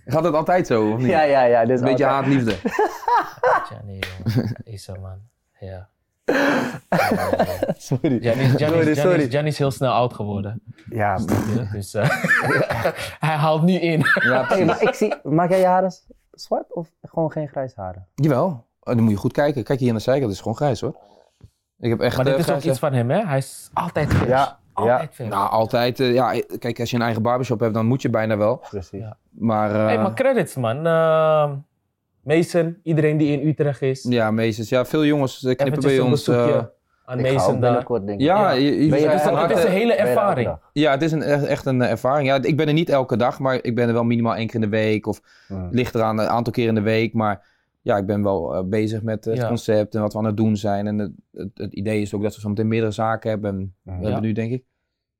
Speaker 3: Gaat het altijd zo, of niet?
Speaker 1: Ja, ja, ja. Dus
Speaker 3: Een beetje
Speaker 1: altijd-
Speaker 3: haat-liefde.
Speaker 2: Ja, nee, jongen. Is er, man. Ja.
Speaker 1: Sorry.
Speaker 2: Gianni is heel snel oud geworden.
Speaker 1: Ja,
Speaker 2: Ja, Dus eh, hij haalt nu in.
Speaker 3: Ja,
Speaker 1: hey, maar ik zie... Maak jij je haren zwart of gewoon geen grijs haren?
Speaker 3: Jawel. Oh, dan moet je goed kijken. Kijk hier naar de zijkant, is gewoon grijs hoor. Ik heb echt...
Speaker 2: Maar dit
Speaker 3: eh,
Speaker 2: is ook iets van hem, hè? Hij is altijd vers.
Speaker 1: Ja,
Speaker 2: altijd vers.
Speaker 3: Nou, altijd. eh, ja, kijk, als je een eigen barbershop hebt, dan moet je bijna wel.
Speaker 1: Precies.
Speaker 2: Ja.
Speaker 3: Maar, eh,
Speaker 2: hey, maar credits, man. Mason, iedereen die in Utrecht is.
Speaker 3: ja, meesters. Ja, veel jongens eh, knippen bij
Speaker 2: een
Speaker 3: ons.
Speaker 2: bezoekje
Speaker 3: eh,
Speaker 2: aan
Speaker 1: Ik ga ook
Speaker 2: Mason daar.
Speaker 1: binnenkort denk ik.
Speaker 3: ja,
Speaker 2: Ja.
Speaker 3: je- je-
Speaker 1: Ben je
Speaker 3: het is
Speaker 1: daar
Speaker 3: een
Speaker 2: het is
Speaker 3: harte-
Speaker 2: een hele
Speaker 1: Ben je daar elke
Speaker 2: ervaring.
Speaker 3: Ja, het is een, echt echt een ervaring. Ja, ik ben er niet elke dag, maar ik ben er wel minimaal één keer in de week. Of
Speaker 1: Hmm.
Speaker 3: het ligt eraan een aantal keer in de week. Maar ja, ik ben wel eh, bezig met het
Speaker 2: Ja.
Speaker 3: concept en wat we aan het doen zijn. En het, het, het idee is ook dat we zo meteen meerdere zaken hebben. En we
Speaker 1: Ja.
Speaker 3: hebben nu denk ik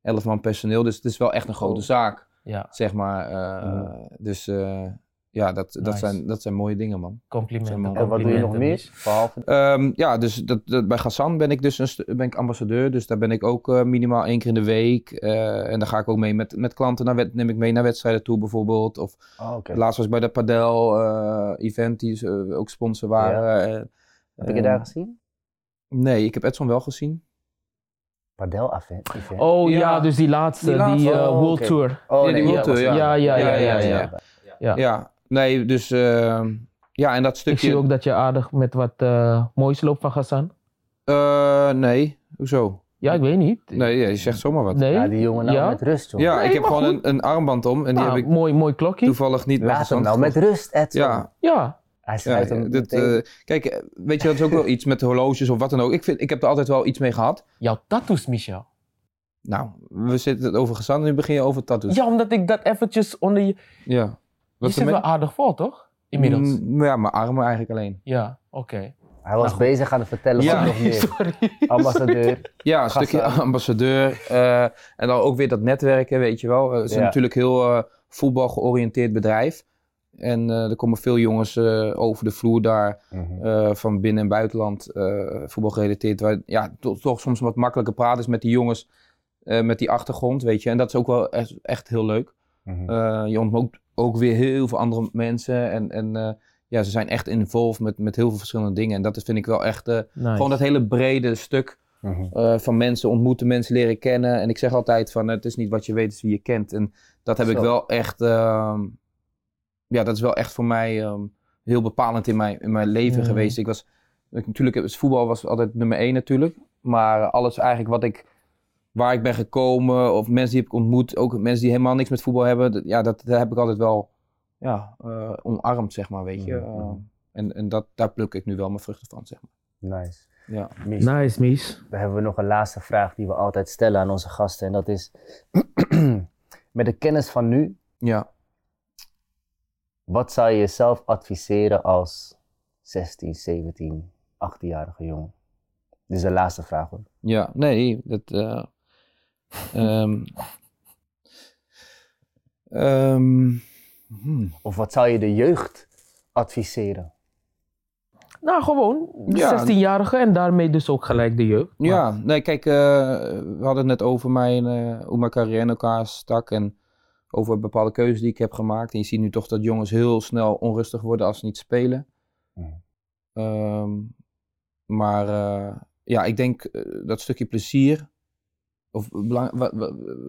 Speaker 3: 11 man personeel. Dus het is wel echt een grote
Speaker 1: Oh.
Speaker 3: zaak.
Speaker 2: Ja.
Speaker 3: zeg maar. eh,
Speaker 1: Mhm.
Speaker 3: Dus eh, ja, dat, dat, zijn, dat zijn mooie dingen, man.
Speaker 2: Complimenten.
Speaker 3: En
Speaker 1: En wat doe je nog. Behalve...
Speaker 3: Ehm, ja, dus dat, dat, bij Gassan ben ik dus een ben ik ambassadeur. Dus daar ben ik ook eh, minimaal één keer in de week. Eh, en daar ga ik ook mee met, met klanten. Naar wed- neem ik mee naar wedstrijden toe bijvoorbeeld. Of
Speaker 1: Oh, oké.
Speaker 3: laatst was ik bij de Padel eh, event, die ze, ook sponsor waren. Eh,
Speaker 1: Heb ik je daar gezien?
Speaker 3: Nee, ik heb Edson wel gezien.
Speaker 1: Padel event. event.
Speaker 2: Oh ja,
Speaker 3: Ja,
Speaker 2: dus die laatste,
Speaker 3: die laatste.
Speaker 1: Oh,
Speaker 2: World. Tour.
Speaker 1: Oh,
Speaker 3: Ja, die World Tour, ja.
Speaker 2: Ja, ja, ja, ja,
Speaker 3: ja.
Speaker 2: Ja.
Speaker 3: Nee, dus ehm, ja, en dat
Speaker 2: Ik
Speaker 3: stukje.
Speaker 2: zie ook dat je aardig met wat eh moois loopt van Gassan.
Speaker 3: Eh, nee, hoezo?
Speaker 2: Ja, ik weet niet.
Speaker 3: Nee, je zegt zomaar wat.
Speaker 2: Nee?
Speaker 1: Ja, die jongen nou
Speaker 2: Ja?
Speaker 1: met rust, joh.
Speaker 3: Ja,
Speaker 2: Nee,
Speaker 3: ik heb gewoon een, een armband om en die
Speaker 2: Ah,
Speaker 3: heb ik
Speaker 2: mooi, mooi klokje.
Speaker 3: toevallig niet
Speaker 1: Laat hem
Speaker 3: Gassan
Speaker 1: nou met rust, Edson.
Speaker 3: Ja,
Speaker 2: Ja,
Speaker 1: Hij
Speaker 3: Ja,
Speaker 1: schrijft hem
Speaker 3: dit, eh, kijk, weet je, dat is ook wel iets met horloges of wat dan ook. Ik, vind, ik heb er altijd wel iets mee gehad.
Speaker 2: jouw tattoos, Michel.
Speaker 3: Nou, we zitten het over gezand en nu begin je over tattoos.
Speaker 2: Ja, omdat ik dat eventjes onder je...
Speaker 3: Ja.
Speaker 2: Je zit wel aardig vol, toch? Inmiddels.
Speaker 3: Mm, ja, mijn armen eigenlijk alleen.
Speaker 2: Ja, oké.
Speaker 1: hij was
Speaker 2: nou,
Speaker 1: bezig aan het vertellen
Speaker 3: Ja.
Speaker 1: wat nog meer.
Speaker 2: Sorry.
Speaker 1: Ambassadeur.
Speaker 3: Ja, een stukje ambassadeur. eh, en dan ook weer dat netwerken, weet je wel. Eh, Het is
Speaker 1: Ja.
Speaker 3: natuurlijk een heel eh, voetbal georiënteerd bedrijf. En eh, er komen veel jongens eh, over de vloer daar.
Speaker 1: Mhm.
Speaker 3: eh, van binnen- en buitenland eh voetbal gerelateerd. Waar ja, to- toch soms wat makkelijker praten is met die jongens eh, met die achtergrond, weet je. En dat is ook wel echt, echt heel leuk.
Speaker 1: Mhm.
Speaker 3: Eh, je ontmoet ook weer heel veel andere mensen. En, en eh, ja, ze zijn echt involved met, met heel veel verschillende dingen. En dat is, vind ik wel echt eh,
Speaker 2: Nice.
Speaker 3: gewoon dat hele brede stuk
Speaker 1: Mhm.
Speaker 3: eh, van mensen ontmoeten, mensen leren kennen. En ik zeg altijd van het is niet wat je weet, het is wie je kent. En dat heb ik wel echt, ehm, ja, dat is wel echt voor mij ehm, heel bepalend in mijn, in mijn leven geweest. Ik was, ik, natuurlijk, het voetbal was altijd nummer één natuurlijk. Maar alles eigenlijk wat ik, waar ik ben gekomen of mensen die heb ik ontmoet, ook mensen die helemaal niks met voetbal hebben. dat- Ja, dat, dat heb ik altijd wel, ja, eh, omarmd zeg maar, weet je.
Speaker 1: Mhm.
Speaker 3: Eh, en en dat, daar pluk ik nu wel mijn vruchten van, zeg maar.
Speaker 1: Nice.
Speaker 3: Ja.
Speaker 1: Mies,
Speaker 2: Nice, Mies.
Speaker 1: dan hebben we nog een laatste vraag die we altijd stellen aan onze gasten. En dat is, met de kennis van nu,
Speaker 3: Ja.
Speaker 1: wat zou je jezelf adviseren als 16, 17, 18-jarige jongen? Dit is de laatste vraag hoor.
Speaker 3: Ja, nee, dat. eh, ehm, ehm, hmm.
Speaker 1: Of wat zou je de jeugd adviseren?
Speaker 2: Nou, gewoon
Speaker 3: Ja.
Speaker 2: 16-jarige en daarmee dus ook gelijk de jeugd. Maar-
Speaker 3: Ja, nee, kijk, eh, we hadden het net over mijn, eh, hoe mijn carrière in elkaar stak en over bepaalde keuzes die ik heb gemaakt. En je ziet nu toch dat jongens heel snel onrustig worden als ze niet spelen.
Speaker 1: Mhm.
Speaker 3: Ehm, maar eh, ja, ik denk dat stukje plezier, of belang,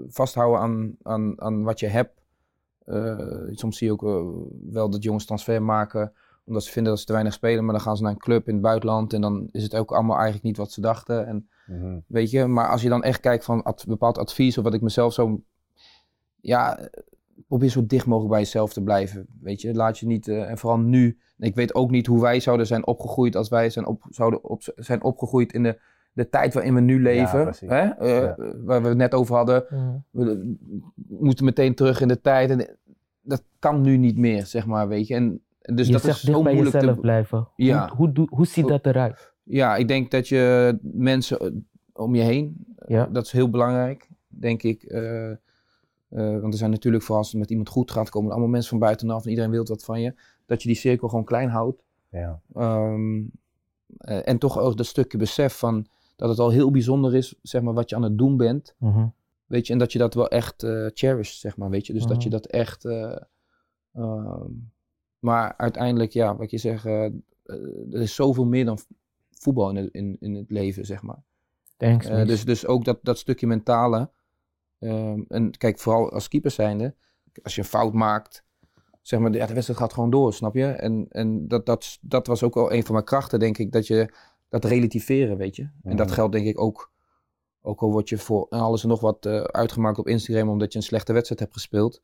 Speaker 3: vasthouden aan, aan, aan wat je hebt. Eh, soms zie je ook eh, wel dat jongens transfer maken omdat ze vinden dat ze te weinig spelen, maar dan gaan ze naar een club in het buitenland en dan is het ook allemaal eigenlijk niet wat ze dachten. En
Speaker 1: Mhm.
Speaker 3: weet je, maar als je dan echt kijkt van ad- bepaald advies of wat ik mezelf zo, ja, probeer zo dicht mogelijk bij jezelf te blijven. Weet je, laat je niet, eh, en vooral nu. Ik weet ook niet hoe wij zouden zijn opgegroeid als wij zijn op, zouden op, zijn opgegroeid in de, de tijd waarin we nu leven. hè? Eh,
Speaker 1: Ja.
Speaker 3: Waar we het net over hadden.
Speaker 2: Mhm.
Speaker 3: We moeten meteen terug in de tijd. En dat kan nu niet meer, zeg maar, weet je. En dus
Speaker 2: je
Speaker 3: dat
Speaker 2: zegt
Speaker 3: is
Speaker 2: dicht
Speaker 3: zo
Speaker 2: bij
Speaker 3: moeilijk
Speaker 2: jezelf
Speaker 3: te...
Speaker 2: blijven.
Speaker 3: Ja.
Speaker 2: Hoe, hoe, hoe ziet dat eruit?
Speaker 3: Ja, ik denk dat je mensen om je heen,
Speaker 2: Ja.
Speaker 3: dat is heel belangrijk, denk ik. Eh, eh, want er zijn natuurlijk, vooral als het met iemand goed gaat, komen allemaal mensen van buitenaf en iedereen wil wat van je. Dat je die cirkel gewoon klein houdt.
Speaker 1: Ja.
Speaker 3: Ehm, eh, en toch ook dat stukje besef van dat het al heel bijzonder is, zeg maar, wat je aan het doen bent.
Speaker 2: Mhm.
Speaker 3: Weet je, en dat je dat wel echt eh cherished, zeg maar, weet je. Dus dat je
Speaker 2: Mhm.
Speaker 3: dat echt... eh, ehm, maar uiteindelijk, ja, wat je zegt, eh, er is zoveel meer dan voetbal in het, in, in het leven, zeg maar.
Speaker 2: Thanks,
Speaker 3: dus, dus ook dat, dat stukje mentale. ehm, en kijk, vooral als keeper zijnde, als je een fout maakt, zeg maar, ja, de wedstrijd gaat gewoon door, snap je? En, en dat, dat, dat was ook wel een van mijn krachten, denk ik, dat je dat relativeren, weet je. En dat
Speaker 1: Mhm.
Speaker 3: geldt denk ik ook, ook al word je voor alles en nog wat eh, uitgemaakt op Instagram omdat je een slechte wedstrijd hebt gespeeld,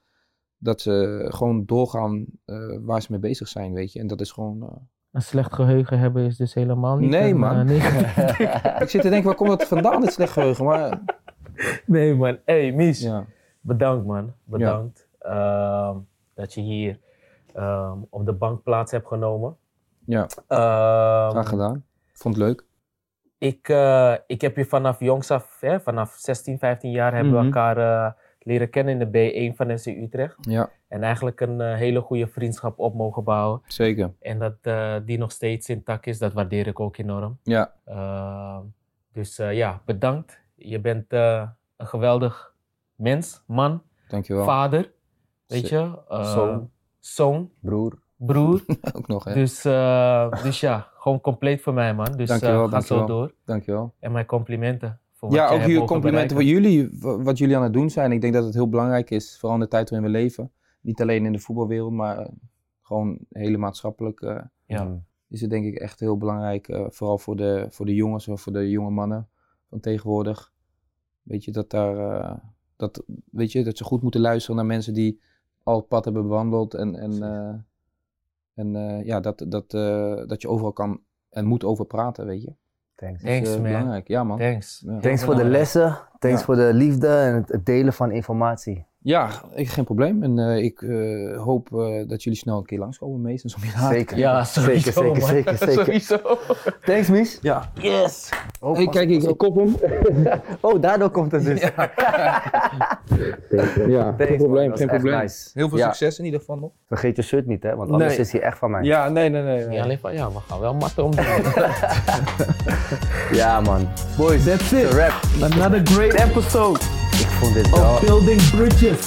Speaker 3: dat ze gewoon doorgaan eh, waar ze mee bezig zijn, weet je. En dat is gewoon... eh,
Speaker 2: Een slecht geheugen hebben is dus helemaal niet...
Speaker 3: Nee,
Speaker 2: een,
Speaker 3: man. ik zit te denken, waar komt dat vandaan, dit slecht geheugen? Maar
Speaker 2: nee, man. Hey, Mies.
Speaker 3: ja,
Speaker 2: Bedankt, man. Bedankt ehm, dat je hier ehm, op de bank plaats hebt genomen.
Speaker 3: ja
Speaker 2: Ehm,
Speaker 3: graag gedaan. Vond het leuk.
Speaker 2: ik, eh, ik heb je vanaf jongs af, hè, vanaf 16, 15 jaar hebben we
Speaker 3: Mhm.
Speaker 2: elkaar eh, leren kennen in de B1 van SC Utrecht.
Speaker 3: Ja,
Speaker 2: En eigenlijk een eh, hele goede vriendschap op mogen bouwen.
Speaker 3: zeker.
Speaker 2: En dat die nog steeds intact is, dat waardeer ik ook enorm.
Speaker 3: Ja,
Speaker 2: dus ja, bedankt. Je bent een geweldig mens, man,
Speaker 3: dankjewel.
Speaker 2: vader, weet je,
Speaker 1: Zoon.
Speaker 2: zoon,
Speaker 1: Broer.
Speaker 2: broer.
Speaker 3: Ook nog, hè.
Speaker 2: dus, dus ja, gewoon compleet voor mij, man. Dus
Speaker 3: Dankjewel,
Speaker 2: uh, ga zo
Speaker 3: dankjewel.
Speaker 2: door.
Speaker 3: Dankjewel.
Speaker 2: En mijn complimenten. Voor
Speaker 3: Ja, ook
Speaker 2: mogen
Speaker 3: complimenten voor jullie, wa- wat jullie aan het doen zijn. Ik denk dat het heel belangrijk is, vooral in de tijd waarin we leven. Niet alleen in de voetbalwereld, maar eh, gewoon hele maatschappelijk eh,
Speaker 2: Ja.
Speaker 3: Is het denk ik echt heel belangrijk. vooral voor de, voor de jongens of voor de jonge mannen van tegenwoordig. Weet je, dat, daar, dat, weet je, dat ze goed moeten luisteren naar mensen die al het pad hebben bewandeld. En, en, en eh, ja, dat, dat, eh, dat je overal kan en moet over praten, weet je.
Speaker 1: Thanks.
Speaker 3: Dat is,
Speaker 2: Thanks,
Speaker 3: eh,
Speaker 2: man.
Speaker 3: belangrijk. Ja, man.
Speaker 2: Thanks.
Speaker 3: Ja.
Speaker 1: Thanks voor de lessen. Thanks
Speaker 3: Ja.
Speaker 1: voor de liefde en het delen van informatie.
Speaker 3: Ja, ik, geen probleem. En eh, ik eh, hoop eh, dat jullie snel een keer langskomen, meestens om je raad.
Speaker 1: Zeker.
Speaker 2: Ja, sowieso,
Speaker 1: zeker,
Speaker 2: man.
Speaker 1: zeker, zeker.
Speaker 2: Sowieso.
Speaker 1: Thanks, Mies.
Speaker 3: Ja.
Speaker 2: Yes.
Speaker 1: Oh,
Speaker 3: Hey,
Speaker 1: pas-
Speaker 3: kijk, ik,
Speaker 1: pas
Speaker 3: ik
Speaker 1: op.
Speaker 3: kop hem.
Speaker 1: Oh, daardoor komt het dus.
Speaker 3: Ja,
Speaker 1: Thanks,
Speaker 3: geen probleem, geen probleem.
Speaker 1: nice.
Speaker 3: Heel veel
Speaker 1: Ja.
Speaker 3: succes in ieder geval nog.
Speaker 1: Vergeet je shirt niet, hè, want anders
Speaker 3: Nee.
Speaker 1: is hij echt van mij.
Speaker 3: Ja, nee, nee, nee.
Speaker 2: Niet alleen van, ja, we gaan wel matten om.
Speaker 1: Ja, man. Boys, that's it. Rap.
Speaker 4: Another great episode
Speaker 1: Ik vond dit wel.
Speaker 4: of Building Bridges.